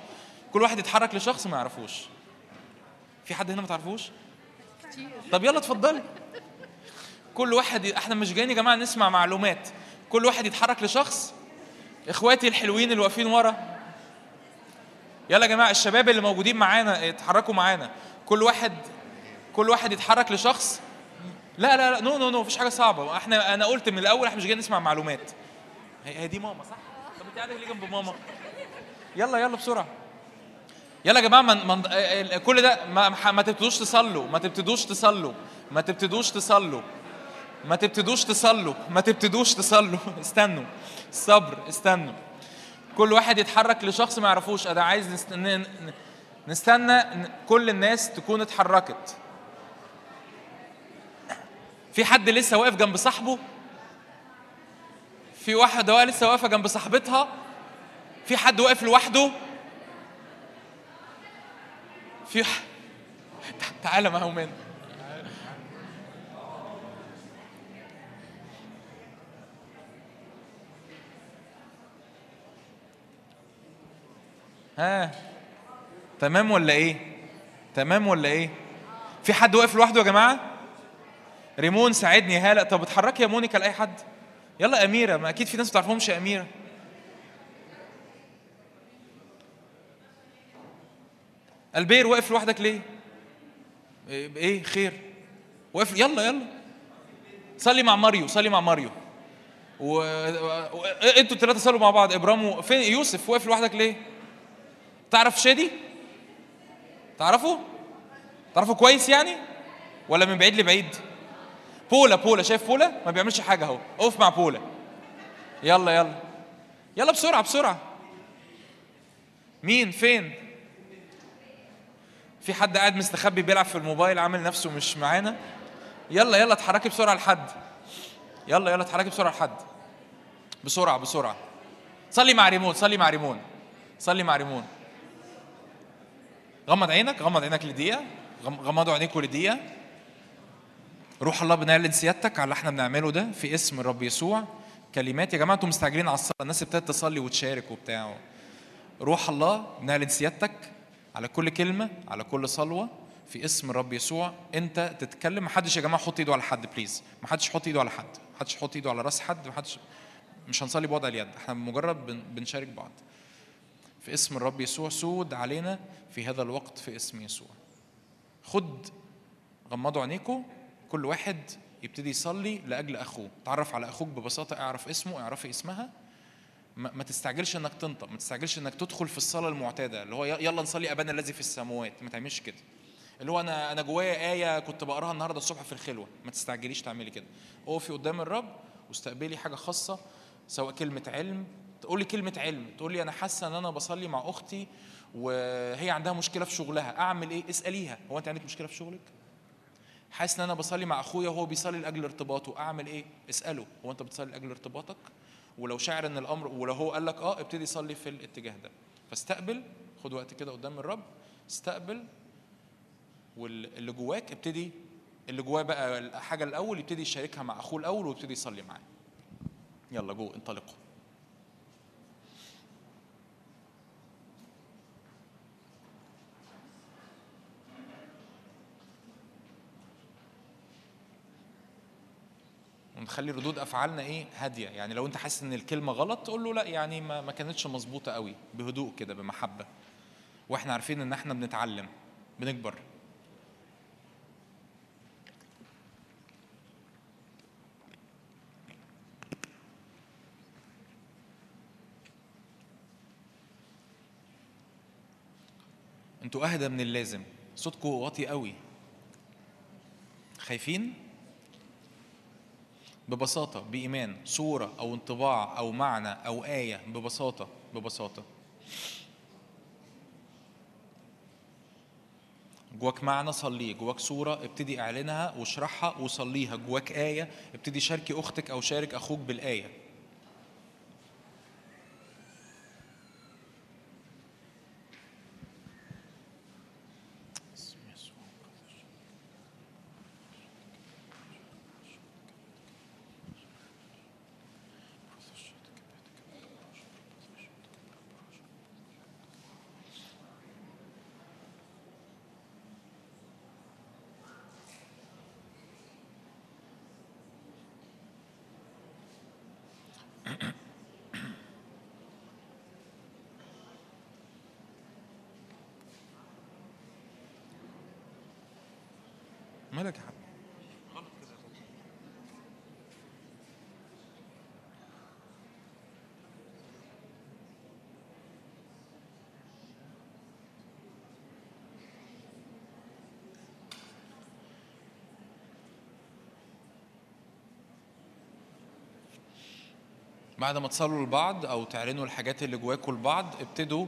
كل واحد يتحرك لشخص ما يعرفوش. في حد هنا ما تعرفوش؟ طب يلا اتفضلي. كل واحد إحنا مش جايين يا جماعة نسمع معلومات. كل واحد يتحرك لشخص. إخواتي الحلوين اللي واقفين ورا. يلا يا جماعة الشباب اللي موجودين معانا اتحركوا معانا. كل واحد كل واحد يتحرك لشخص. لا لا لا no no no مفيش حاجة صعبة. إحنا أنا قلت من الأول إحنا مش جايين نسمع معلومات. هي دي ماما صح؟ طب انت قاعدة ليه جنب ماما؟ يلا يلا بسرعة. يلا يا جماعة من من كل ده ما, ما تبتدوش تصلوا. ما تبتدوش تصلوا. ما تبتدوش تصلوا. ما تبتدوش تصلوا. ما تبتدوش تصلوا. استنوا. الصبر استنوا. كل واحد يتحرك لشخص ما يعرفوش. أنا عايز نستنى ن- كل الناس تكون اتحركت. في حد لسه واقف جنب صاحبه؟ في واحدة لسه واقفة جنب صاحبتها؟ في حد واقف لوحده؟ في تعالى معاهم هنا. ها تمام ولا إيه؟ تمام ولا إيه؟ في حد واقف لوحده يا جماعة؟ ريمون ساعدني هاله طب اتحركي يا مونيكا لأي حد. يلا أميرة ما أكيد في ناس ما تعرفهمش أميرة. ألبير واقف لوحدك ليه؟ إيه إيه؟ خير. واقف يلا يلا. صلي مع ماريو صلي مع ماريو. و... و... أنتوا الثلاثه صلوا مع بعض. ابرام و... فين؟ يوسف واقف لوحدك ليه؟ تعرف شادي؟ تعرفه؟ تعرفه كويس يعني؟ ولا من بعيد لبعيد؟ بولا بولا. شايف بولا؟ ما بيعملش حاجة اهو. اقف مع بولا. يلا يلا. يلا بسرعة بسرعة. مين؟ فين؟ في حد قاعد مستخبي بيلعب في الموبايل عامل نفسه مش معانا؟ يلا يلا اتحركي بسرعة لحد. يلا يلا اتحركي بسرعة لحد. بسرعة بسرعة. صلي مع ريمون صلي مع ريمون. صلي مع ريمون. غمض عينك غمض عينك لدقيقة. غم- غمضوا عينيكم لدقيقة. روح الله بنعلن سيادتك على اللي إحنا بنعمله ده في اسم الرب يسوع. كلمات يا جماعة أنتم مستعجلين على الصلاة الناس ابتدت تصلي وتشارك وبتاع. روح الله بنعلن سيادتك على كل كلمة على كل صلوة في اسم الرب يسوع. انت تتكلم محدش يا جماعة يحط ايده على حد بليز محدش يحط ايده على حد محدش يحط ايده على راس حد محدش. مش هنصلي بوضع اليد إحنا مجرد بن- بنشارك بعض. في اسم الرب يسوع سود علينا في هذا الوقت في اسم يسوع. خد غمضوا عينيكم كل واحد يبتدي يصلي لأجل أخوه. تعرف على أخوك ببساطة اعرف اسمه اعرفي اسمها. ما تستعجلش إنك تنطق ما تستعجلش إنك تدخل في الصلاة المعتادة اللي هو يلا نصلي أبانا الذي في السماوات. ما تعملش كده. اللي هو أنا أنا جوايا آية كنت بقراها النهارده الصبح في الخلوة. ما تستعجليش تعملي كده. اقفي قدام الرب واستقبلي حاجة خاصة سواء كلمة علم. تقولي كلمة علم. تقولي أنا حاسة إن أنا بصلي مع أختي وهي عندها مشكلة في شغلها. أعمل إيه؟ اسأليها. هو أنت عندك مشكلة في شغلك؟ حاسس إن أنا بصلي مع أخويا وهو بيصلي لأجل ارتباطه. أعمل إيه؟ اسأله. هو أنت بتصلي لأجل ارتباطك؟ ولو شاعر إن الأمر ولو هو قال لك آه ابتدي صلي في الاتجاه ده. فاستقبل. خد وقت كده قدام الرب. استقبل. واللي جواك ابتدي اللي جواه بقى الحاجة الأول يبتدي يشاركها مع أخوه الأول ويبتدي يصلي معاه. يلا جو انطلقوا. ونخلي ردود أفعالنا إيه هادية. يعني لو أنت حاسس إن الكلمة غلط تقول له لا يعني ما, ما كانتش مظبوطة قوي بهدوء كده بمحبة. وإحنا عارفين إن إحنا بنتعلم بنكبر. أنتوا أهدى من اللازم. صوتكم واطي قوي. خايفين؟ ببساطة بإيمان صورة أو انطباع أو معنى أو آية ببساطة ببساطة. جواك معنى صليه. جواك صورة ابتدي اعلنها واشرحها وصليها. جواك آية ابتدي شاركي أختك أو شارك أخوك بالآية. مالك يا حبيبي؟ بعد ما تصلوا لبعض أو تعلنوا الحاجات اللي جواكم لبعض ابتدوا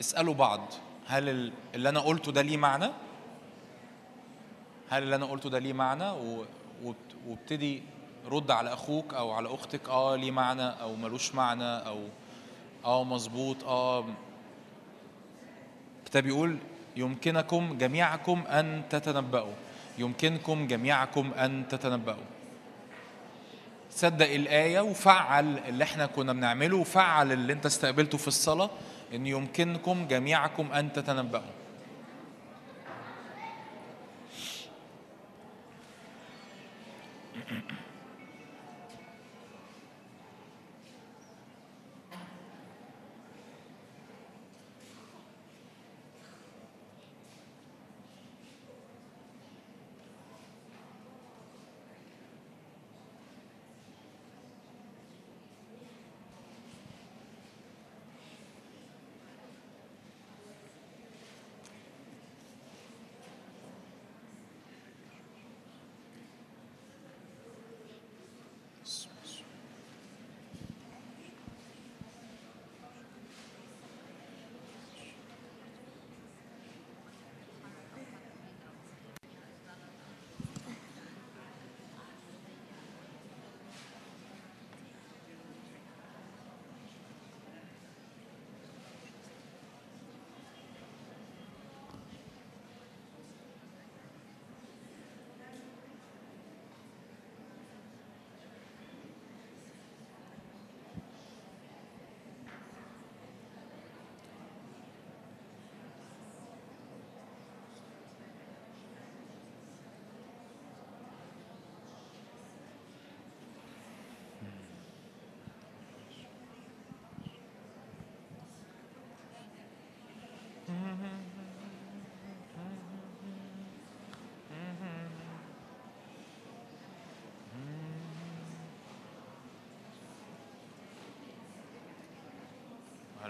اسألوا بعض هل اللي أنا قلته ده ليه معنى؟ هل اللي أنا قلته ده ليه معنى؟ وابتدي رد على أخوك أو على أختك آه ليه معنى؟ أو ملوش معنى؟ أو آه مظبوط آه. الكتاب بيقول يمكنكم جميعكم أن تتنبؤوا يمكنكم جميعكم أن تتنبؤوا صدق الآية وفعل اللي إحنا كنا بنعمله وفعل اللي أنت استقبلته في الصلاة إن يمكنكم جميعكم أن تتنبؤوا Mm-hmm.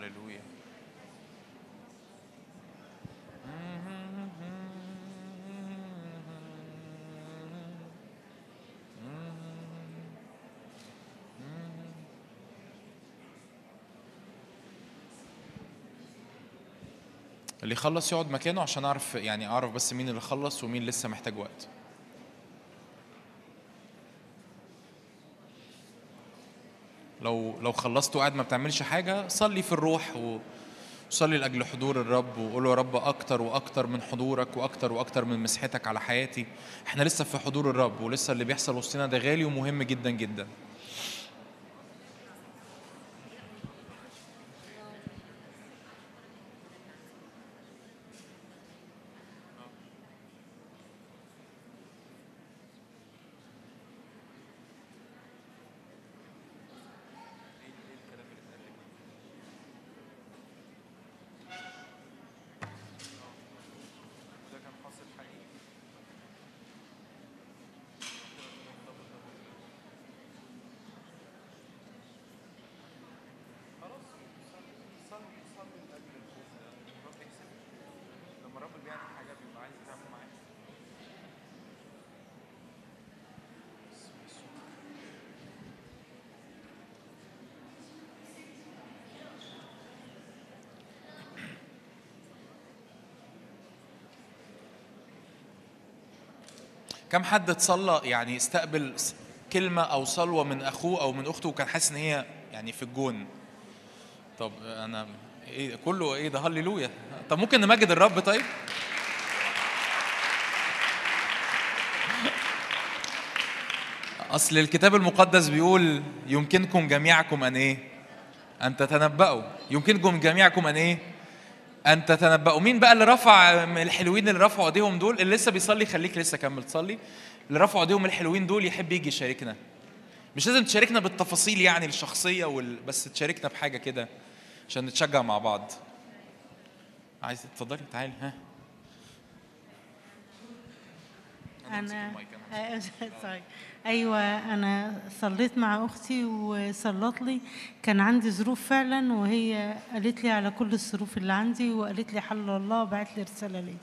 هللويا اللي يخلص يقعد مكانه عشان أعرف يعني أعرف بس مين اللي خلص ومين لسه محتاج وقت. لو لو خلصت وقاعد ما بتعملش حاجة صلي في الروح وصلي لأجل حضور الرب وقول يا رب أكتر وأكتر من حضورك وأكتر وأكتر من مسحتك على حياتي. إحنا لسه في حضور الرب ولسه اللي بيحصل وسطنا ده غالي ومهم جدا جدا. كم حد اتصلى يعني استقبل كلمة أو صلوة من أخوه أو من أخته وكان حاسس إن هي يعني في الجون. طب أنا إيه كله إيه ده؟ هللويا. طب ممكن نمجد الرب؟ طيب. أصل الكتاب المقدس بيقول يمكنكم جميعكم أن إيه؟ أن تتنبأوا. يمكنكم جميعكم أن إيه؟ أن تتنبأوا. مين بقى اللي رفع الحلوين اللي رفعوا أيديهم دول؟ اللي لسه بيصلي خليك لسه كمل تصلي. اللي رفعوا أيديهم الحلوين دول يحب يجي يشاركنا. مش لازم تشاركنا بالتفاصيل يعني الشخصية وال... بس تشاركنا بحاجة كده عشان نتشجع مع بعض. عايز تتفضلي تعالي. ها. أنا. سوري أيوة أنا صليت مع أختي وصلت لي. كان عندي ظروف فعلا وهي قالت لي على كل الظروف اللي عندي وقالت لي حل الله وبعت لي رسالة ليه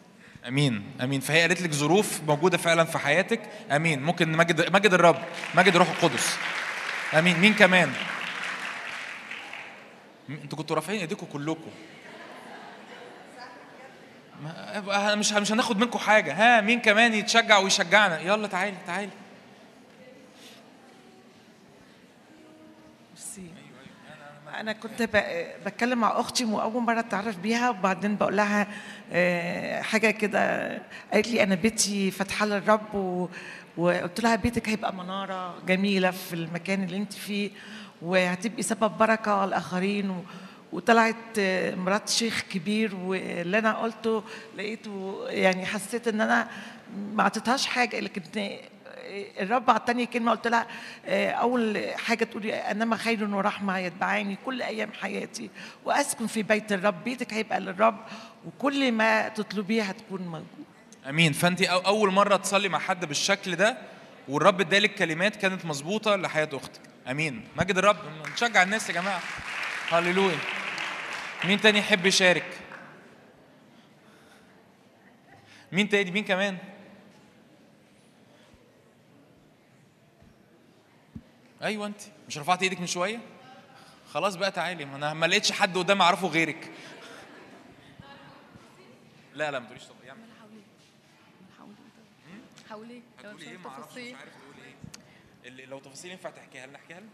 أمين أمين. فهي قالت لك ظروف موجودة فعلا في حياتك. أمين. ممكن مجد مجد الرب مجد الروح القدس. أمين. مين كمان؟ أنتوا كنتوا رافعين ايديكم كلكم أنا مش مش هناخد منكم حاجة. ها مين كمان يتشجع ويشجعنا؟ يلا تعالي تعالي. أنا كنت بتكلم مع أختي وأول مرة أتعرف بيها وبعدين بقول لها آه، حاجة كده قالت لي أنا بيتي فاتحه للرب وقلت لها بيتك هيبقى منارة جميلة في المكان اللي أنت فيه وهتبقي سبب بركة للآخرين وطلعت آه، مرات شيخ كبير واللي أنا قلته لقيته يعني حسيت إن أنا ما اعطيتهاش حاجة لكن الرب اعطاني كلمة قلت لها آه، أول حاجة تقولي إنما خير ورحمة يتبعاني كل أيام حياتي وأسكن في بيت الرب بيتك هيبقى للرب وكل ما تطلبيه هتكون موجود. آمين. فانت أول مرة تصلي مع حد بالشكل ده والرب ادالك كلمات كانت مظبوطة لحياة أختك. آمين. مجد الرب نشجع الناس يا جماعة. هللويا. مين تاني يحب يشارك؟ مين تاني؟ مين كمان؟ أيوه أنت. مش رفعت إيدك من شوية؟ خلاص بقى تعالي. ما أنا ما لقيتش حد قدامي أعرفه غيرك. لا لا ما تقوليش طب يعمل حاولي لو إيه؟ ما أعرفش مش عارف تقولي إيه. لو تفاصيل ينفع تحكيها لنا؟ احكيها لنا.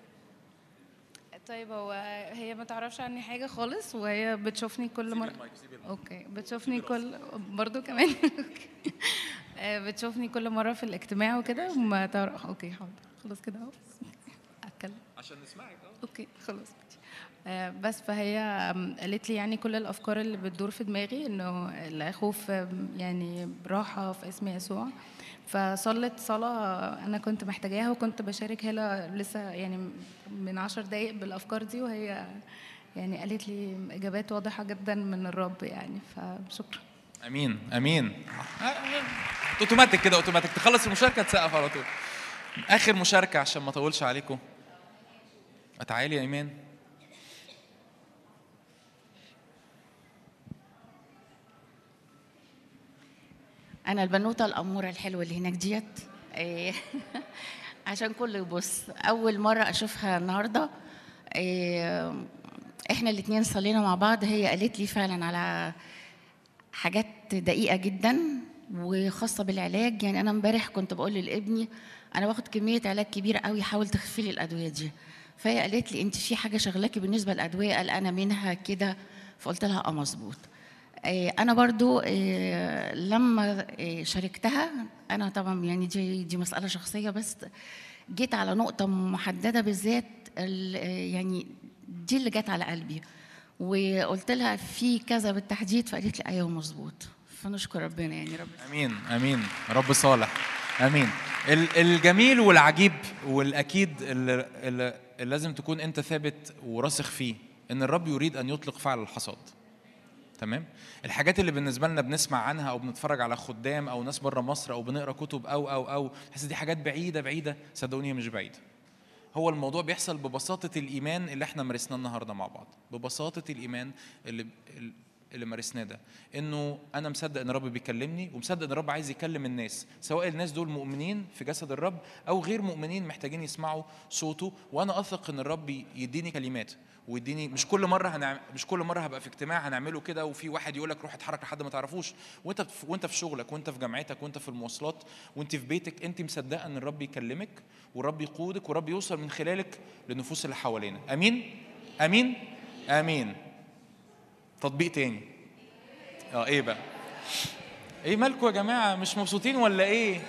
طيب هو هي ما تعرفش عني حاجة خالص وهي بتشوفني كل مرة. okay. بتشوفني كل برضو كمان. آه، بتشوفني كل مرة في الاجتماع وكده وما تعرف. okay حاضر. خلاص كده أهو. عشان نسمعك آه. أوكي خلاص. آه، بس فهي قالت لي يعني كل الأفكار اللي بتدور في دماغي إنه الخوف يعني راحة في اسم يسوع. فصلت صلاة أنا كنت محتاجاها وكنت بشارك هلا لسه يعني من عشر دقايق بالأفكار دي وهي يعني قالت لي إجابات واضحة جدا من الرب يعني فشكرا. آمين آمين. أوتوماتيك كده أوتوماتيك. تخلص المشاركة تسقف على طول. آخر مشاركة عشان ما أطولش عليكم. تعالي يا إيمان. أنا البنوتة الأمورة الحلوة اللي هناك ديت إيه، عشان كله يبص. أول مرة أشوفها النهارده إيه، إحنا الاتنين صلينا مع بعض. هي قالت لي فعلا على حاجات دقيقة جدا وخاصة بالعلاج. يعني أنا امبارح كنت بقول لابني أنا باخد كمية علاج كبيره قوي حاول تخفي لي الأدوية دي. فهي قالت لي أنت في حاجة شغلاكي بالنسبة للأدوية؟ قلقانه منها كده. فقلت لها آه مظبوط. آه، أنا برضو آه، لما آه، شاركتها أنا طبعا يعني دي دي مسألة شخصية بس جيت على نقطة محددة بالذات ال- يعني دي اللي جت على قلبي. وقلت لها في كذا بالتحديد. فقالت لي أيوه مظبوط. فنشكر ربنا يعني رب آمين آمين. رب صالح. آمين. ال- الجميل والعجيب والأكيد اللي لازم تكون انت ثابت وراسخ فيه ان الرب يريد ان يطلق فعل الحصاد. تمام؟ الحاجات اللي بالنسبة لنا بنسمع عنها أو بنتفرج على خدام أو ناس بره مصر أو بنقرأ كتب أو أو أو تحس دي حاجات بعيدة بعيدة صدقوني مش بعيدة. هو الموضوع بيحصل ببساطة الإيمان اللي إحنا مارسناه النهاردة مع بعض. ببساطة الإيمان اللي اللي مارسناه ده انه أنا مصدق ان الرب بيكلمني ومصدق ان الرب عايز يكلم الناس سواء الناس دول مؤمنين في جسد الرب أو غير مؤمنين محتاجين يسمعوا صوته وأنا اثق ان الرب يديني كلمات ويديني مش كل مرة هنعمل مش كل مرة هبقى في اجتماع هنعمله كده وفي واحد يقول لك روح اتحرك لحد ما تعرفوش. وانت في وانت في شغلك وانت في جامعتك وانت في المواصلات وانت في بيتك انت مصدقة ان الرب يكلمك والرب يقودك والرب يوصل من خلالك للنفوس اللي حوالينا. آمين؟ آمين؟ آمين. تطبيق تاني. آه إيه بقى؟ إيه مالكم يا جماعة؟ مش مبسوطين ولا إيه؟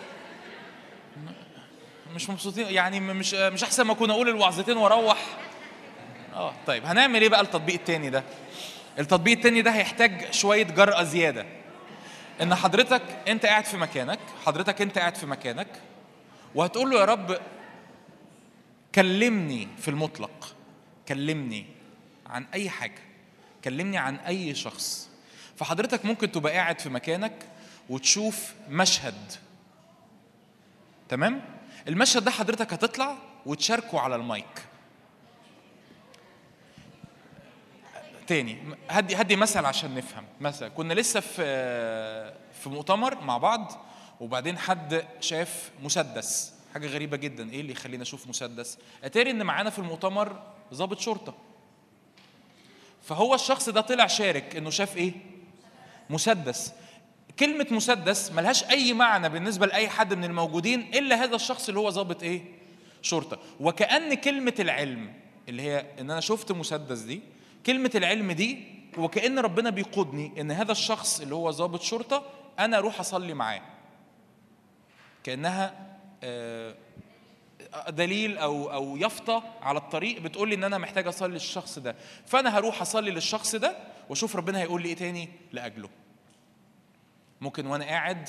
مش مبسوطين يعني مش مش أحسن ما أكون أقول الوعظتين وأروح. آه طيب هنعمل إيه بقى التطبيق التاني ده؟ التطبيق التاني ده هيحتاج شوية جرأة زيادة. إن حضرتك أنت قاعد في مكانك حضرتك أنت قاعد في مكانك وهتقول له يا رب كلمني في المطلق. كلمني عن أي حاجة. كلمني عن أي شخص. فحضرتك ممكن تبقى قاعد في مكانك وتشوف مشهد. تمام؟ المشهد ده حضرتك هتطلع وتشاركه على المايك. تاني هدي هدي مثل عشان نفهم. مثلا كنا لسه في في مؤتمر مع بعض وبعدين حد شاف مسدس. حاجة غريبة جدا. إيه اللي يخلينا أشوف مسدس؟ أتاري إن معانا في المؤتمر ضابط شرطة. فهو الشخص ده طلع شارك إنه شاف إيه؟ مسدس. كلمة مسدس ملهاش أي معنى بالنسبة لأي حد من الموجودين إلا هذا الشخص اللي هو ضابط إيه؟ شرطة. وكأن كلمة العلم اللي هي إن أنا شفت مسدس دي كلمة العلم دي وكأن ربنا بيقودني إن هذا الشخص اللي هو ضابط شرطة أنا أروح أصلي معاه. كأنها آه، دليل أو أو يافطة على الطريق بتقول لي إن أنا محتاج أصلي للشخص ده. فأنا هروح أصلي للشخص ده وأشوف ربنا هيقول لي إيه تاني؟ لأجله. ممكن وأنا قاعد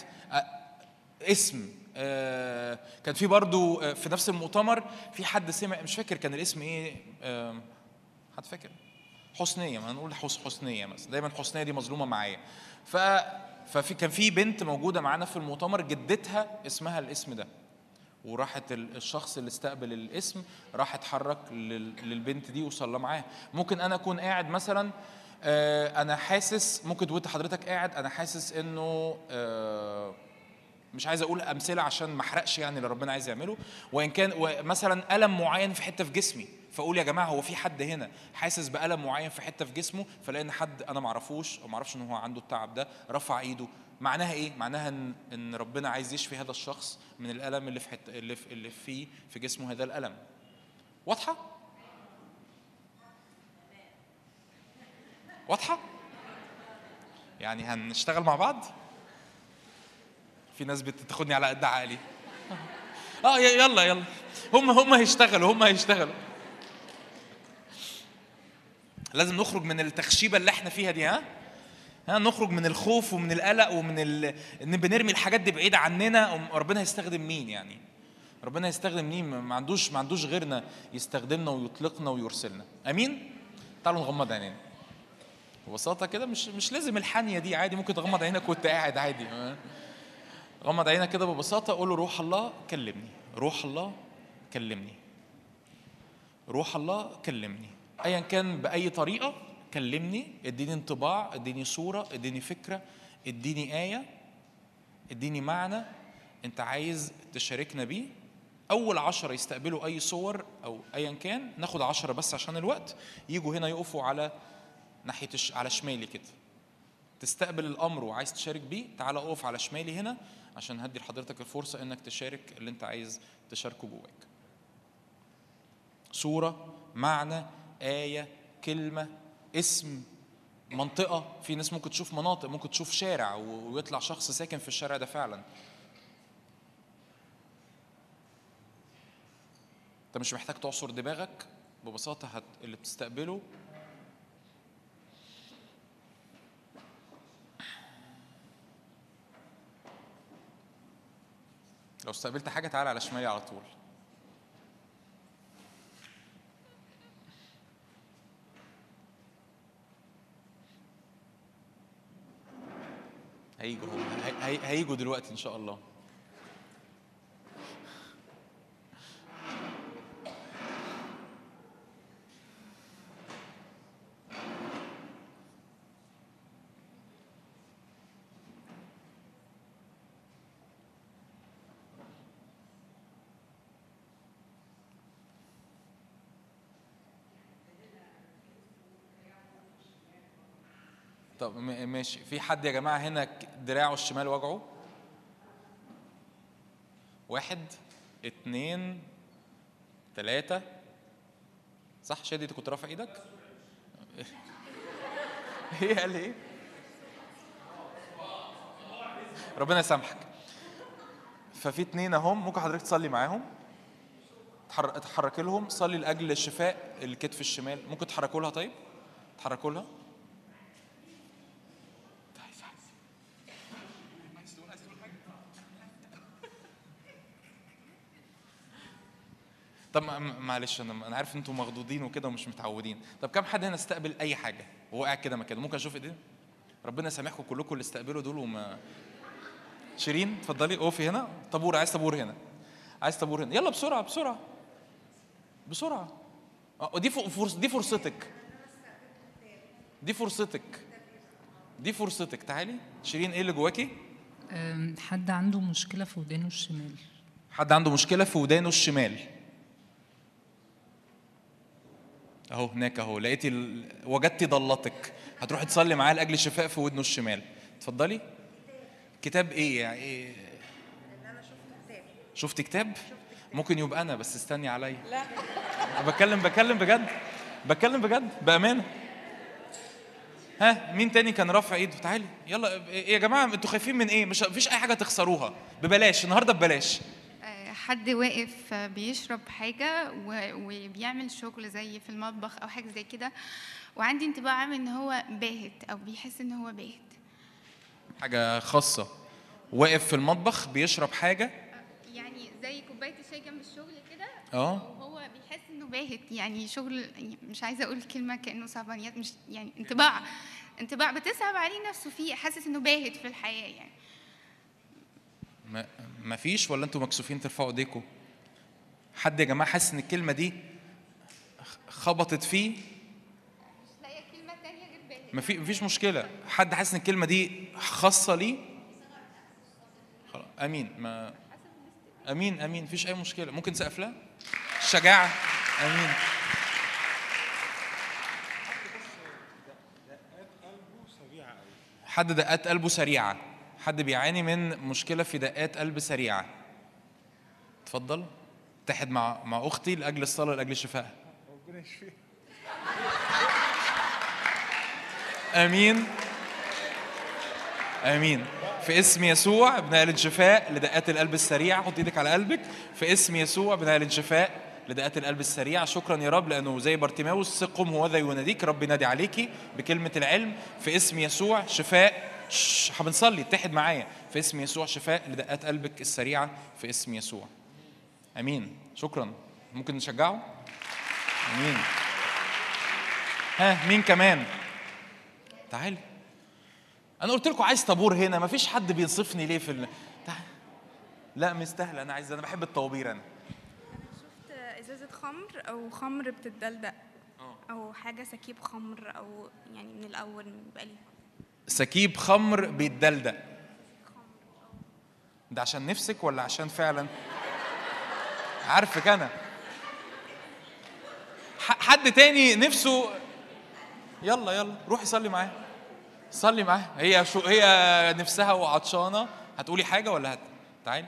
اسم آه، كان في برضو آه، في نفس المؤتمر في حد سمع مش فاكر كان الاسم إيه آه، حد فاكر؟ حسنية ما نقول حس حسنية مثلا دايما حسنية دي مظلومة معايا. ف ففي كان في بنت موجودة معانا في المؤتمر جدتها اسمها الاسم ده. وراحت ال- الشخص اللي استقبل الاسم راح اتحرك لل- للبنت دي وصلى معاها. ممكن أنا أكون قاعد مثلا آه، أنا حاسس ممكن وانت حضرتك قاعد أنا حاسس إنه آه، مش عايز أقول أمثلة عشان ما أحرقش يعني اللي ربنا عايز يعمله. وإن كان مثلا ألم معين في حتة في جسمي فأقول يا جماعة هو في حد هنا حاسس بألم معين في حتة في جسمه فلاقي إن حد أنا ما اعرفوش أو ما أعرفش إن هو عنده التعب ده رفع إيده معناها إيه؟ معناها ان إن ربنا عايز يشفي هذا الشخص من الألم اللي في حتة اللي في اللي فيه في جسمه هذا الألم. واضحة؟ واضحة؟ يعني هنشتغل مع بعض؟ في ناس بتاخدني على قد عقلي. آه يلا يلا. هم هم هيشتغلوا هم هيشتغلوا. لازم نخرج من التخشيبة اللي إحنا فيها دي ها؟ نخرج من الخوف ومن القلق ومن ال... إن بنرمي الحاجات دي بعيده عننا ربنا هيستخدم مين يعني؟ ربنا هيستخدم مين؟ ما عندوش ما عندوش غيرنا يستخدمنا ويطلقنا ويرسلنا. أمين؟ تعالوا نغمض عينينا. ببساطة كده مش مش لازم الحانية دي عادي ممكن تغمض عينك وأنت قاعد عادي. غمض عينك كده ببساطة قول له روح الله كلمني. روح الله كلمني. روح الله كلمني. ايا كان بأي طريقة كلمني اديني انطباع اديني صورة اديني فكرة اديني آية اديني معنى انت عايز تشاركنا بيه. أول عشرة يستقبلوا أي صور أو ايا كان ناخد عشرة بس عشان الوقت يجوا هنا يقفوا على ناحية الش... على شمالي كده. تستقبل الأمر وعايز تشارك بيه تعال اقف على شمالي هنا عشان هدي لحضرتك الفرصة إنك تشارك اللي انت عايز تشاركه جواك. صورة معنى آية كلمة اسم منطقة في ناس ممكن تشوف مناطق ممكن تشوف شارع ويطلع شخص ساكن في الشارع ده فعلا. انت مش محتاج تعصر دماغك ببساطة هت... اللي بتستقبله لو استقبلت حاجة تعالى على شمالي على طول. هيجوا هيجوا دلوقتي إن شاء الله. طب ماشي. في حد يا جماعة هنا دراعه الشمال وجعه؟ واحد اتنين تلاتة. صح شادي انت كنت رافع إيدك؟ إيه قال إيه؟ ربنا يسامحك. ففي اتنين اهم ممكن حضرتك تصلي معاهم؟ تحر- تحرك لهم صلي لأجل شفاء الكتف الشمال. ممكن تحركوا لها طيب؟ تحركوا لها؟ طب معلش أنا أنا عارف ان أنتم مخضوضين وكده ومش متعودين. طب كم حد هنا استقبل أي حاجة؟ وهو قاعد كده مكانه. ممكن أشوف إيديه؟ ربنا يسامحكم كلكم اللي استقبلوا دول وما شيرين اتفضلي. اقفي هنا. طابور. عايز طابور هنا. عايز طابور هنا. يلا بسرعة بسرعة. بسرعة. آه دي فرص دي فرصتك. دي فرصتك. دي فرصتك. تعالي. شيرين إيه اللي جواكي؟ حد عنده مشكلة في ودانه الشمال. حد عنده مشكلة في ودانه الشمال. اهو هناك اهو لقيتي ال... وجدتي ضلتك هتروحي تصلي معاه لأجل شفاء في ودنه الشمال. اتفضلي. كتاب إيه يعني إيه؟ شفت كتاب؟ ممكن يبقى أنا بس استني عليا. لا. بتكلم بتكلم بجد؟ بتكلم بجد؟ بأمانة؟ ها مين تاني كان رافع إيده؟ تعالي. يلا إيه يا جماعة أنتوا خايفين من إيه؟ مش مفيش أي حاجة تخسروها. ببلاش النهارده ببلاش. حد واقف بيشرب حاجة وبيعمل شغل زي في المطبخ أو حاجة زي كده وعندي انطباع عام إن هو باهت أو بيحس إن هو باهت. حاجة خاصة. واقف في المطبخ بيشرب حاجة؟ يعني زي كوباية الشاي جنب الشغل كده آه. وهو بيحس إنه باهت. يعني شغل مش عايزة أقول كلمة كأنه صعبانيات مش يعني انطباع انطباع بتصعب عليه نفسه فيه حاسس إنه باهت في الحياة يعني. ما مفيش ولا أنتوا مكسوفين ترفعوا ايديكم حد يا جماعة حاسس إن الكلمة دي خبطت فيه؟ مش لاقية كلمة تانية غير باهت مفي مفيش مشكلة. حد حاسس إن الكلمة دي خاصة ليه؟ خلاص آمين. ما آمين آمين. مفيش أي مشكلة. ممكن نسقف لها؟ الشجاعه آمين. حد دقات قلبه سريعة. حد بيعاني من مشكلة في دقات قلب سريعة. اتفضل. اتحد مع مع أختي لأجل الصلاة لأجل شفائها ربنا يشفيك آمين. آمين. في اسم يسوع بنعلن شفاء لدقات القلب السريعه حط إيدك على قلبك. في اسم يسوع بنعلن شفاء لدقات القلب السريعه شكرا يا رب لأنه زي بارتيماوس قم هو ذا يناديك. رب ينادي عليكي بكلمة العلم. في اسم يسوع شفاء شش، بنصلي اتحد معايا. في اسم يسوع شفاء لدقات قلبك السريعة في اسم يسوع. آمين. شكرا. ممكن نشجعه؟ آمين. ها مين كمان؟ تعالي. أنا قلت لكم عايز طابور هنا مفيش حد بينصفني ليه في ال... تعال. لا مستاهل. أنا عايز أنا بحب الطوابير أنا. شفت إزازة خمر؟ أو خمر بتتدلدق. أو حاجة سكيب خمر أو يعني من الأول بقى لي سكيب خمر بيتدلدق ده عشان نفسك ولا عشان فعلا؟ عارفك أنا. حد تاني نفسه؟ يلا يلا روحي صلي معاه. صلي معاه. هي شو هي نفسها وعطشانة. هتقولي حاجة ولا هت؟ تعالي.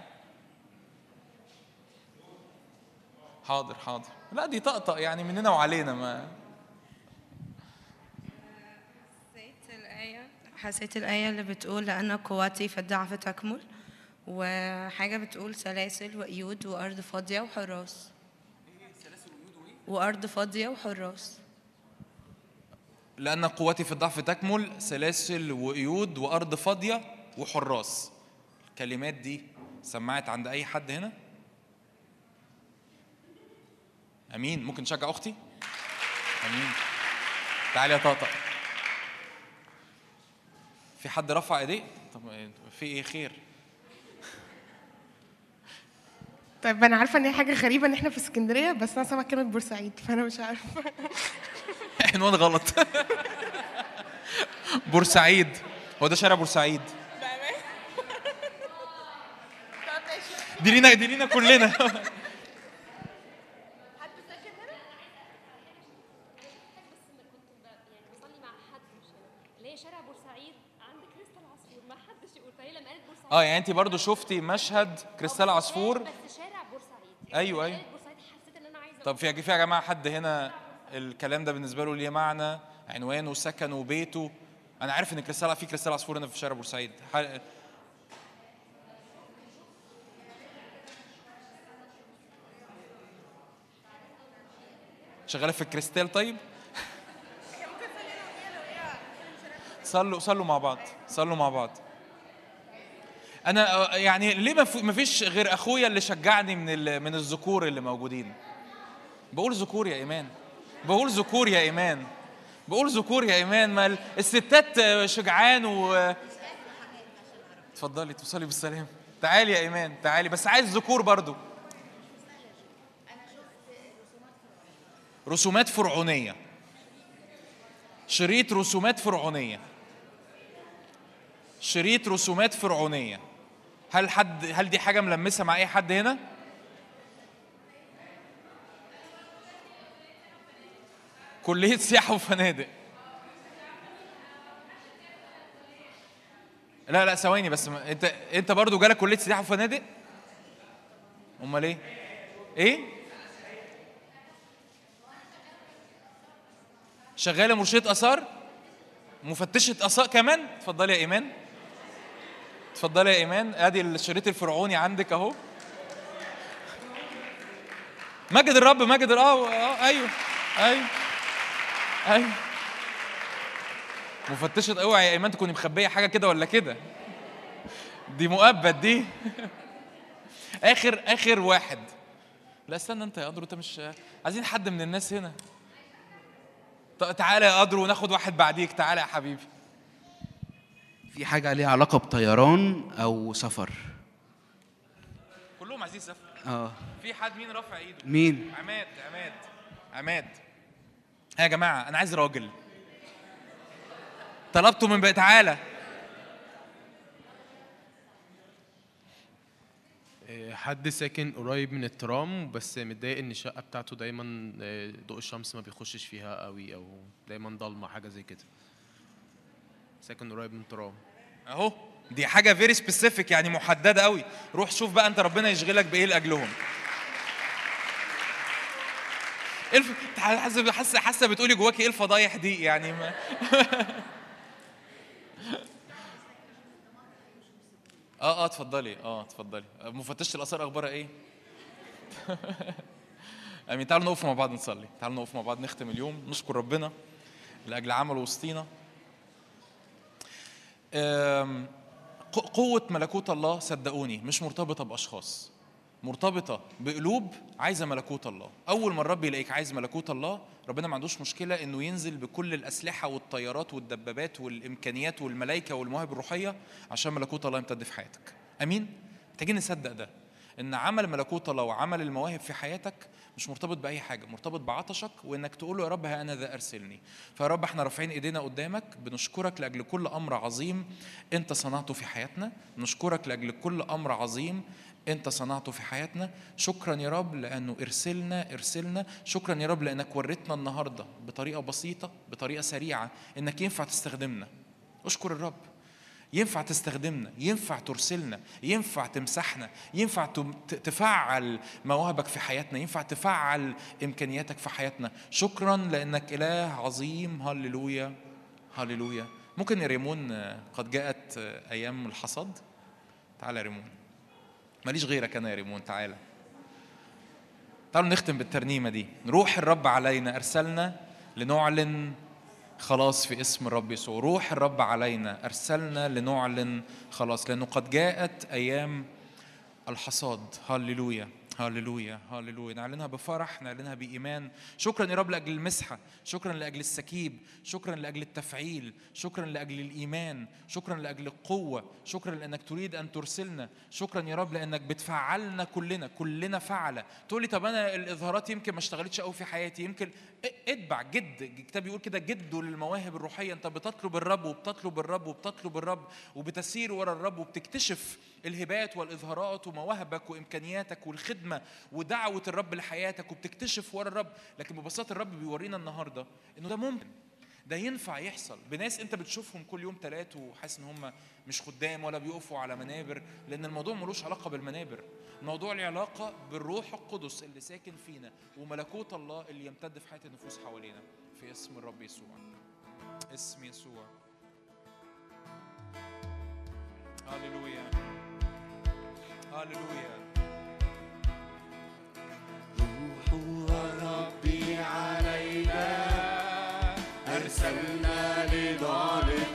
حاضر حاضر. لا دي طقطق يعني مننا وعلينا ما حسيت الآية حسيت الآية اللي بتقول لأن قوتي في الضعف تكمل وحاجة بتقول سلاسل وقيود وأرض فاضية وحراس. وأرض فاضية وحراس. لأن قوتي في الضعف تكمل سلاسل وقيود وأرض فاضية وحراس. الكلمات دي سمعت عند أي حد هنا؟ أمين. ممكن نشجع أختي؟ أمين. تعالي يا طاطا. في حد رفع ايديه؟ طب في إيه خير؟ طيب أنا عارفة إن هي حاجة غريبة إن إحنا في اسكندرية بس أنا سامعة كلمة بورسعيد فأنا مش عارفة. عنوان غلط. بورسعيد. هو ده شارع بورسعيد. دي لينا دي لينا كلنا بصلي مع حد مش أنا اللي هي شارع بورسعيد عند كريستال عصفور ما حدش يقول فهي لما قالت بورسعيد آه يعني انت برضو شفتي مشهد كريستال عصفور؟ بس شارع بورسعيد. أيوه أيوه. بورسعيد حسيت إن أنا عايزة طب في في يا جماعة حد هنا الكلام ده بالنسبة له ليه معنى؟ عنوانه سكنه بيته؟ أنا عارف إن كريستال في كريستال عصفور هنا في شارع بورسعيد. شغالة في الكريستال طيب؟ صلوا صلوا مع بعض صلوا مع بعض. أنا يعني ليه ما في- ما فيش غير أخويا اللي شجعني من من الذكور اللي موجودين. بقول ذكور يا إيمان. بقول ذكور يا إيمان. بقول ذكور يا إيمان. ما ال- الستات شجعان و اتفضلي توصلي بالسلام. تعالي يا إيمان تعالي. بس عايز ذكور برضو. رسومات فرعونية. شريط رسومات فرعونية. شريط رسومات فرعونية. هل حد هل دي حاجة ملمسة مع أي حد هنا؟ كلية سياحة وفنادق. لا لا ثواني بس ما أنت أنت برضه جالك كلية سياحة وفنادق؟ أمال إيه؟ إيه؟ شغالة مرشدة آثار؟ مفتشة آثار كمان؟ اتفضلي يا إيمان. اتفضلي يا إيمان. أدي الشريط الفرعوني عندك أهو. مجد الرب مجد آه آه، أيوه أيوه أيوه. مفتشة أوعي يا إيمان تكوني مخبية حاجة كده ولا كده؟ دي مؤبد دي. آخر آخر واحد. لا استنى أنت يا قدر أنت مش عايزين حد من الناس هنا؟ تعالى يا قدر وناخد واحد بعديك تعالى يا حبيبي. في حاجة ليها علاقة بطيران أو سفر. كلهم عايزين يسافروا. آه. في حد مين رافع إيده؟ مين؟ عماد عماد عماد. ها يا جماعة أنا عايز راجل. طلبته من بقى تعالى إيه، حد ساكن قريب من الترام بس متضايق إن الشقة بتاعته دايما إيه، ضوء الشمس ما بيخشش فيها قوي أو دايما ضلمة حاجة زي كده. ساكن قريب من الترام. اهو دي حاجة very specific يعني محددة قوي روح شوف بقى أنت ربنا يشغلك بإيه لأجلهم. حاسه حاسه حاسة بتقولي جواكي إيه الفضايح دي؟ يعني ما آه آه اتفضلي آه اتفضلي. مفتشة الآثار أخبارها إيه؟ آمين. تعالوا نقف مع بعض نصلي. تعالوا نقف مع بعض نختم اليوم. نشكر ربنا لأجل عمله وسطينا. قوة ملكوت الله صدقوني مش مرتبطة بأشخاص. مرتبطة بقلوب عايزة ملكوت الله. أول ما الرب يلاقيك عايز ملكوت الله ربنا ما عندوش مشكلة إنه ينزل بكل الأسلحة والطيارات والدبابات والإمكانيات والملائكة والمواهب الروحية عشان ملكوت الله يمتد في حياتك. أمين؟ محتاجين نصدق ده. إن عمل ملكوت الله وعمل المواهب في حياتك مش مرتبط بأي حاجة مرتبط بعطشك وإنك تقول له يا رب ها أنا ذا أرسلني. فيا رب إحنا رافعين إيدينا قدامك بنشكرك لأجل كل أمر عظيم أنت صنعته في حياتنا نشكرك لأجل كل أمر عظيم أنت صنعته في حياتنا. شكرا يا رب لأنه إرسلنا إرسلنا. شكرا يا رب لأنك وريتنا النهارده بطريقة بسيطة بطريقة سريعة إنك ينفع تستخدمنا. أشكر الرب. ينفع تستخدمنا ينفع ترسلنا ينفع تمسحنا ينفع تفعل مواهبك في حياتنا ينفع تفعل إمكانياتك في حياتنا. شكرا لأنك إله عظيم. هللويا هللويا. ممكن يا ريمون قد جاءت أيام الحصاد؟ تعالى يا ريمون. ماليش غيرك أنا يا ريمون تعالى تعالوا نختم بالترنيمة دي. روح الرب علينا. أرسلنا لنعلن خلاص في اسم الرب يسوع. روح الرب علينا. أرسلنا لنعلن خلاص لأنه قد جاءت أيام الحصاد. هللويا. هللويا هللويا نعلنها بفرح نعلنها بإيمان. شكرا يا رب لأجل المسحة شكرا لأجل السكيب شكرا لأجل التفعيل شكرا لأجل الإيمان شكرا لأجل القوة شكرا لأنك تريد أن ترسلنا شكرا يا رب لأنك بتفعلنا كلنا كلنا فعلة. تقول لي طب أنا الإظهارات يمكن ما اشتغلتش قوي في حياتي يمكن اتبع جد. الكتاب يقول كده جدوا للمواهب الروحية. أنت بتطلب الرب وبتطلب الرب وبتطلب الرب وبتسير ورا الرب وبتكتشف الهبات والإظهارات ومواهبك وإمكانياتك والخدمة ودعوة الرب لحياتك وبتكتشف ورا الرب. لكن ببساطة الرب بيورينا النهاردة إنه ده ممكن ده ينفع يحصل. بناس أنت بتشوفهم كل يوم تلات وحاسس إن هم مش خدام ولا بيقفوا على منابر لأن الموضوع ملوش علاقة بالمنابر. الموضوع له علاقة بالروح القدس اللي ساكن فينا وملكوت الله اللي يمتد في حياة النفوس حوالينا. في اسم الرب يسوع. اسم يسوع. هللويا. هللويا ربي علينا أرسلنا لنعلن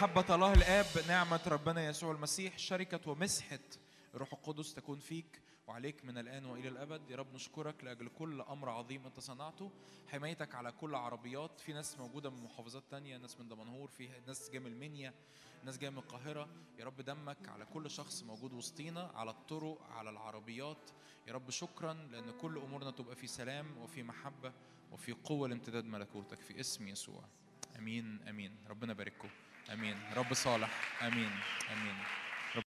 محبة الله الآب نعمة ربنا يسوع المسيح شركة ومسحة الروح القدس تكون فيك وعليك من الآن وإلى الأبد. يا رب نشكرك لأجل كل أمر عظيم أنت صنعته حمايتك على كل عربيات في ناس موجودة من محافظات تانية ناس من دمنهور في ناس جاية من المنيا ناس جاية من القاهرة. يا رب دمك على كل شخص موجود وسطينا على الطرق على العربيات. يا رب شكرا لأن كل أمورنا تبقى في سلام وفي محبة وفي قوة لامتداد ملكوتك. في اسم يسوع. آمين آمين. ربنا يبارككم. آمين. رب صالح. آمين. آمين.